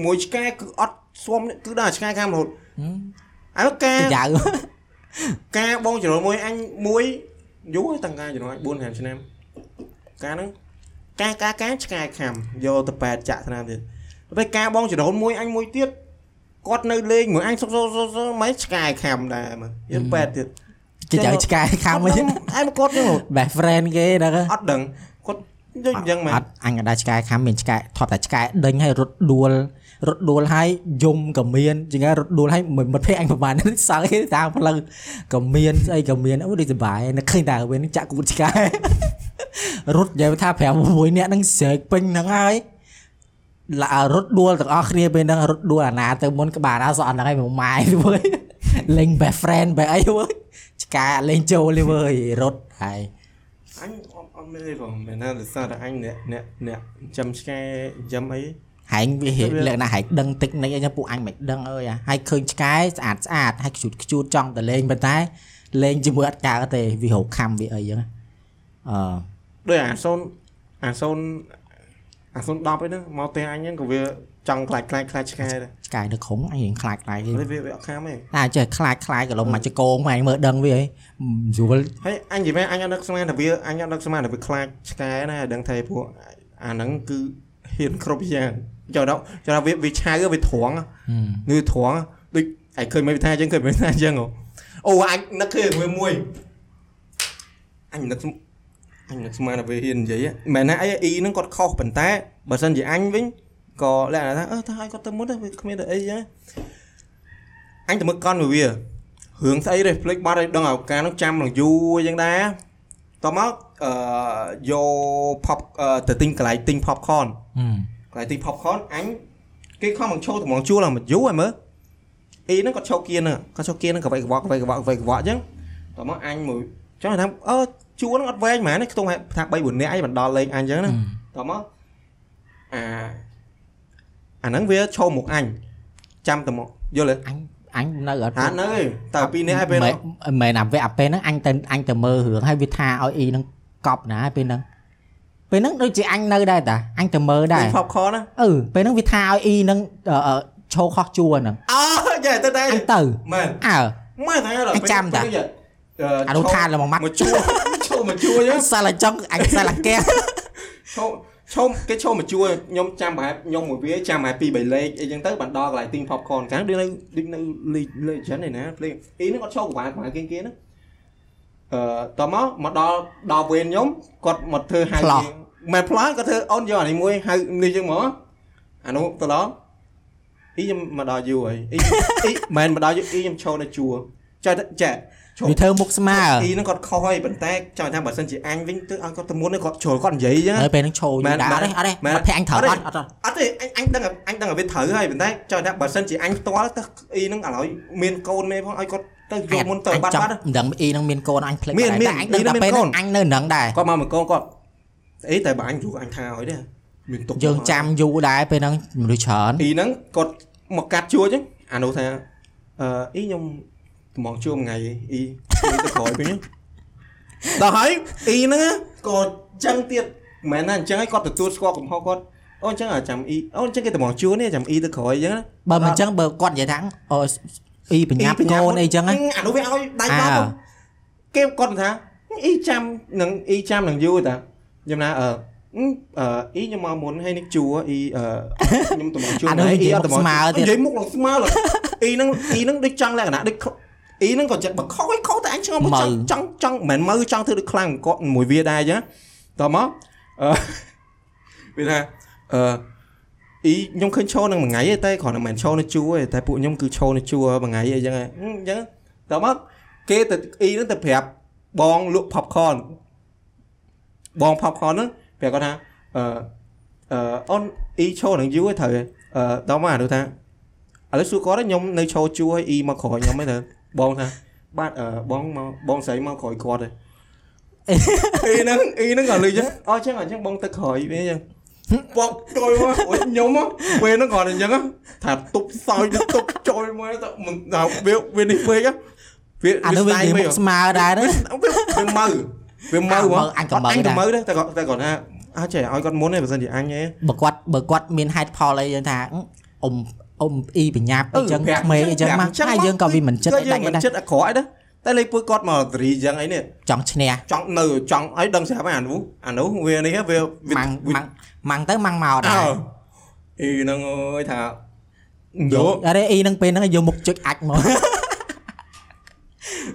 មួយឆ្កែគឺអត់ស្វំគឺដល់ឆ្កែខាំរហូតហើយការយ៉ាវការបងចរនមួយអញមួយ យូរតាំងការចរនអញ4 5ឆ្នាំការហ្នឹងការការការឆ្កែខាំយកទៅប៉ែតចាក់ឆ្នាំទៀតពេលការបងចរនមួយអញមួយទៀតគាត់នៅលេងមួយអញសុកសុកសុកសុកមិនឆ្កែខាំដែរមើលយកប៉ែតទៀតគេចៅឆ្កែខំវិញអញមកគាត់ហ្នឹង best friend គេហ្នឹងអត់ដឹងគាត់ដូចអញ្ចឹងមែនអត់អញក៏ដែរឆ្កែខំមានឆ្កែថប់តែឆ្កែដេញឲ្យរត់ដួល រត់ដួលឲ្យយំក៏មានជាងរត់ដួលឲ្យមិត្តភ័ក្ដិអញប្រហែលនេះសើគេតាមផ្លូវក៏មានស្អីក៏មានអូដូចសុបាយនឹកឃើញតែវិញចាក់គូតឆ្កែរត់និយាយថា5 6នាក់ហ្នឹងស្រែកពេញហ្នឹងហើយឡារត់ដួលទាំងអស់គ្នាពេលហ្នឹងរត់ដួលអាណាទៅមុនក្បាលណាសក់ហ្នឹងហើយមកម៉ាយទៅវើយលេង best friend បែអីវើយឆ្កែអត់លេងចូលទេវើយរត់ហើយអញអត់អត់មានទេបងមែនណាដោយសារតែអញអ្នកអ្នកអ្នកចាំឆ្កែចាំអី ហែងវាហេតុវាលក្ខណៈហែងដឹងតិចនិចអីចឹងពួកអញមិនដឹងអើយអាហើយឃើញឆ្កែស្អាតស្អាតហើយខ្ជូតខ្ជូតចង់ទៅលេងប៉ុន្តែលេងជាមួយអត់កើតទេវារោគខំវាអីចឹងណាអឺដោយអាសូនអាសូនអាសូន10ឯហ្នឹងមកផ្ទះអញហ្នឹងក៏វាចង់ខ្លាចខ្លាចខ្លាចឆ្កែដែរឆ្កែនៅក្រុងអញរៀងខ្លាចខ្លាចគេតែវាវាអត់ខាំទេតែចេះខ្លាចខ្លាចក៏លំមកចកងមកអញមើលដឹងវាហីយល់ហើយអញនិយាយមែនអញអត់នឹកស្មានថាវាអញអត់នឹកស្មានថាវាខ្លាចឆ្កែណាដឹងថាពួកអាហ្នឹងគឺ ហ៊ានគ្រប់យ៉ាងចូលដល់ចូលដល់វាវាឆៅវាត្រង់ហឹមនេះត្រង់ដូចឯងឃើញមិនថាអញ្ចឹងឃើញមិនថាអញ្ចឹងហ៎អូអញនឹកឃើញមួយមួយអញនឹកស្មអញនឹកស្មានថាវាហ៊ាននិយាយហ៎មិនមែនណាអីអ៊ីហ្នឹងគាត់ខុសប៉ុន្តែបើសិនជាអញវិញក៏លក្ខណៈថាអឺថាឲ្យគាត់ទៅមុនទៅវាគ្មានទៅអីអញ្ចឹងអញទៅមើលកន់មួយវារឿងស្អីទេភ្លេចបាត់ឲ្យដឹងឲ្យការហ្នឹងចាំឡើងយូរអញ្ចឹងដែរតមក អឺយក pop អឺទៅទិញកន្លែងទិញ popcorn ហឹមកន្លែងទិញ popcorn អញគេខំមកឈោតម្ងជួលឡើងមកយូរហើយមើលអ៊ីហ្នឹងគាត់ឈោគៀនហ្នឹងគាត់ឈោគៀនហ្នឹងកវៃកវ៉កវៃកវ៉កវៃកវ៉កអញ្ចឹងតមកអញមួយចង់ថាអឺជួលហ្នឹងអត់វែងហ្មងខ្ទង់ថា3 4នាក់អីមិនដល់លេងអញអញ្ចឹងណាតមកអាអាហ្នឹងវាឈោមុខអញចាំតមកយល់ទេអញអញនៅអត់ហានៅឯងតើពីរនាក់ឲ្យពេលមែហ្នឹងនមែនអាវៈអាពេលហ្នឹងអញទៅអញទៅមើលរឿងហើយវាថាឲ្យអ៊ីហ្នឹង កប់ណាពេលហ្នឹងពេលហ្នឹងដូចជាអញនៅដែរតាអញទៅមើលដែរទិញ popcorn ណាអឺពេលហ្នឹងវាថាឲ្យអ៊ីហ្នឹងអឺអឺឈោខុសជួរហ្នឹងអើចេះទៅដែរអញទៅមែនអើមែនតែអញចាំតាអានោះខានឡើងមកម៉ាត់មកជួចូលមកជួចឹងសាឡាចង់អញសាឡាកែចូលចូលគេចូលមកជួខ្ញុំចាំប្រហែលខ្ញុំមួយវាចាំប្រហែល2 3លេខអីចឹងទៅបានដល់កន្លែងទិញ popcorn កាលដូចនៅដូចនៅលេលេចឹងឯណាភ្លេងអ៊ីហ្នឹងគាត់ចូលកង្វល់កង្វល់គេគេហ្នឹង អឺតមកមកដល់ដល់វេនខ្ញុំគាត់មកធ្វើហៅគេមិនផ្លោះគាត់ធ្វើអូនយកអានេះមួយហៅនេះចឹងមកអានោះទៅដល់អ៊ីខ្ញុំមកដល់យូរហើយអ៊ីអ៊ីមិនមកដល់យូរអ៊ីខ្ញុំចូលនៅជួចាចាចូលវាធ្វើមុខស្មើអ៊ីហ្នឹងគាត់ខុសហើយប៉ុន្តែចង់ថាបើសិនជាអញវិញទៅឲ្យគាត់ទៅមុននេះគាត់ជ្រុលគាត់និយាយចឹងហើយពេលហ្នឹងឈោយមែនដាមែអនត់ទេអត់ទេមែនអត់ភ័យអញត្រូវអត់ទេអត់អត់អត់អត់ទេអញអញដឹងអញដឹងឲ្យវាត្រូវហើយប៉ុន្តែចង់ថាបើសិនជាអញផ្ទាល់ទៅអ៊ីហ្នឹងឥឡូវមានកូនមេផងឲ្យគាត់ ទៅយកមុនទៅបាត់បាត់មិនដឹងអ៊ីនឹងមានកូនអញភ្លេចមានតែមានអញដឹងតែអ៊ីនឹងមានពេលកូហ្នឹងនអញនៅនឹងដែរគាត់មកមួយកូនគាត់អីតែបើអញយូរអញថាឲ្យទេមានទុកយើងចាំយូរដែរពេលហ្នឹងមនុស្សច្រើនអ៊ីហ្នឹងគាត់មកកាត់ជួចហ្នឹងអានោះថាអឺអ៊ីខ្ញុំត្មងជួមួយថ្ងៃអ៊ីទៅក្រោយវិញហ្នឹងដល់ហើយអ៊ីហ្នឹងក៏ចឹងទៀតមិនមែនណាអញ្ចឹងឲ្យគាត់ទទួលស្គាល់កំហុសគាត់អូអញ្ចឹងអាចាំអ៊ីអូអញ្ចឹងគេត្មងជួនេះចាំអ៊ីទៅក្រោយអញ្ចឹងណាបើមិនអញ្ចឹងបើគាត់និយាយថាអូ អ៊ីបញ្ញាប់កូនអីចឹងណាអានោះវាឲ្យដៃដល់អើគេគាត់ថាអ៊ីចាំនឹងអ៊ីចាំនឹងយូរតាខ្ញុំណាអឺអឺអ៊ីខ្ញុំមកមុនហើយនេះជួអ៊ីអឺខ្ញុំតំងជួអានោះនិយាយមុខស្មើទៀតនិយាយមុខឡើងស្មើឡើយអ៊ីនឹងអ៊ីនឹងដូចចង់លក្ខណៈដូចអ៊ីនឹងក៏ចិត្តបខុសឲ្យខុសតែអញឆ្ងល់មកចង់ចង់ចង់មិនមើចង់ធ្វើដូចខ្លាំងគាត់មួយវាដែរអញ្ចឹងតមកអឺវាថាអឺ អ៊ីខ្ញុំឃើញឈោនឹងមួយថ្ងៃទេតែគ្រាន់តែមិនឈោនៅជួទេតែពួកខ្ញុំគឺឈោនៅជួមួយថ្ងៃអីចឹងអញ្ចឹងតមកគេទៅអ៊ីនឹងទៅប្រាប់បងលក់ popcorn បង popcorn ហ្នឹងប្រាប់គាត់ថាអឺអឺអូនអ៊ីឈោនឹងយូរទេត្រូវអឺតមកអានោះថាឥឡូវសួរគាត់ខ្ញុំនៅឈោជួឲ្យអ៊ីមកក្រោយខ្ញុំឯងទៅបងថាបាទអឺបងមកបងស្រីមកក្រោយគាត់ទេអ៊ីហ្នឹងអ៊ីហ្នឹងក៏លឺចឹងអូចឹងអញ្ចឹងបងទៅក្រោយវាចឹង បោកចូលមកអូយខ្ញុំមកពេលហ្នឹងគាត់អញ្ចឹងថាទប់សោយទៅទប់ចូលមកទៅមិនដល់វាវានេះពេកវាអានោះវានិយាយមុខស្មើដែរណាវាមើវាមើមើអញក៏មើអញក៏ដែរមើដែរតែគាត់តែគាត់ថាអើចេះឲ្យគាត់មុនទេបើសិនជាអញទេបើគាត់បើគាត់មានហេតុផលអីយើងថាអ៊ំអ៊ំអ៊ីបញ្ញាប់អីចឹងក្មេងអីចឹងមកហើយយើងក៏វាមិនចិត្តអីដាដាច់ច់មិនដែរចិត្តអាក្រក់អីដែរ តែលេខពួយគាត់មកតរីចឹងអីនេះចង់ឈ្នះចង់នៅចង់ឲ្យដឹងស្រាប់ហើយអានោះអានោះវានេះវាវាម៉ាំងម៉ាំងម៉ាំងទៅម៉ាំងមកអើដែរអ៊ីហ្នឹងអើយថាយយោអរេអ៊ីនឹងពេលហ្នឹងយកមុខជិចអាចមក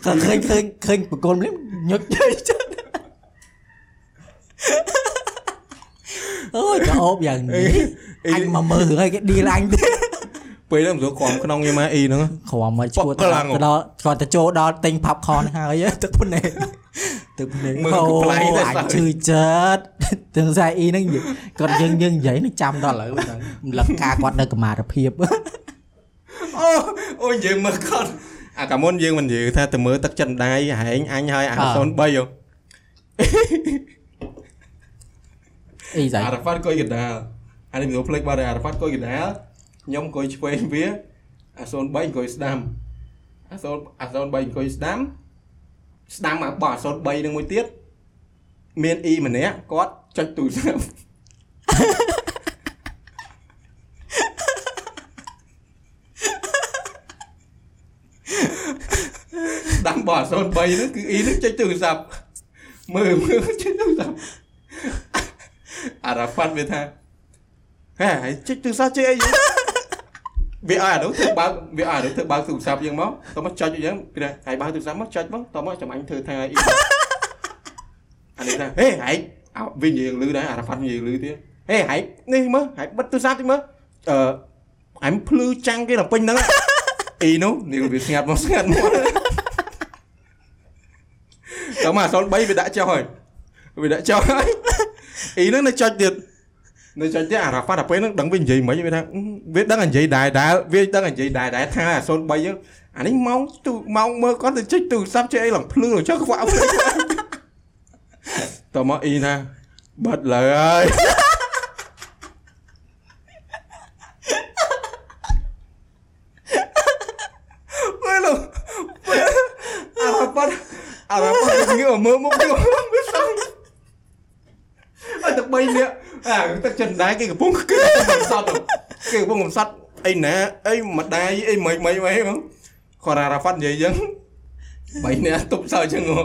ក៏ឃើញឃើញឃើញបកគលនេះញឹកជិចចឹងអូយក៏អូបយ៉ាងនេះអញមកមើលរឿងឲ្យគេឌីលអញទេ ពេលហ្នឹងមិនស្រួលក្រំក្នុងខ្ញុំមកអ៊ីហ្នឹងគ្រាន់មកឈួតបកខ្លាំងទៅដល់គាត់ទៅចូលដល់ទិញ popcorn ហើយទឹកភ្នែកទឹកភ្នែកមើលអូកំប្លែងតែអញសោះឈឺចិត្តទាំងស្អីអ៊ីហ្នឹងនិយាយគាត់យើងយើងនិយាយនឹងចាំដល់ឥឡូវហ្នឹងរំលឹកការគាត់នៅកម្មារភាពអូអូនិយាយមើលគាត់អាកាមុនយើងមិននិយាយថាទៅមើលទឹកចិនដៃហែងអញហើយអាអ่า03ហ៎អីស្អីអារ៉ាហ្វាត់កុយកណ្ដាលអានេះមិនភ្លេចបាត់ហើយអារ៉ាហ្វាត់កុយកណ្ដាល ខ្ញុំអង្គុយឆ្វេងវាអា03អង្គុយស្ដាំអា0អា03អង្គុយស្ដាំស្ដាំអាបោះអា03នឹងមួយទៀតមានអ៊ីម្នាក់គាត់ចុចទូរស័ព្ទស្ដាំបោះអា03ហ្នឹងគឺអ៊ីហ្នឹងចុចទូរស័ព្ទមើលមើលចុចទូរស័ព្ទអារ៉ាហ្វាត់វាថាហេហើយជិះទូរស័ព្ទជិះអីយើង វាឲ្យអានោះធ្វើបើកវាឲ្យអានោះធ្វើបើកទូរស័ព្ទយើងមកតោះមកចុចអីយើងពីណាហើយបើកទូរស័ព្ទមកចុចមកតោះមកចាំអញធ្វើថាអីអានេះថាហេហើយអោវិញនិយាយលឺដែរអារ៉ាហ្វាត់និយាយលឺទៀតហេហើយនេះមើលហើយបិទទូរស័ព្ទតិចមើលអឺអញភ្លឺចាំងគេដល់ពេញហ្នឹងអីនោះនេះវាស្ងាត់មកស្ងាត់មកតោះមកអសល3វាដាក់ចុះហើយវាដាក់ចុះហើយអ៊ីហ្នឹងនៅចុចទៀត នៅចុចទៀតអារ៉ាហ្វាត់អាពេលហ្នឹងដឹងវានិយាយមិនវាថាវាដឹងតែនិយាយដែរដែរវាដឹងតែនិយាយដែរដែរថាអា03ហ្នឹងអានេះម៉ោងទូម៉ោងមើលគាត់ទៅចុចទូរស័ព្ទចេះអីឡើងភ្លឺឡើងចុះខ្វាក់ភ្លឺតមកអ៊ីណាបាត់ឡើយមើលលោកអារ៉ាហ្វាត់អារ៉ាហ្វាត់ងឿមើលមុខវាវាសឹងអើទឹក3នាក់ អាទឹកចិនដែរគេកំពុងគេកំពុងកំសត់គេកំពុងកំសត់អីណាអីម្ដាយអីមិនមិនមិនហ្នឹងគាត់រ៉ាហ្វាត់និយាយអញ្ចឹងបីអ្នកតុបសើអញ្ចឹងហ៎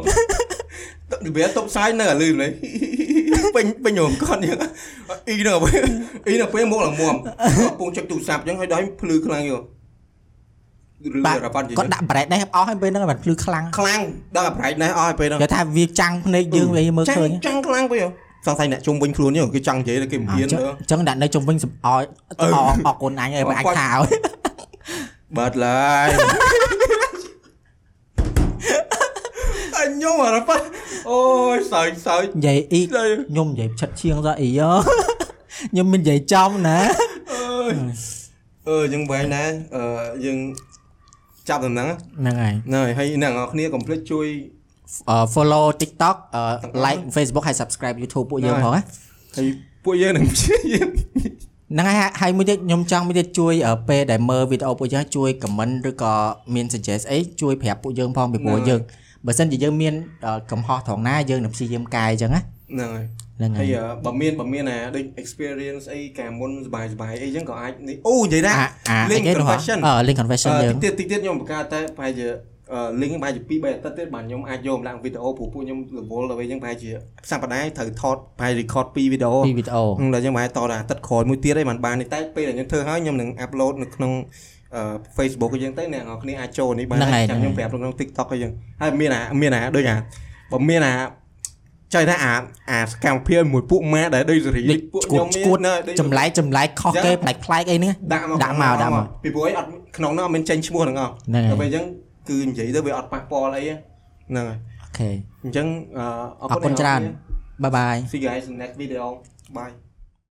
វាតុបសាយនៅអាលឺនេះពេញពេញរំគាត់អញ្ចឹងអ៊ីនៅពេលអ៊ីនៅពេលមកឡើងមុំកំពុងចុចទូរស័ព្ទអញ្ចឹងឲ្យដល់ភ្លឺខ្លាំងយកឬបាទរ៉ាហ្វាត់និយាយគាត់ដាក់ប្រេតនេះអស់ហើយពេលហ្នឹងបានភ្លឺខ្លាំងខ្លាំងដល់អាប្រៃណេះអស់ឲ្យពេលហ្នឹងគេថាវាចាំងភ្នែកយើងវាមើលឃើញចង់ខ្លាំងពេក សង្ស័យអ្នកជុំវិញខ្លួននេះគេចង់និយាយតែគេមិនហ៊ានអទៅញ្ចឹងដាក់នៅជុំវិញសំអយអរអរគុណអញហើយបើអញថាឲ្យបើតឡើយអញញោមអរប៉ាអូយសើចសើចនិយាយអ៊ីសើចខ្ញុំនិយាយឆិតឈៀងសោះអ៊ីយោខ្ញុំមិននិយាយចំណាអើយអឺយើងបែងណាអឺយើងចាប់ដំណឹងហ្នឹងហើយហ្នឹងហើយហើយអ្នកនរគ្នាកុំភ្លេចជួយអឺ follow TikTok អឺ like Facebook ហើយ subscribe YouTube ពួកយើងផងណា ហើយពួកយើងនឹងព្យាយាម ហ្នឹងហើយហើយមួយទៀតខ្ញុំចង់មួយទៀតជួយអឺពេលដែលមើលវីដេអូពួកយើងជួយ comment ឬក៏មាន suggest អីជួយប្រាប់ពួកយើងផងពីព្រោះយើងបើសិនជាយើងមានអឺកំហុសត្រង់ណាយើងនឹងព្យាយាមកែអញ្ចឹងណា ហ្នឹងហើយ ហ្នឹងហើ ហើយ យអឺបើមានបើមានអាដូច experience អីកាលមុនសบายសบายអីចឹងក៏អាចនេះអូនិយាយណា អាអា link អីគេនោះហ៎ confession អឺ link confession យើង តិចទៀតតិចទៀតខ្ញុំបង្កើតតែប្រហែលជាអឺ link ប្រហែលជា2 3អាទិត្យទៀតបាទខ្ញុំអាចយកម្ដងវីដេអូព្រោះពួកខ្ញុំរវល់ទៅវិញចឹងប្រហែលជាសប្តាហ៍ត្រូវថតប្រហែល record 2វីដេអូពីវីដេអូហឹមដល់ចឹងប្រហែលតតែអាទិត្យក្រោយមួយទៀតឯងបានបាននេះតែពេលដែលខ្ញុំធ្វើហើយខ្ញុំនឹង upload នៅក្នុងអឺ Facebook អញ្ចឹងទៅអ្នកនរគ្នាអាចចូលនេះបានចាំខ្ញុំប្រាប់ក្នុង TikTok អញ្ចឹងហើយមានអាមានអាដូចអាបើមានអាចៃថាអាអាសកម្មភាពមួយពួកម៉ាដែលដូចសេរីដូចពួកឈួខ្ញុំតឈួតមានដូចចម្លែកចម្លែកខុសគេប្លែកប្លែកអីហ្នឹងដាក់មកដាក់មកដាក់មកពីព្រោះអីអត់ក្នុងនោះអត់មានចេញឈ្មោះទាំងអស់ហ្នឹងហើយដល់ពេលអញ្ចឹង គឺនិយាយទៅវាអត់ប៉ះពាល់អីហ្នឹងហើយអូខេអញ្ចឹងអឺអរគុណច្រើនបាយបាយ See you guys in next video bye